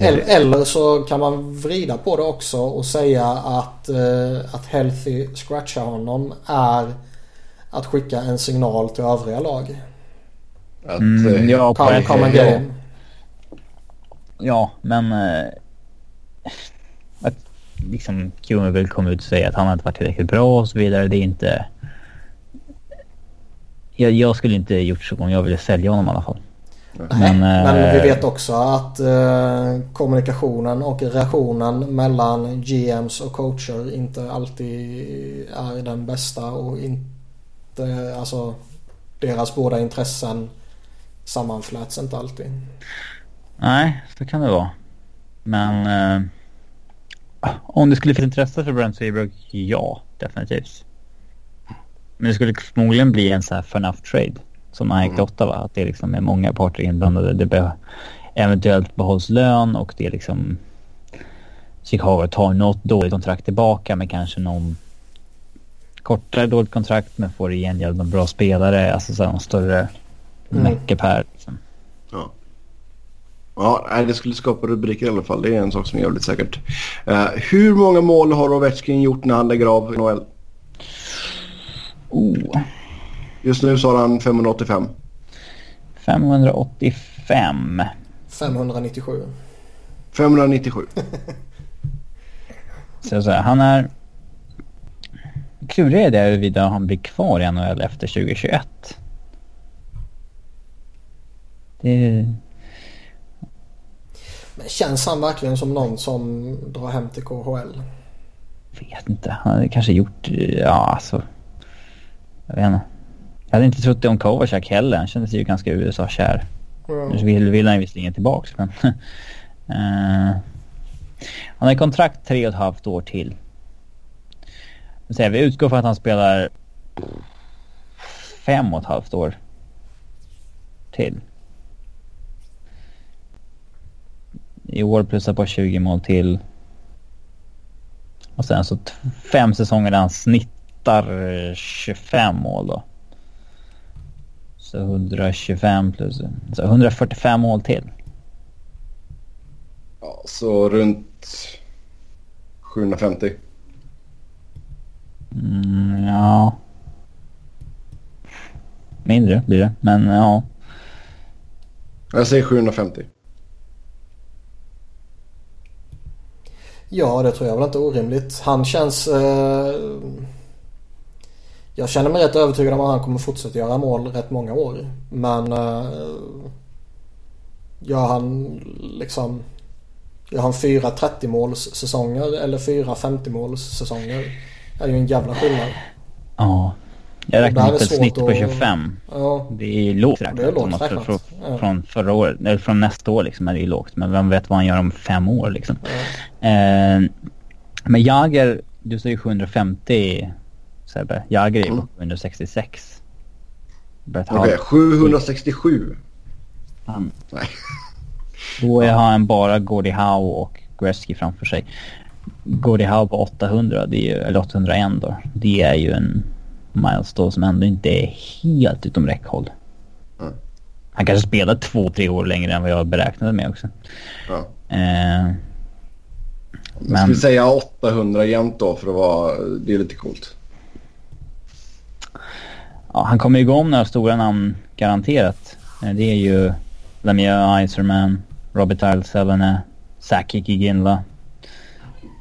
C: Eller, eller så kan man vrida på det också och säga att, eh, att healthy scratcha honom är att skicka en signal till övriga lag.
A: Att,
B: Mm,
A: eh,
B: ja, på
C: Come,
B: ett
C: come
B: ja. men... Eh, att liksom Kummerbill kom ut och säga att han inte varit tillräckligt bra och så vidare. Det är inte... Jag, jag skulle inte gjort så om jag ville sälja honom i alla fall.
C: Nej,
B: Men,
C: men,
B: eh,
C: vi vet också att eh, kommunikationen och relationen mellan GMs och coacher inte alltid är den bästa och inte, alltså deras båda intressen sammanfläts inte alltid.
B: Nej, så kan det vara. Men uh, om det skulle finnas intresse för Brent Seabrook, ja, definitivt. Men det skulle förmodligen bli en så här enough trade som han gick till Ottawa. Att det liksom är många parter inblandade. Det be eventuellt behålls lön och det är liksom Chicago tar något dåligt kontrakt tillbaka med kanske någon kortare dåligt kontrakt men får i gengäld någon bra spelare. Alltså så här, någon större mm. meckepär. Liksom.
A: Ja. Ja, det skulle skapa rubriker i alla fall. Det är en sak som är jävligt säkert. Uh, hur många mål har Ovechkin gjort när han lägger av NHL?
B: Oh.
A: Just nu så har han 585.
B: 585.
C: 597.
A: 597.
B: så, så här, han är... Kluriga är det huruvida han blir kvar i NHL efter 2021. Det...
C: Men känns han verkligen som någon som drar hem till KHL?
B: Vet inte. Han hade kanske gjort... Ja, alltså... Jag vet inte. Jag hade inte trott det om Kovacak heller. Han kändes ju ganska USA-kär. Mm. Nu vill, vill han visserligen tillbaks men... uh, han har kontrakt tre och ett halvt år till. Så vi utgår från att han spelar fem och ett halvt år till. I år plussar på 20 mål till. Och sen så fem säsonger där han snittar 25 mål då. Så 125 plus så 145 mål till.
A: Ja, så runt 750.
B: Mm, ja. Mindre blir det, men ja.
A: Jag säger 750.
C: Ja, det tror jag väl inte orimligt. Han känns... Eh... Jag känner mig rätt övertygad om att han kommer fortsätta göra mål rätt många år. Men... Eh... Gör han liksom... Gör han fyra 30 målssäsonger eller fyra 50 målssäsonger är ju en jävla skillnad.
B: Ja. Jag räknar upp ett snitt på 25. Ja. Det är lågt räknat. Det är lågt räknat. Från, ja. från förra året, eller från nästa år liksom är det ju lågt. Men vem vet vad han gör om fem år liksom. Ja. Eh, men Jager, du säger 750 Sebbe. Jager är mm. på 766.
A: Okej, okay, 767.
B: Han. Nej. Då har han bara Gordie Howe och Gretzky framför sig. Gordie Howe på 800, det är ju, eller 801 då. Det är ju en milestone som ändå inte är helt utom räckhåll. Mm. Han kanske spelar två, tre år längre än vad jag beräknade med också. Ja. Eh,
A: men... Ska vi säga 800 jämt då för att vara... Det är lite coolt.
B: Ja, han kommer ju gå om några stora namn garanterat. Eh, det är ju Lemieux Iserman, Robert Ilesellene, Saki Giginla.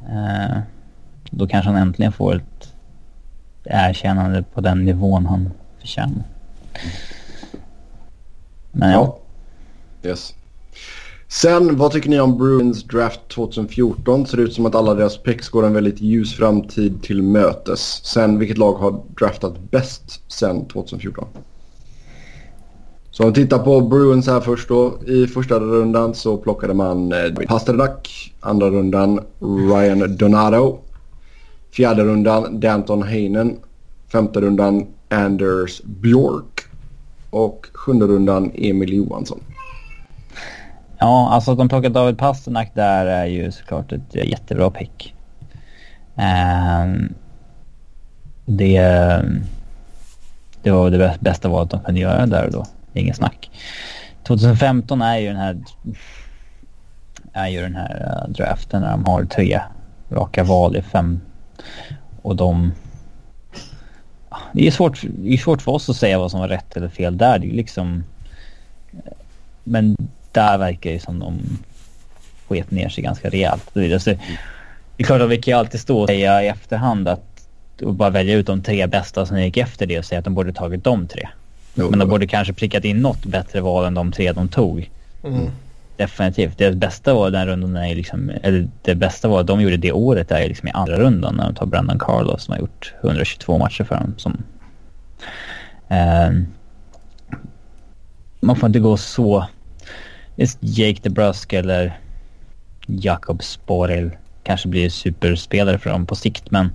B: Eh, då kanske han äntligen får ett erkännande på den nivån han förtjänar. Men ja.
A: ja. Yes. Sen, vad tycker ni om Bruins draft 2014? Ser ut som att alla deras picks går en väldigt ljus framtid till mötes. Sen, vilket lag har draftat bäst sen 2014? Så om vi tittar på Bruins här först då. I första rundan så plockade man eh, Pasternak. Andra rundan Ryan Donato. Fjärde rundan Danton Heinen. Femte rundan Anders Bjork. Och sjunde rundan Emil Johansson.
B: Ja, alltså att de plockade David Pasternak där är ju såklart ett jättebra pick. Um, det, det var det bästa valet de kunde göra där och då. Inget snack. 2015 är ju den här är ju den här uh, draften när de har tre raka val i fem och de... Det är, svårt, det är svårt för oss att säga vad som var rätt eller fel där. Det är liksom... Men där verkar det som de sket ner sig ganska rejält. Det är klart att vi kan ju alltid stå och säga i efterhand att och bara välja ut de tre bästa som gick efter det och säga att de borde tagit de tre. Jo, men de borde kanske prickat in något bättre val än de tre de tog. Mm. Definitivt. Det bästa var den rundan är liksom, eller det bästa var de gjorde det året är liksom i andra rundan när de tar Brandon Carlos som har gjort 122 matcher för dem. Som, eh, man får inte gå så... Jake DeBrusk eller Jakob Sporel kanske blir superspelare för dem på sikt men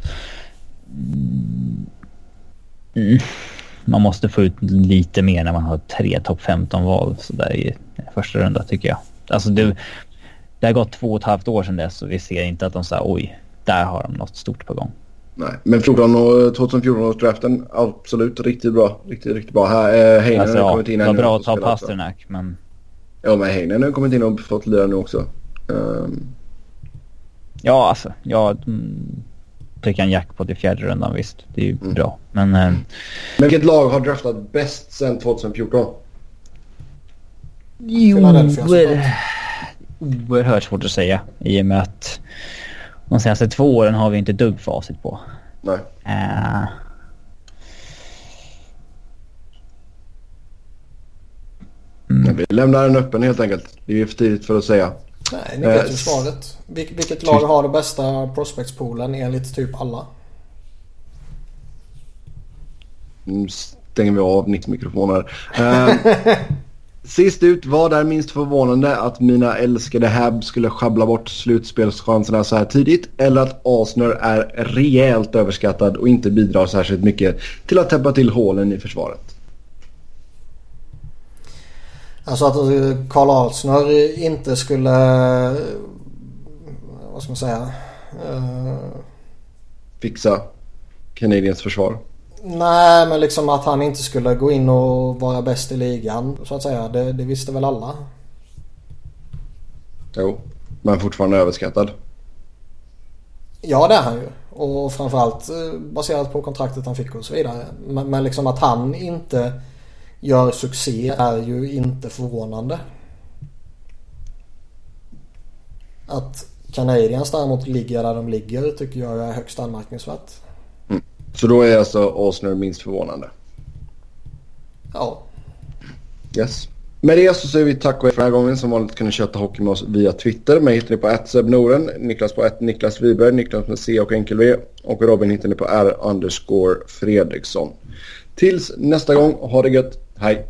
B: mm, man måste få ut lite mer när man har tre topp 15-val sådär i första runda tycker jag. Alltså det, det har gått två och ett halvt år sedan dess och vi ser inte att de säger oj, där har de något stort på gång.
A: Nej, men 14 och 2014 års draften, absolut riktigt bra. Riktigt, riktigt bra. Här, eh, Heinen
B: alltså,
A: har kommit in
B: det var bra att ta Pasternak men...
A: Ja, men Heinen har kommit in och fått lira nu också. Um,
B: Ja, alltså. Ja, mm, pricka en jackpot i fjärde rundan visst. Det är ju
A: Mm.
B: bra. Men... Eh,
A: men vilket lag har draftat bäst sedan 2014?
B: jo, oerhört svårt att säga. I och med att de senaste två åren har vi inte dugg facit på.
A: Nej.
B: Eh,
A: Men vi lämnar den öppen helt enkelt. Det är för tidigt för att säga.
C: Nej, ni vet ju
A: Eh,
C: svaret. Vil- vilket lag har det bästa prospectspoolen enligt typ alla?
A: Nu stänger vi av mikrofoner. Uh, sist ut, vad är minst förvånande att mina älskade Habs skulle schabbla bort slutspelschanserna så här tidigt eller att Arsenal är rejält överskattad och inte bidrar särskilt mycket till att täppa till hålen i försvaret?
C: Alltså att Karl Alsner inte skulle... Vad ska man säga? Eh,
A: Fixa Canadiens försvar.
C: nej, men liksom att han inte skulle gå in och vara bäst i ligan så att säga. Det, det visste väl alla.
A: Jo, men fortfarande överskattad.
C: Ja, det är han ju. Och framförallt eh, baserat på kontraktet han fick och så vidare. Men, men liksom att han inte gör succé är ju inte förvånande. Att Canadiens däremot ligger där de ligger tycker jag är högst anmärkningsvärt.
A: Så då är alltså Arsenal minst förvånande.
C: Ja.
A: Yes. Med det så säger vi tack och hej för den här gången. Som vanligt kan ni köta hockey med oss via Twitter. Mig hittar ni på @sebnoren, Niklas på ett Niklas Wiberg, Niklas med C och enkel V och Robin hittar ni på R underscore Fredriksson. Tills nästa gång, ha det gött. Hej!